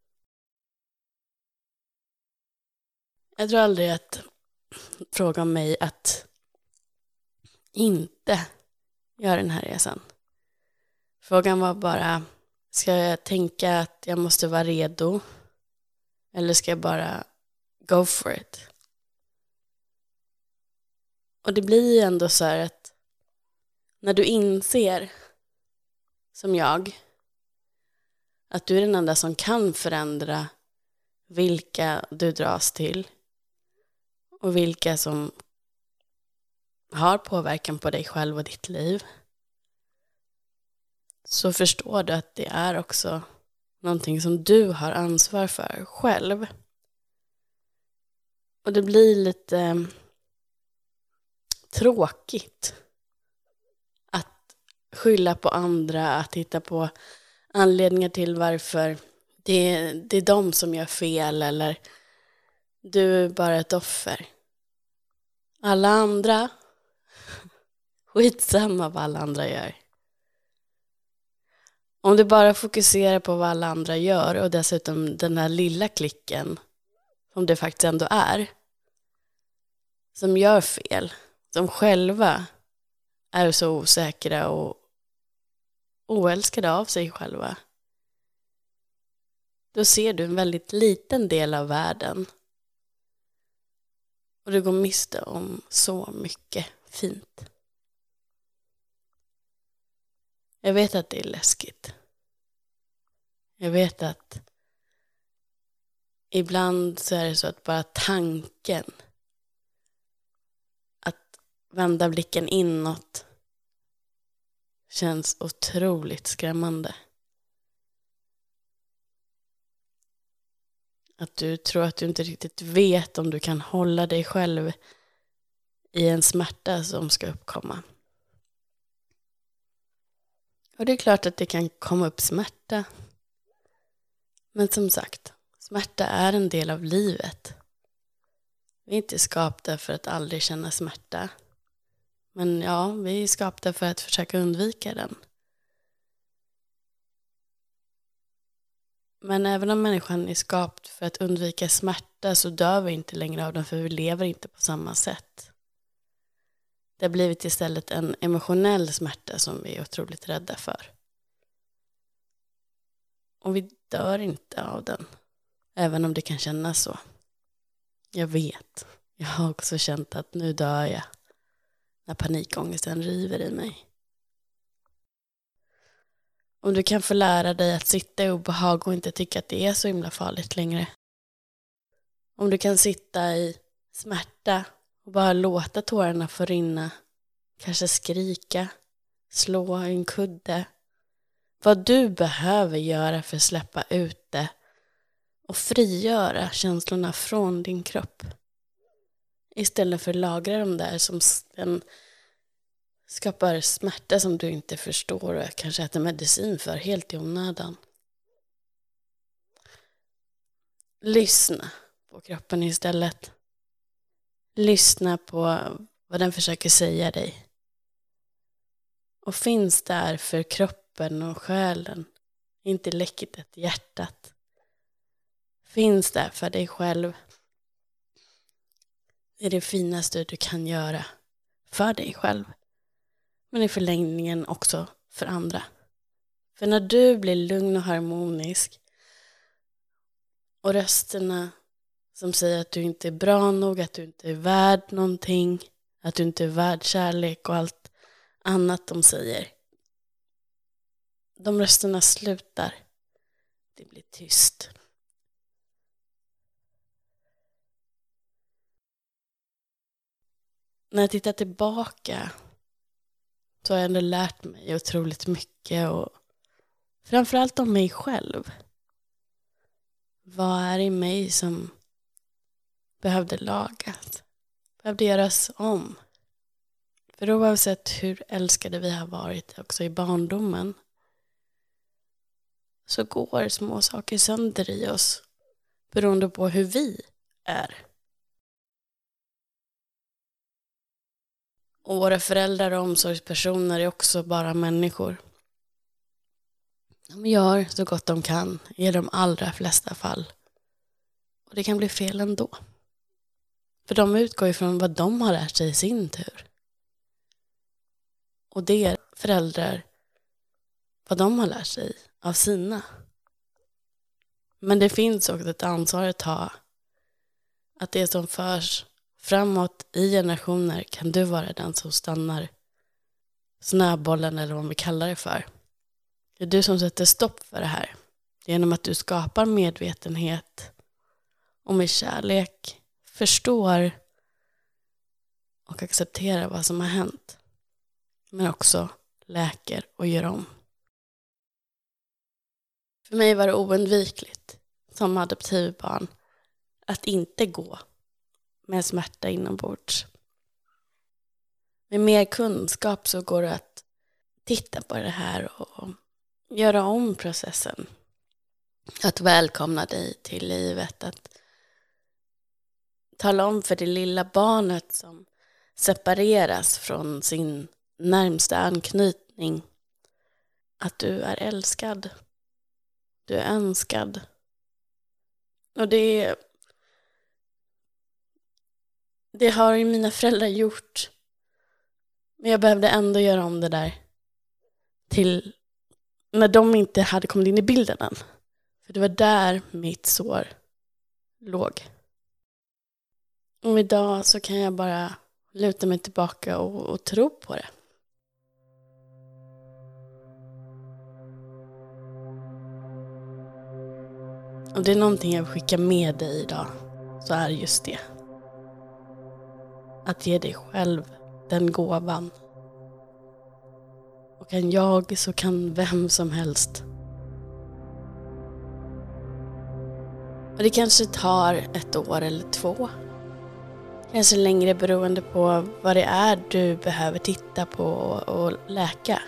Jag tror aldrig att fråga om mig att inte göra den här resan. Frågan var bara, ska jag tänka att jag måste vara redo? Eller ska jag bara go for it? Och det blir ju ändå så här att när du inser, som jag, att du är den enda som kan förändra vilka du dras till och vilka som har påverkan på dig själv och ditt liv så förstår du att det är också någonting som du har ansvar för själv. Och det blir lite eh, tråkigt att skylla på andra, att hitta på anledningar till varför det, det är de som gör fel eller du är bara ett offer. Alla andra, [laughs] skitsamma vad alla andra gör. Om du bara fokuserar på vad alla andra gör och dessutom den här lilla klicken, som det faktiskt ändå är, som gör fel, som själva är så osäkra och oälskade av sig själva, då ser du en väldigt liten del av världen. Och du går miste om så mycket fint. Jag vet att det är läskigt. Jag vet att ibland så är det så att bara tanken att vända blicken inåt känns otroligt skrämmande. Att du tror att du inte riktigt vet om du kan hålla dig själv i en smärta som ska uppkomma. Och det är klart att det kan komma upp smärta. Men som sagt, smärta är en del av livet. Vi är inte skapta för att aldrig känna smärta. Men ja, vi är skapta för att försöka undvika den. Men även om människan är skapt för att undvika smärta så dör vi inte längre av den för vi lever inte på samma sätt. Det har blivit istället en emotionell smärta som vi är otroligt rädda för. Och vi dör inte av den, även om det kan kännas så. Jag vet, jag har också känt att nu dör jag när panikångesten river i mig. Om du kan få lära dig att sitta i obehag och inte tycka att det är så himla farligt längre. Om du kan sitta i smärta och bara låta tårarna få rinna. Kanske skrika, slå en kudde. Vad du behöver göra för att släppa ut det och frigöra känslorna från din kropp. Istället för att lagra dem där som en skapar smärta som du inte förstår och kanske äter medicin för helt i onödan. Lyssna på kroppen istället. Lyssna på vad den försöker säga dig. Och finns där för kroppen och själen, inte hjärtat. Finns där för dig själv. Det är det finaste du kan göra för dig själv. Men i förlängningen också för andra. För när du blir lugn och harmonisk och rösterna som säger att du inte är bra nog, att du inte är värd någonting, att du inte är värd kärlek och allt annat de säger. De rösterna slutar. Det blir tyst. När jag tittar tillbaka så har jag ändå lärt mig otroligt mycket och framförallt om mig själv. Vad är i mig som behövde lagas, behövde göras om. För oavsett hur älskade vi har varit också i barndomen så går små saker sönder i oss beroende på hur vi är. Och våra föräldrar och omsorgspersoner är också bara människor. De gör så gott de kan i de allra flesta fall. Och det kan bli fel ändå. För de utgår ju från vad de har lärt sig i sin tur. Och det är föräldrar vad de har lärt sig av sina. Men det finns också ett ansvar att ta. Att det som förs framåt i generationer kan du vara den som stannar snöbollen eller vad vi kallar det för. Det är du som sätter stopp för det här. Genom att du skapar medvetenhet och med kärlek förstår och accepterar vad som har hänt. Men också läker och gör om. För mig var det oundvikligt som adoptivbarn att inte gå med smärta inombords. Med mer kunskap så går det att titta på det här och göra om processen. Att välkomna dig till livet, att tala om för det lilla barnet som separeras från sin närmsta anknytning att du är älskad. Du är önskad. Och det det har ju mina föräldrar gjort. Men jag behövde ändå göra om det där till när de inte hade kommit in i bilden än. För det var där mitt sår låg. Och idag så kan jag bara luta mig tillbaka och, och tro på det. Om det är någonting jag vill skicka med dig idag så är det just det. Att ge dig själv den gåvan. Och kan jag så kan vem som helst. Och det kanske tar ett år eller två. Kanske längre beroende på vad det är du behöver titta på och läka.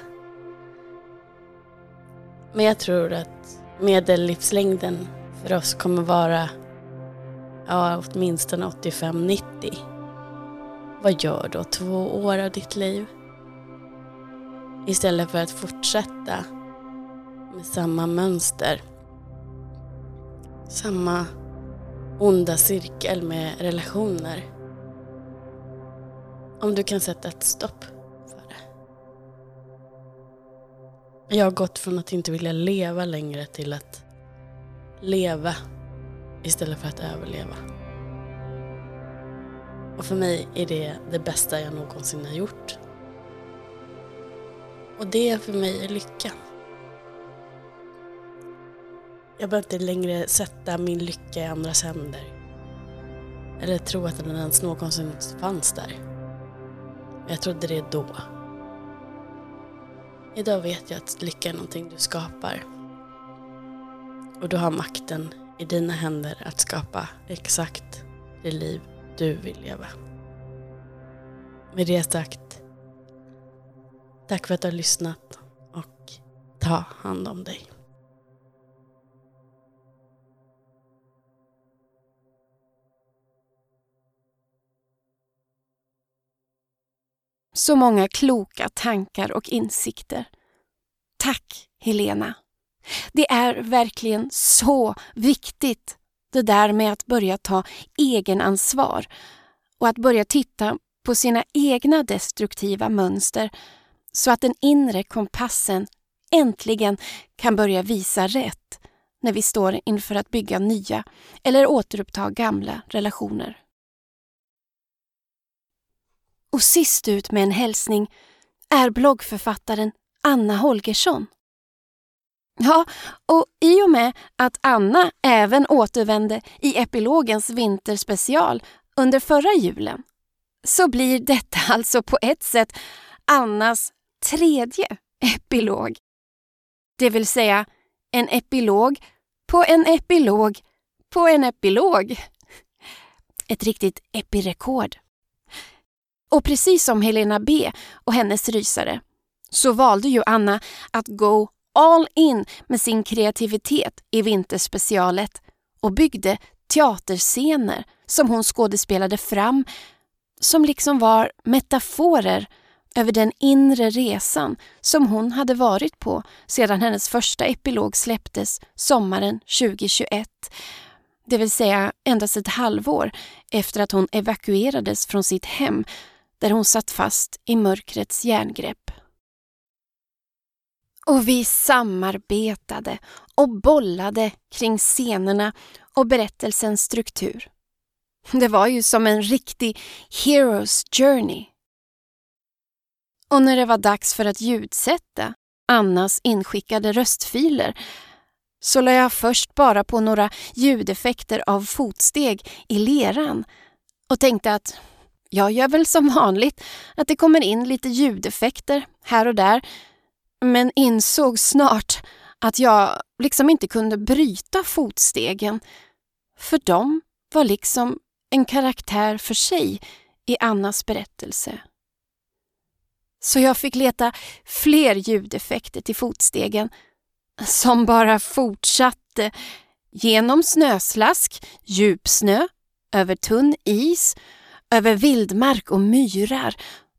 Men jag tror att medellivslängden för oss kommer vara ja, åtminstone 85-90. Vad gör då två år av ditt liv? Istället för att fortsätta med samma mönster. Samma onda cirkel med relationer. Om du kan sätta ett stopp för det. Jag har gått från att inte vilja leva längre till att leva istället för att överleva. Och för mig är det det bästa jag någonsin har gjort. Och det för mig är lyckan. Jag behöver inte längre sätta min lycka i andras händer. Eller tro att den ens någonsin fanns där. Jag trodde det då. Idag vet jag att lycka är någonting du skapar. Och du har makten i dina händer att skapa exakt det liv du vill leva. Med det sagt, tack för att du har lyssnat och ta hand om dig. Så många kloka tankar och insikter. Tack, Helena. Det är verkligen så viktigt det där med att börja ta egenansvar och att börja titta på sina egna destruktiva mönster så att den inre kompassen äntligen kan börja visa rätt när vi står inför att bygga nya eller återuppta gamla relationer. Och sist ut med en hälsning är bloggförfattaren Anna Holgersson. Ja, och i och med att Anna även återvände i epilogens vinterspecial under förra julen så blir detta [laughs] alltså på ett sätt Annas tredje epilog. Det vill säga en epilog på en epilog på en epilog. Ett riktigt epirekord. Och precis som Helena B och hennes rysare så valde ju Anna att gå all in med sin kreativitet i vinterspecialet och byggde teaterscener som hon skådespelade fram som liksom var metaforer över den inre resan som hon hade varit på sedan hennes första epilog släpptes sommaren 2021. Det vill säga endast ett halvår efter att hon evakuerades från sitt hem där hon satt fast i mörkrets järngrepp. Och vi samarbetade och bollade kring scenerna och berättelsens struktur. Det var ju som en riktig Hero's Journey. Och när det var dags för att ljudsätta Annas inskickade röstfiler så la jag först bara på några ljudeffekter av fotsteg i leran och tänkte att jag gör väl som vanligt att det kommer in lite ljudeffekter här och där men insåg snart att jag liksom inte kunde bryta fotstegen för de var liksom en karaktär för sig i Annas berättelse. Så jag fick leta fler ljudeffekter till fotstegen som bara fortsatte genom snöslask, djupsnö, över tunn is, över vildmark och myrar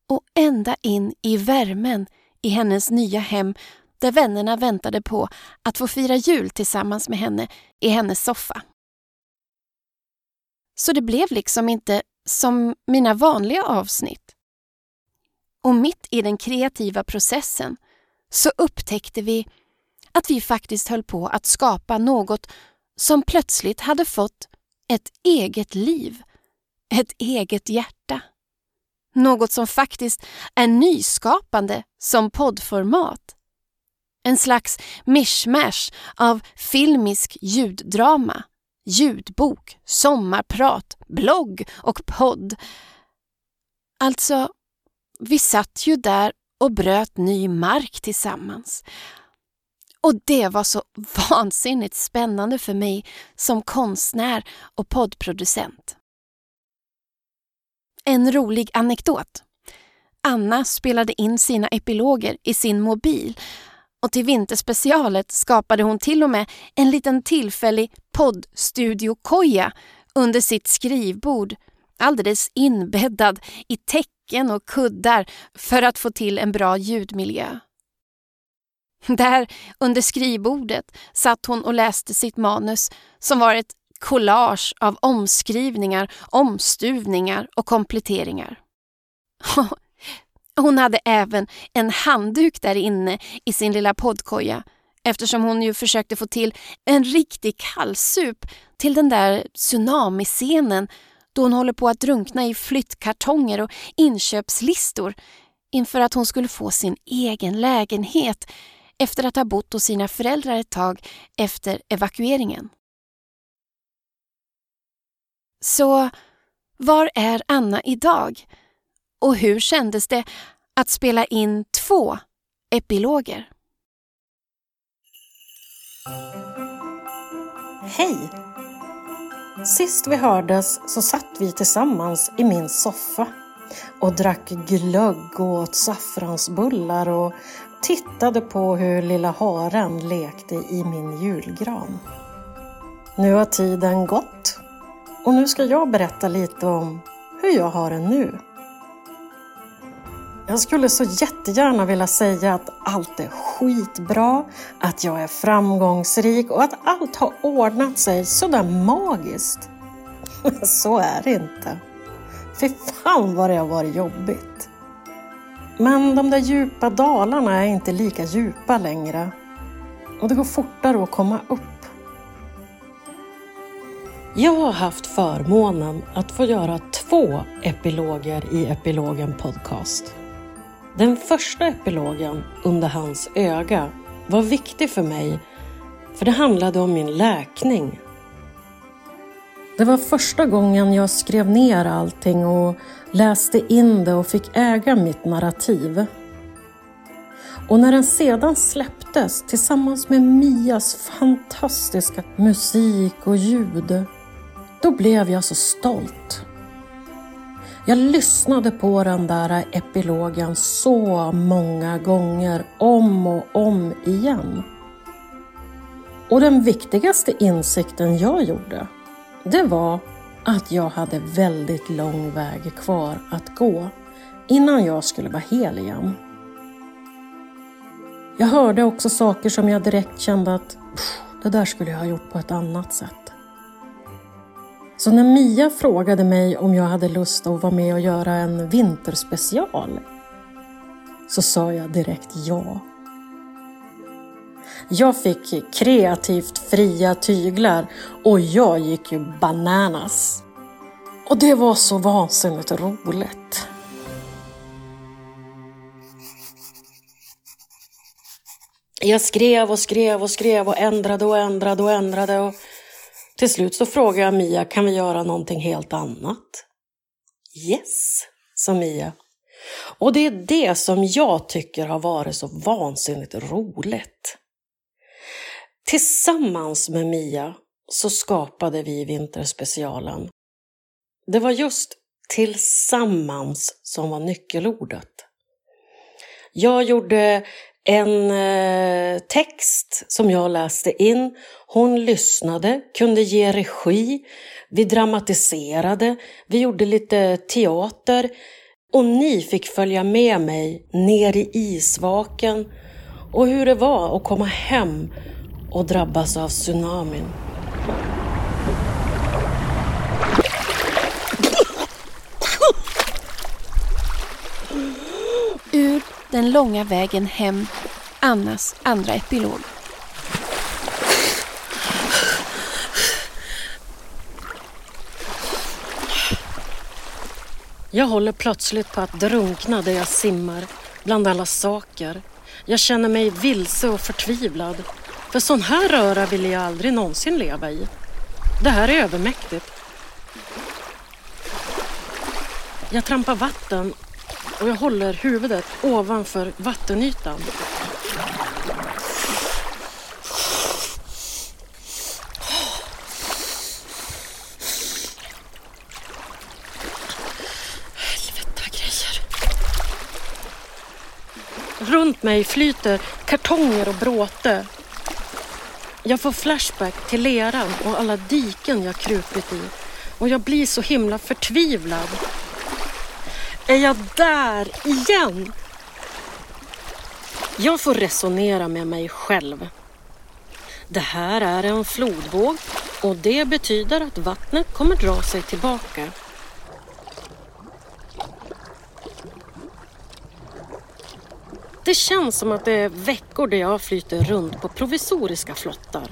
och ända in i värmen i hennes nya hem där vännerna väntade på att få fira jul tillsammans med henne i hennes soffa. Så det blev liksom inte som mina vanliga avsnitt. Och mitt i den kreativa processen så upptäckte vi att vi faktiskt höll på att skapa något som plötsligt hade fått ett eget liv, ett eget hjärta. Något som faktiskt är nyskapande som poddformat. En slags mishmash av filmisk ljuddrama, ljudbok, sommarprat, blogg och podd. Alltså, vi satt ju där och bröt ny mark tillsammans. Och det var så [laughs] vansinnigt spännande för mig som konstnär och poddproducent. En rolig anekdot. Anna spelade in sina epiloger i sin mobil och till vinterspecialet skapade hon till och med en liten tillfällig poddstudiokoja under sitt skrivbord alldeles inbäddad i täcken och kuddar för att få till en bra ljudmiljö. Där under skrivbordet satt hon och läste sitt manus som var ett collage av omskrivningar, omstuvningar och kompletteringar. [laughs] Hon hade även en handduk där inne i sin lilla poddkoja eftersom hon ju försökte få till en riktig kallsup till den där tsunamiscenen då hon håller på att drunkna i flyttkartonger och inköpslistor inför att hon skulle få sin egen lägenhet efter att ha bott hos sina föräldrar ett tag efter evakueringen. Så var är Anna idag? Och hur kändes det att spela in två epiloger? Hej! Sist vi hördes så satt vi tillsammans i min soffa och drack glögg och åt saffransbullar och tittade på hur lilla haren lekte i min julgran. Nu har tiden gått och nu ska jag berätta lite om hur jag har det nu. Jag skulle så jättegärna vilja säga att allt är skitbra, att jag är framgångsrik och att allt har ordnat sig sådär magiskt. [laughs] Så är det inte. Fy fan vad det har varit jobbigt. Men de där djupa dalarna är inte lika djupa längre. Och det går fortare att komma upp. Jag har haft förmånen att få göra två epiloger i Epilogen Podcast. Den första epilogen, Under hans öga, var viktig för mig för det handlade om min läkning. Det var första gången jag skrev ner allting och läste in det och fick äga mitt narrativ. Och när den sedan släpptes tillsammans med Mias fantastiska musik och ljud, då blev jag så stolt. Jag lyssnade på den där epilogen så många gånger, om och om igen. Och den viktigaste insikten jag gjorde, det var att jag hade väldigt lång väg kvar att gå innan jag skulle vara hel igen. Jag hörde också saker som jag direkt kände att det där skulle jag ha gjort på ett annat sätt. Så när Mia frågade mig om jag hade lust att vara med och göra en vinterspecial så sa jag direkt ja. Jag fick kreativt fria tyglar och jag gick ju bananas. Och det var så vansinnigt roligt. Jag skrev och skrev och skrev och ändrade och ändrade och ändrade och till slut så frågade jag Mia, kan vi göra någonting helt annat? Yes, sa Mia. Och det är det som jag tycker har varit så vansinnigt roligt. Tillsammans med Mia så skapade vi Vinterspecialen. Det var just tillsammans som var nyckelordet. Jag gjorde en eh, text som jag läste in. Hon lyssnade, kunde ge regi. Vi dramatiserade, vi gjorde lite teater och ni fick följa med mig ner i isvaken och hur det var att komma hem och drabbas av tsunamin. Ur den långa vägen hem, Annas andra epilog. Jag håller plötsligt på att drunkna där jag simmar, bland alla saker. Jag känner mig vilse och förtvivlad. För sån här röra ville jag aldrig någonsin leva i. Det här är övermäktigt. Jag trampar vatten och jag håller huvudet ovanför vattenytan. Helvete grejer. Runt mig flyter kartonger och bråte. Jag får flashback till leran och alla diken jag krupit i och jag blir så himla förtvivlad. Är jag där igen? Jag får resonera med mig själv. Det här är en flodvåg och det betyder att vattnet kommer dra sig tillbaka. Det känns som att det är veckor där jag flyter runt på provisoriska flottar.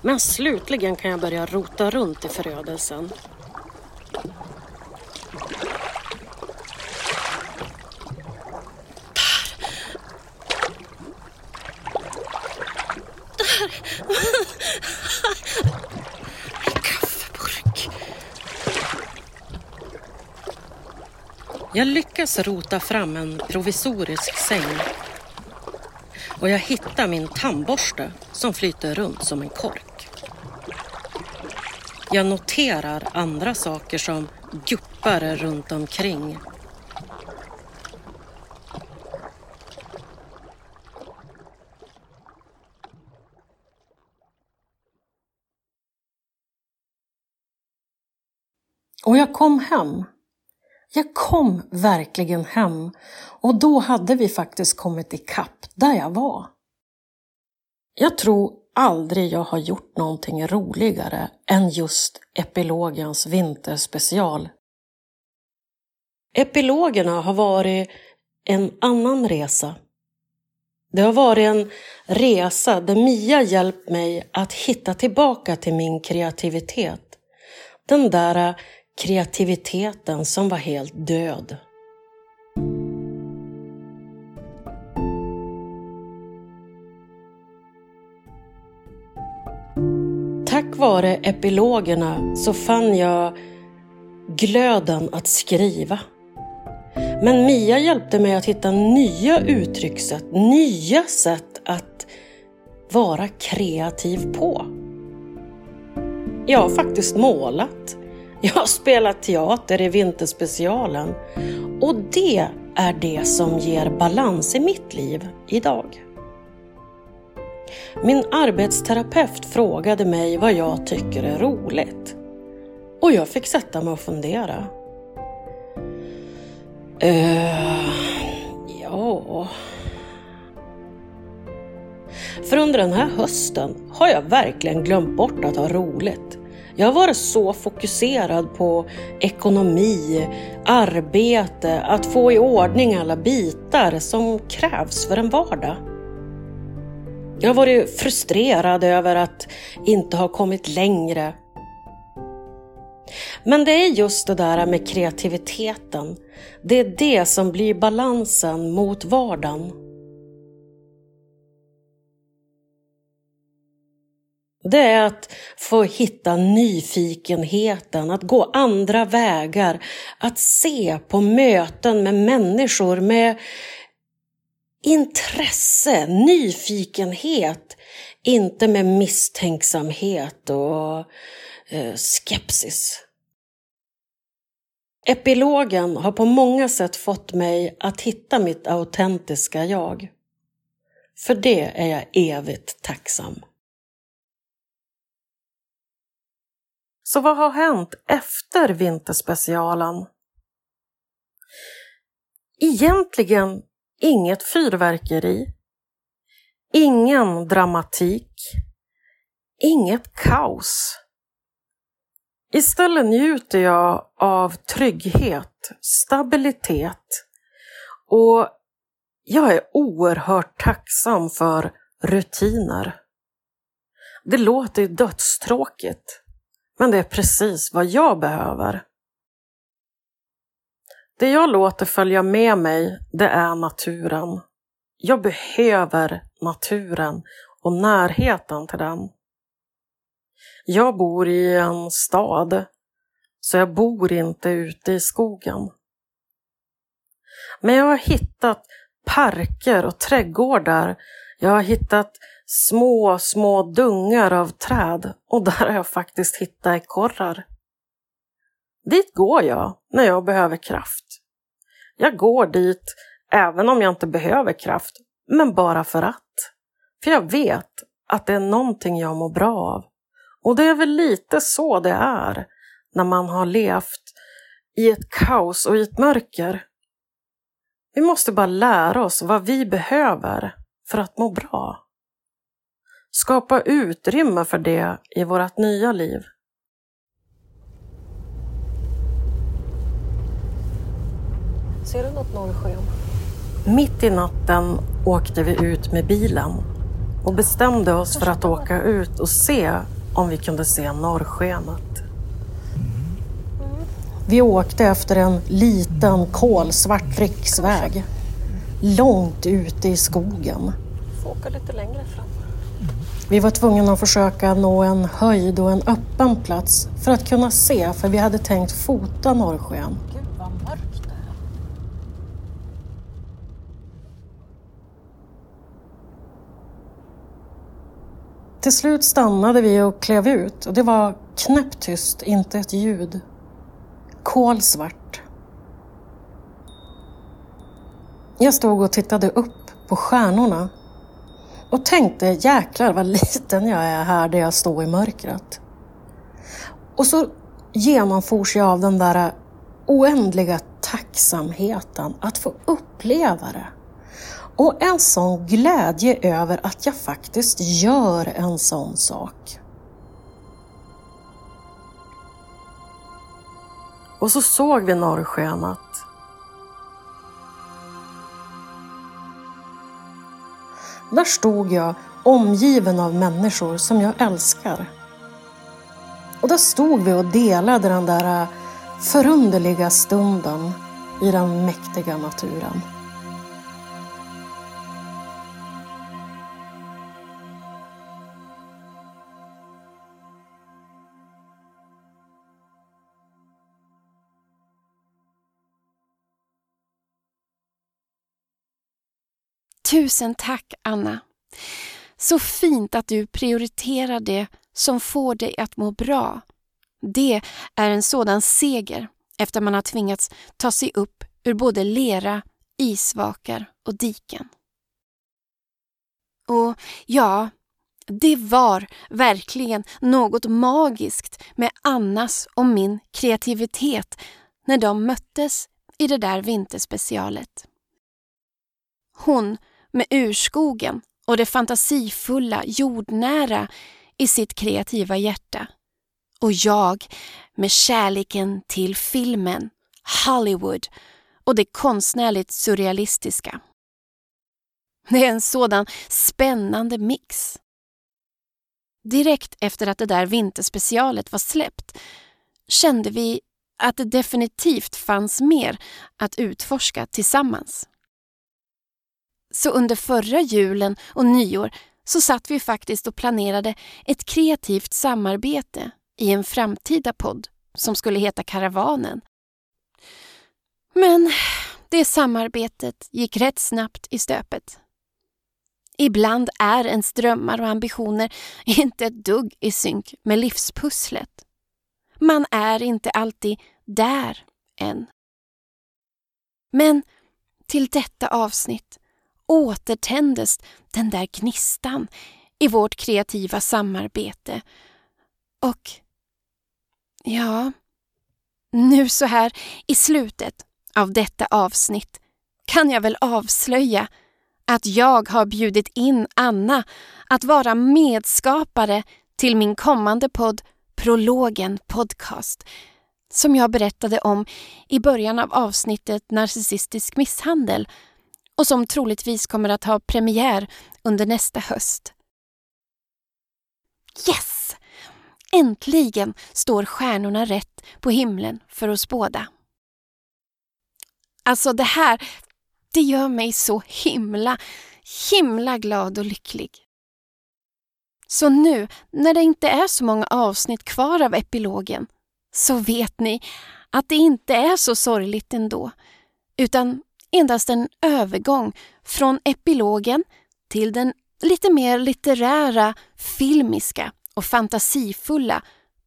Men slutligen kan jag börja rota runt i förödelsen. Jag lyckas rota fram en provisorisk säng. Och jag hittar min tandborste som flyter runt som en kork. Jag noterar andra saker som guppar runt omkring. Och jag kom hem. Jag kom verkligen hem och då hade vi faktiskt kommit ikapp där jag var. Jag tror aldrig jag har gjort någonting roligare än just epilogens vinterspecial. Epilogerna har varit en annan resa. Det har varit en resa där Mia hjälpt mig att hitta tillbaka till min kreativitet. Den där kreativiteten som var helt död. Tack vare epilogerna så fann jag glöden att skriva. Men Mia hjälpte mig att hitta nya uttryckssätt, nya sätt att vara kreativ på. Jag har faktiskt målat jag har spelat teater i Vinterspecialen och det är det som ger balans i mitt liv idag. Min arbetsterapeut frågade mig vad jag tycker är roligt och jag fick sätta mig och fundera. Uh, ja... För under den här hösten har jag verkligen glömt bort att ha roligt. Jag har varit så fokuserad på ekonomi, arbete, att få i ordning alla bitar som krävs för en vardag. Jag har varit frustrerad över att inte ha kommit längre. Men det är just det där med kreativiteten. Det är det som blir balansen mot vardagen. Det är att få hitta nyfikenheten, att gå andra vägar, att se på möten med människor med intresse, nyfikenhet, inte med misstänksamhet och eh, skepsis. Epilogen har på många sätt fått mig att hitta mitt autentiska jag. För det är jag evigt tacksam. Så vad har hänt efter vinterspecialen? Egentligen inget fyrverkeri, ingen dramatik, inget kaos. Istället njuter jag av trygghet, stabilitet och jag är oerhört tacksam för rutiner. Det låter dödstråkigt. Men det är precis vad jag behöver. Det jag låter följa med mig, det är naturen. Jag behöver naturen och närheten till den. Jag bor i en stad, så jag bor inte ute i skogen. Men jag har hittat parker och trädgårdar. Jag har hittat små, små dungar av träd och där har jag faktiskt hittat ekorrar. Dit går jag när jag behöver kraft. Jag går dit även om jag inte behöver kraft, men bara för att. För jag vet att det är någonting jag mår bra av. Och det är väl lite så det är när man har levt i ett kaos och i ett mörker. Vi måste bara lära oss vad vi behöver för att må bra. Skapa utrymme för det i vårt nya liv. Ser du något norrsken? Mitt i natten åkte vi ut med bilen och bestämde oss för att åka ut och se om vi kunde se norrskenet. Vi åkte efter en liten kolsvart riksväg långt ute i skogen. Får åka lite längre fram. Vi var tvungna att försöka nå en höjd och en öppen plats för att kunna se, för vi hade tänkt fota norrsken. Gud vad mörkt det är. Till slut stannade vi och klev ut och det var knäpptyst, inte ett ljud. Kolsvart. Jag stod och tittade upp på stjärnorna och tänkte jäklar vad liten jag är här där jag står i mörkret. Och så genomfors jag av den där oändliga tacksamheten att få uppleva det. Och en sån glädje över att jag faktiskt gör en sån sak. Och så såg vi norrskenet. Där stod jag omgiven av människor som jag älskar. Och där stod vi och delade den där äh, förunderliga stunden i den mäktiga naturen. Tusen tack Anna. Så fint att du prioriterar det som får dig att må bra Det är en sådan seger efter man har tvingats ta sig upp ur både lera, isvakar och diken. Och ja, det var verkligen något magiskt med Annas och min kreativitet när de möttes i det där vinterspecialet. Hon med urskogen och det fantasifulla, jordnära i sitt kreativa hjärta. Och jag med kärleken till filmen, Hollywood och det konstnärligt surrealistiska. Det är en sådan spännande mix. Direkt efter att det där vinterspecialet var släppt kände vi att det definitivt fanns mer att utforska tillsammans. Så under förra julen och nyår så satt vi faktiskt och planerade ett kreativt samarbete i en framtida podd som skulle heta Karavanen. Men det samarbetet gick rätt snabbt i stöpet. Ibland är ens drömmar och ambitioner [laughs] inte ett dugg i synk med livspusslet. Man är inte alltid där än. Men till detta avsnitt återtändes den där gnistan i vårt kreativa samarbete. Och ja, nu så här i slutet av detta avsnitt kan jag väl avslöja att jag har bjudit in Anna att vara medskapare till min kommande podd Prologen Podcast som jag berättade om i början av avsnittet Narcissistisk misshandel och som troligtvis kommer att ha premiär under nästa höst. Yes! Äntligen står stjärnorna rätt på himlen för oss båda. Alltså det här, det gör mig så himla, himla glad och lycklig. Så nu, när det inte är så många avsnitt kvar av epilogen, så vet ni att det inte är så sorgligt ändå, utan endast en övergång från epilogen till den lite mer litterära, filmiska och fantasifulla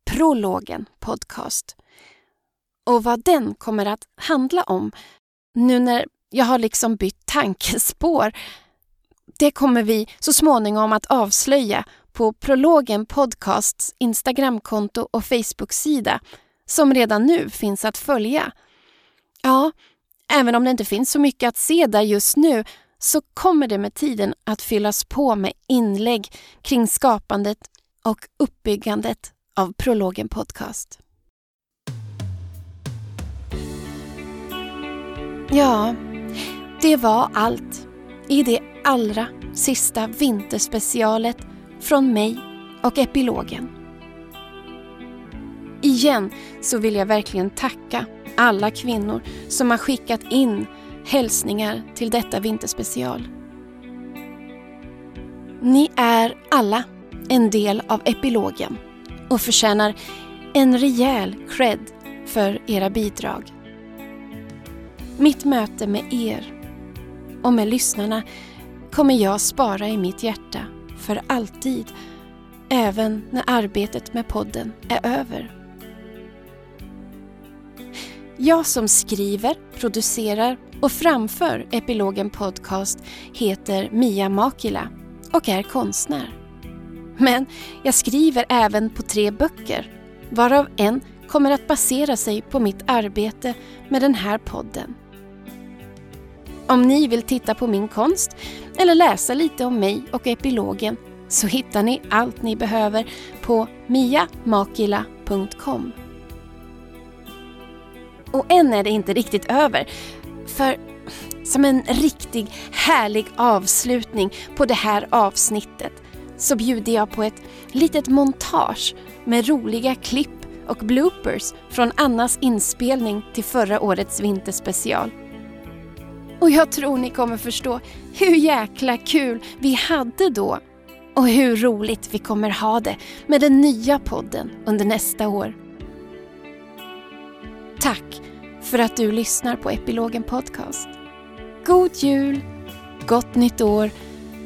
prologen podcast. Och vad den kommer att handla om nu när jag har liksom bytt tankespår, det kommer vi så småningom att avslöja på Prologen Podcasts Instagramkonto och Facebook-sida som redan nu finns att följa. Ja, även om det inte finns så mycket att se där just nu så kommer det med tiden att fyllas på med inlägg kring skapandet och uppbyggandet av Prologen Podcast. Ja, det var allt i det allra sista vinterspecialet från mig och epilogen. Igen så vill jag verkligen tacka alla kvinnor som har skickat in hälsningar till detta vinterspecial. Ni är alla en del av epilogen och förtjänar en rejäl cred för era bidrag. Mitt möte med er och med lyssnarna kommer jag spara i mitt hjärta för alltid, även när arbetet med podden är över. Jag som skriver, producerar och framför Epilogen Podcast heter Mia Makila och är konstnär. Men jag skriver även på tre böcker, varav en kommer att basera sig på mitt arbete med den här podden. Om ni vill titta på min konst eller läsa lite om mig och epilogen så hittar ni allt ni behöver på miamakila.com. Och än är det inte riktigt över. För som en riktig härlig avslutning på det här avsnittet så bjuder jag på ett litet montage med roliga klipp och bloopers från Annas inspelning till förra årets vinterspecial. Och jag tror ni kommer förstå hur jäkla kul vi hade då och hur roligt vi kommer ha det med den nya podden under nästa år. Tack för att du lyssnar på Epilogen Podcast. God jul, gott nytt år,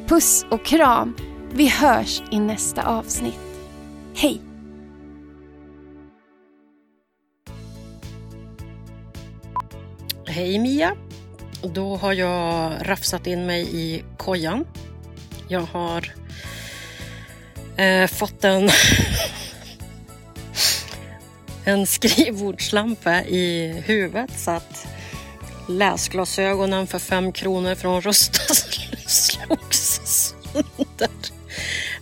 puss och kram. Vi hörs i nästa avsnitt. Hej! Hej Mia! Då har jag rafsat in mig i kojan. Jag har eh, fått en [laughs] en [laughs] skrivbordslampa i huvudet så att läsglasögonen för fem kronor från Rusta [laughs] slogs sönder.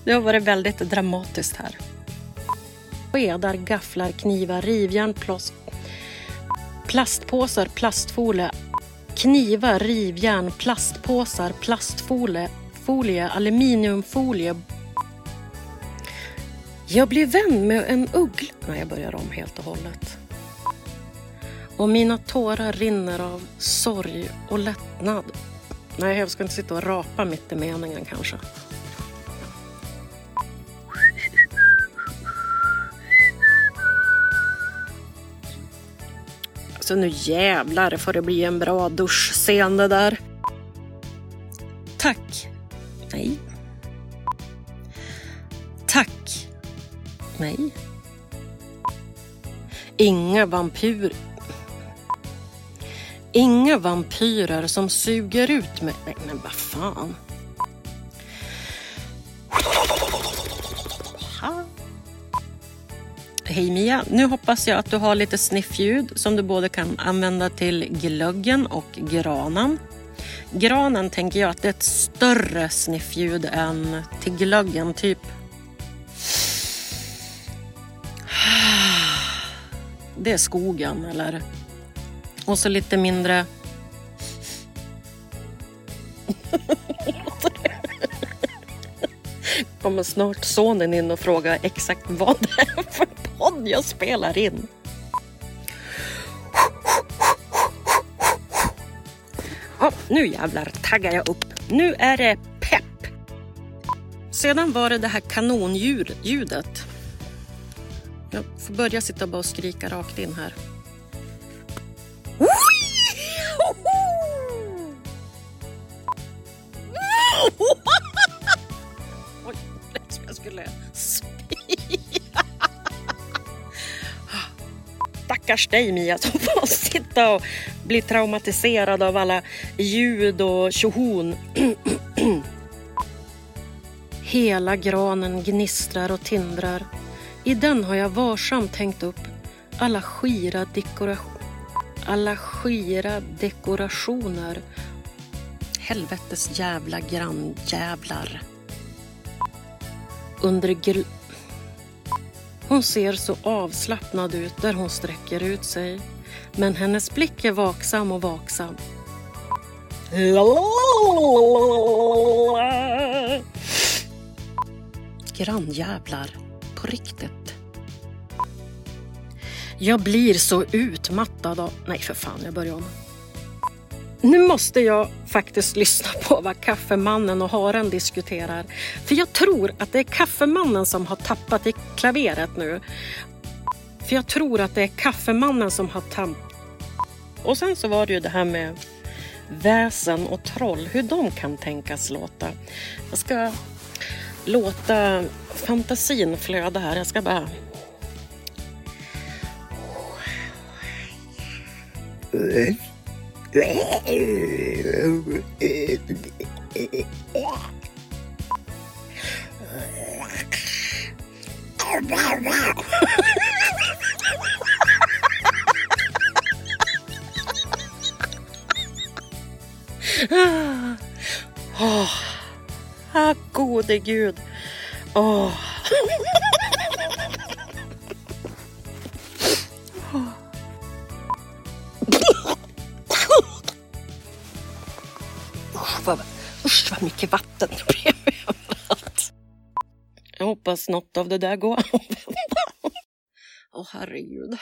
Det har varit väldigt dramatiskt här. Skedar, gafflar, knivar, rivjärn, plås, plastpåsar, plastfolie, knivar, rivjärn, plastpåsar, plastfolie, folie, aluminiumfolie. Jag blev vän med en uggla. Nej, jag börjar om helt och hållet. Och mina tårar rinner av sorg och lättnad. Nej, jag ska inte sitta och rapa mitt i meningen kanske. Så nu jävlar får det bli en bra duschscen det där. Tack. Nej. Nej. Inga vampyr... Inga vampyrer som suger ut mig. Nej, men vad fan. Hej Mia! Nu hoppas jag att du har lite sniffljud som du både kan använda till glöggen och granen. Granen tänker jag att det är ett större sniffljud än till glöggen, typ. [sighs] Det är skogen, eller? Och så lite mindre... [laughs] kommer snart sonen in och frågar exakt vad det är för podd jag spelar in. Ja, nu jävlar taggar jag upp. Nu är det pepp. Sedan var det det här kanonljudet. Jag får börja sitta bara och skrika rakt in här. Oj, jag skulle spy. Stackars dig Mia som får sitta och bli traumatiserad av alla ljud och tjohon. Hela granen gnistrar och tindrar. I den har jag varsamt hängt upp alla skira dekorationer. Alla skira dekorationer. Helvetes jävla grannjävlar. Under gr... Hon ser så avslappnad ut där hon sträcker ut sig. Men hennes blick är vaksam och vaksam. Grannjävlar. På riktigt. Jag blir så utmattad av... Nej, för fan, jag börjar om. Nu måste jag faktiskt lyssna på vad kaffemannen och haren diskuterar. För jag tror att det är kaffemannen som har tappat i klaveret nu. För jag tror att det är kaffemannen som har tappat... Och sen så var det ju det här med väsen och troll, hur de kan tänkas låta. Jag ska låta fantasin flöda här. Jag ska bara... Åh, ah, gode gud. Åh. Usch vad, usch vad mycket vatten det blev överallt. Jag hoppas något av det där går att använda. Åh herregud.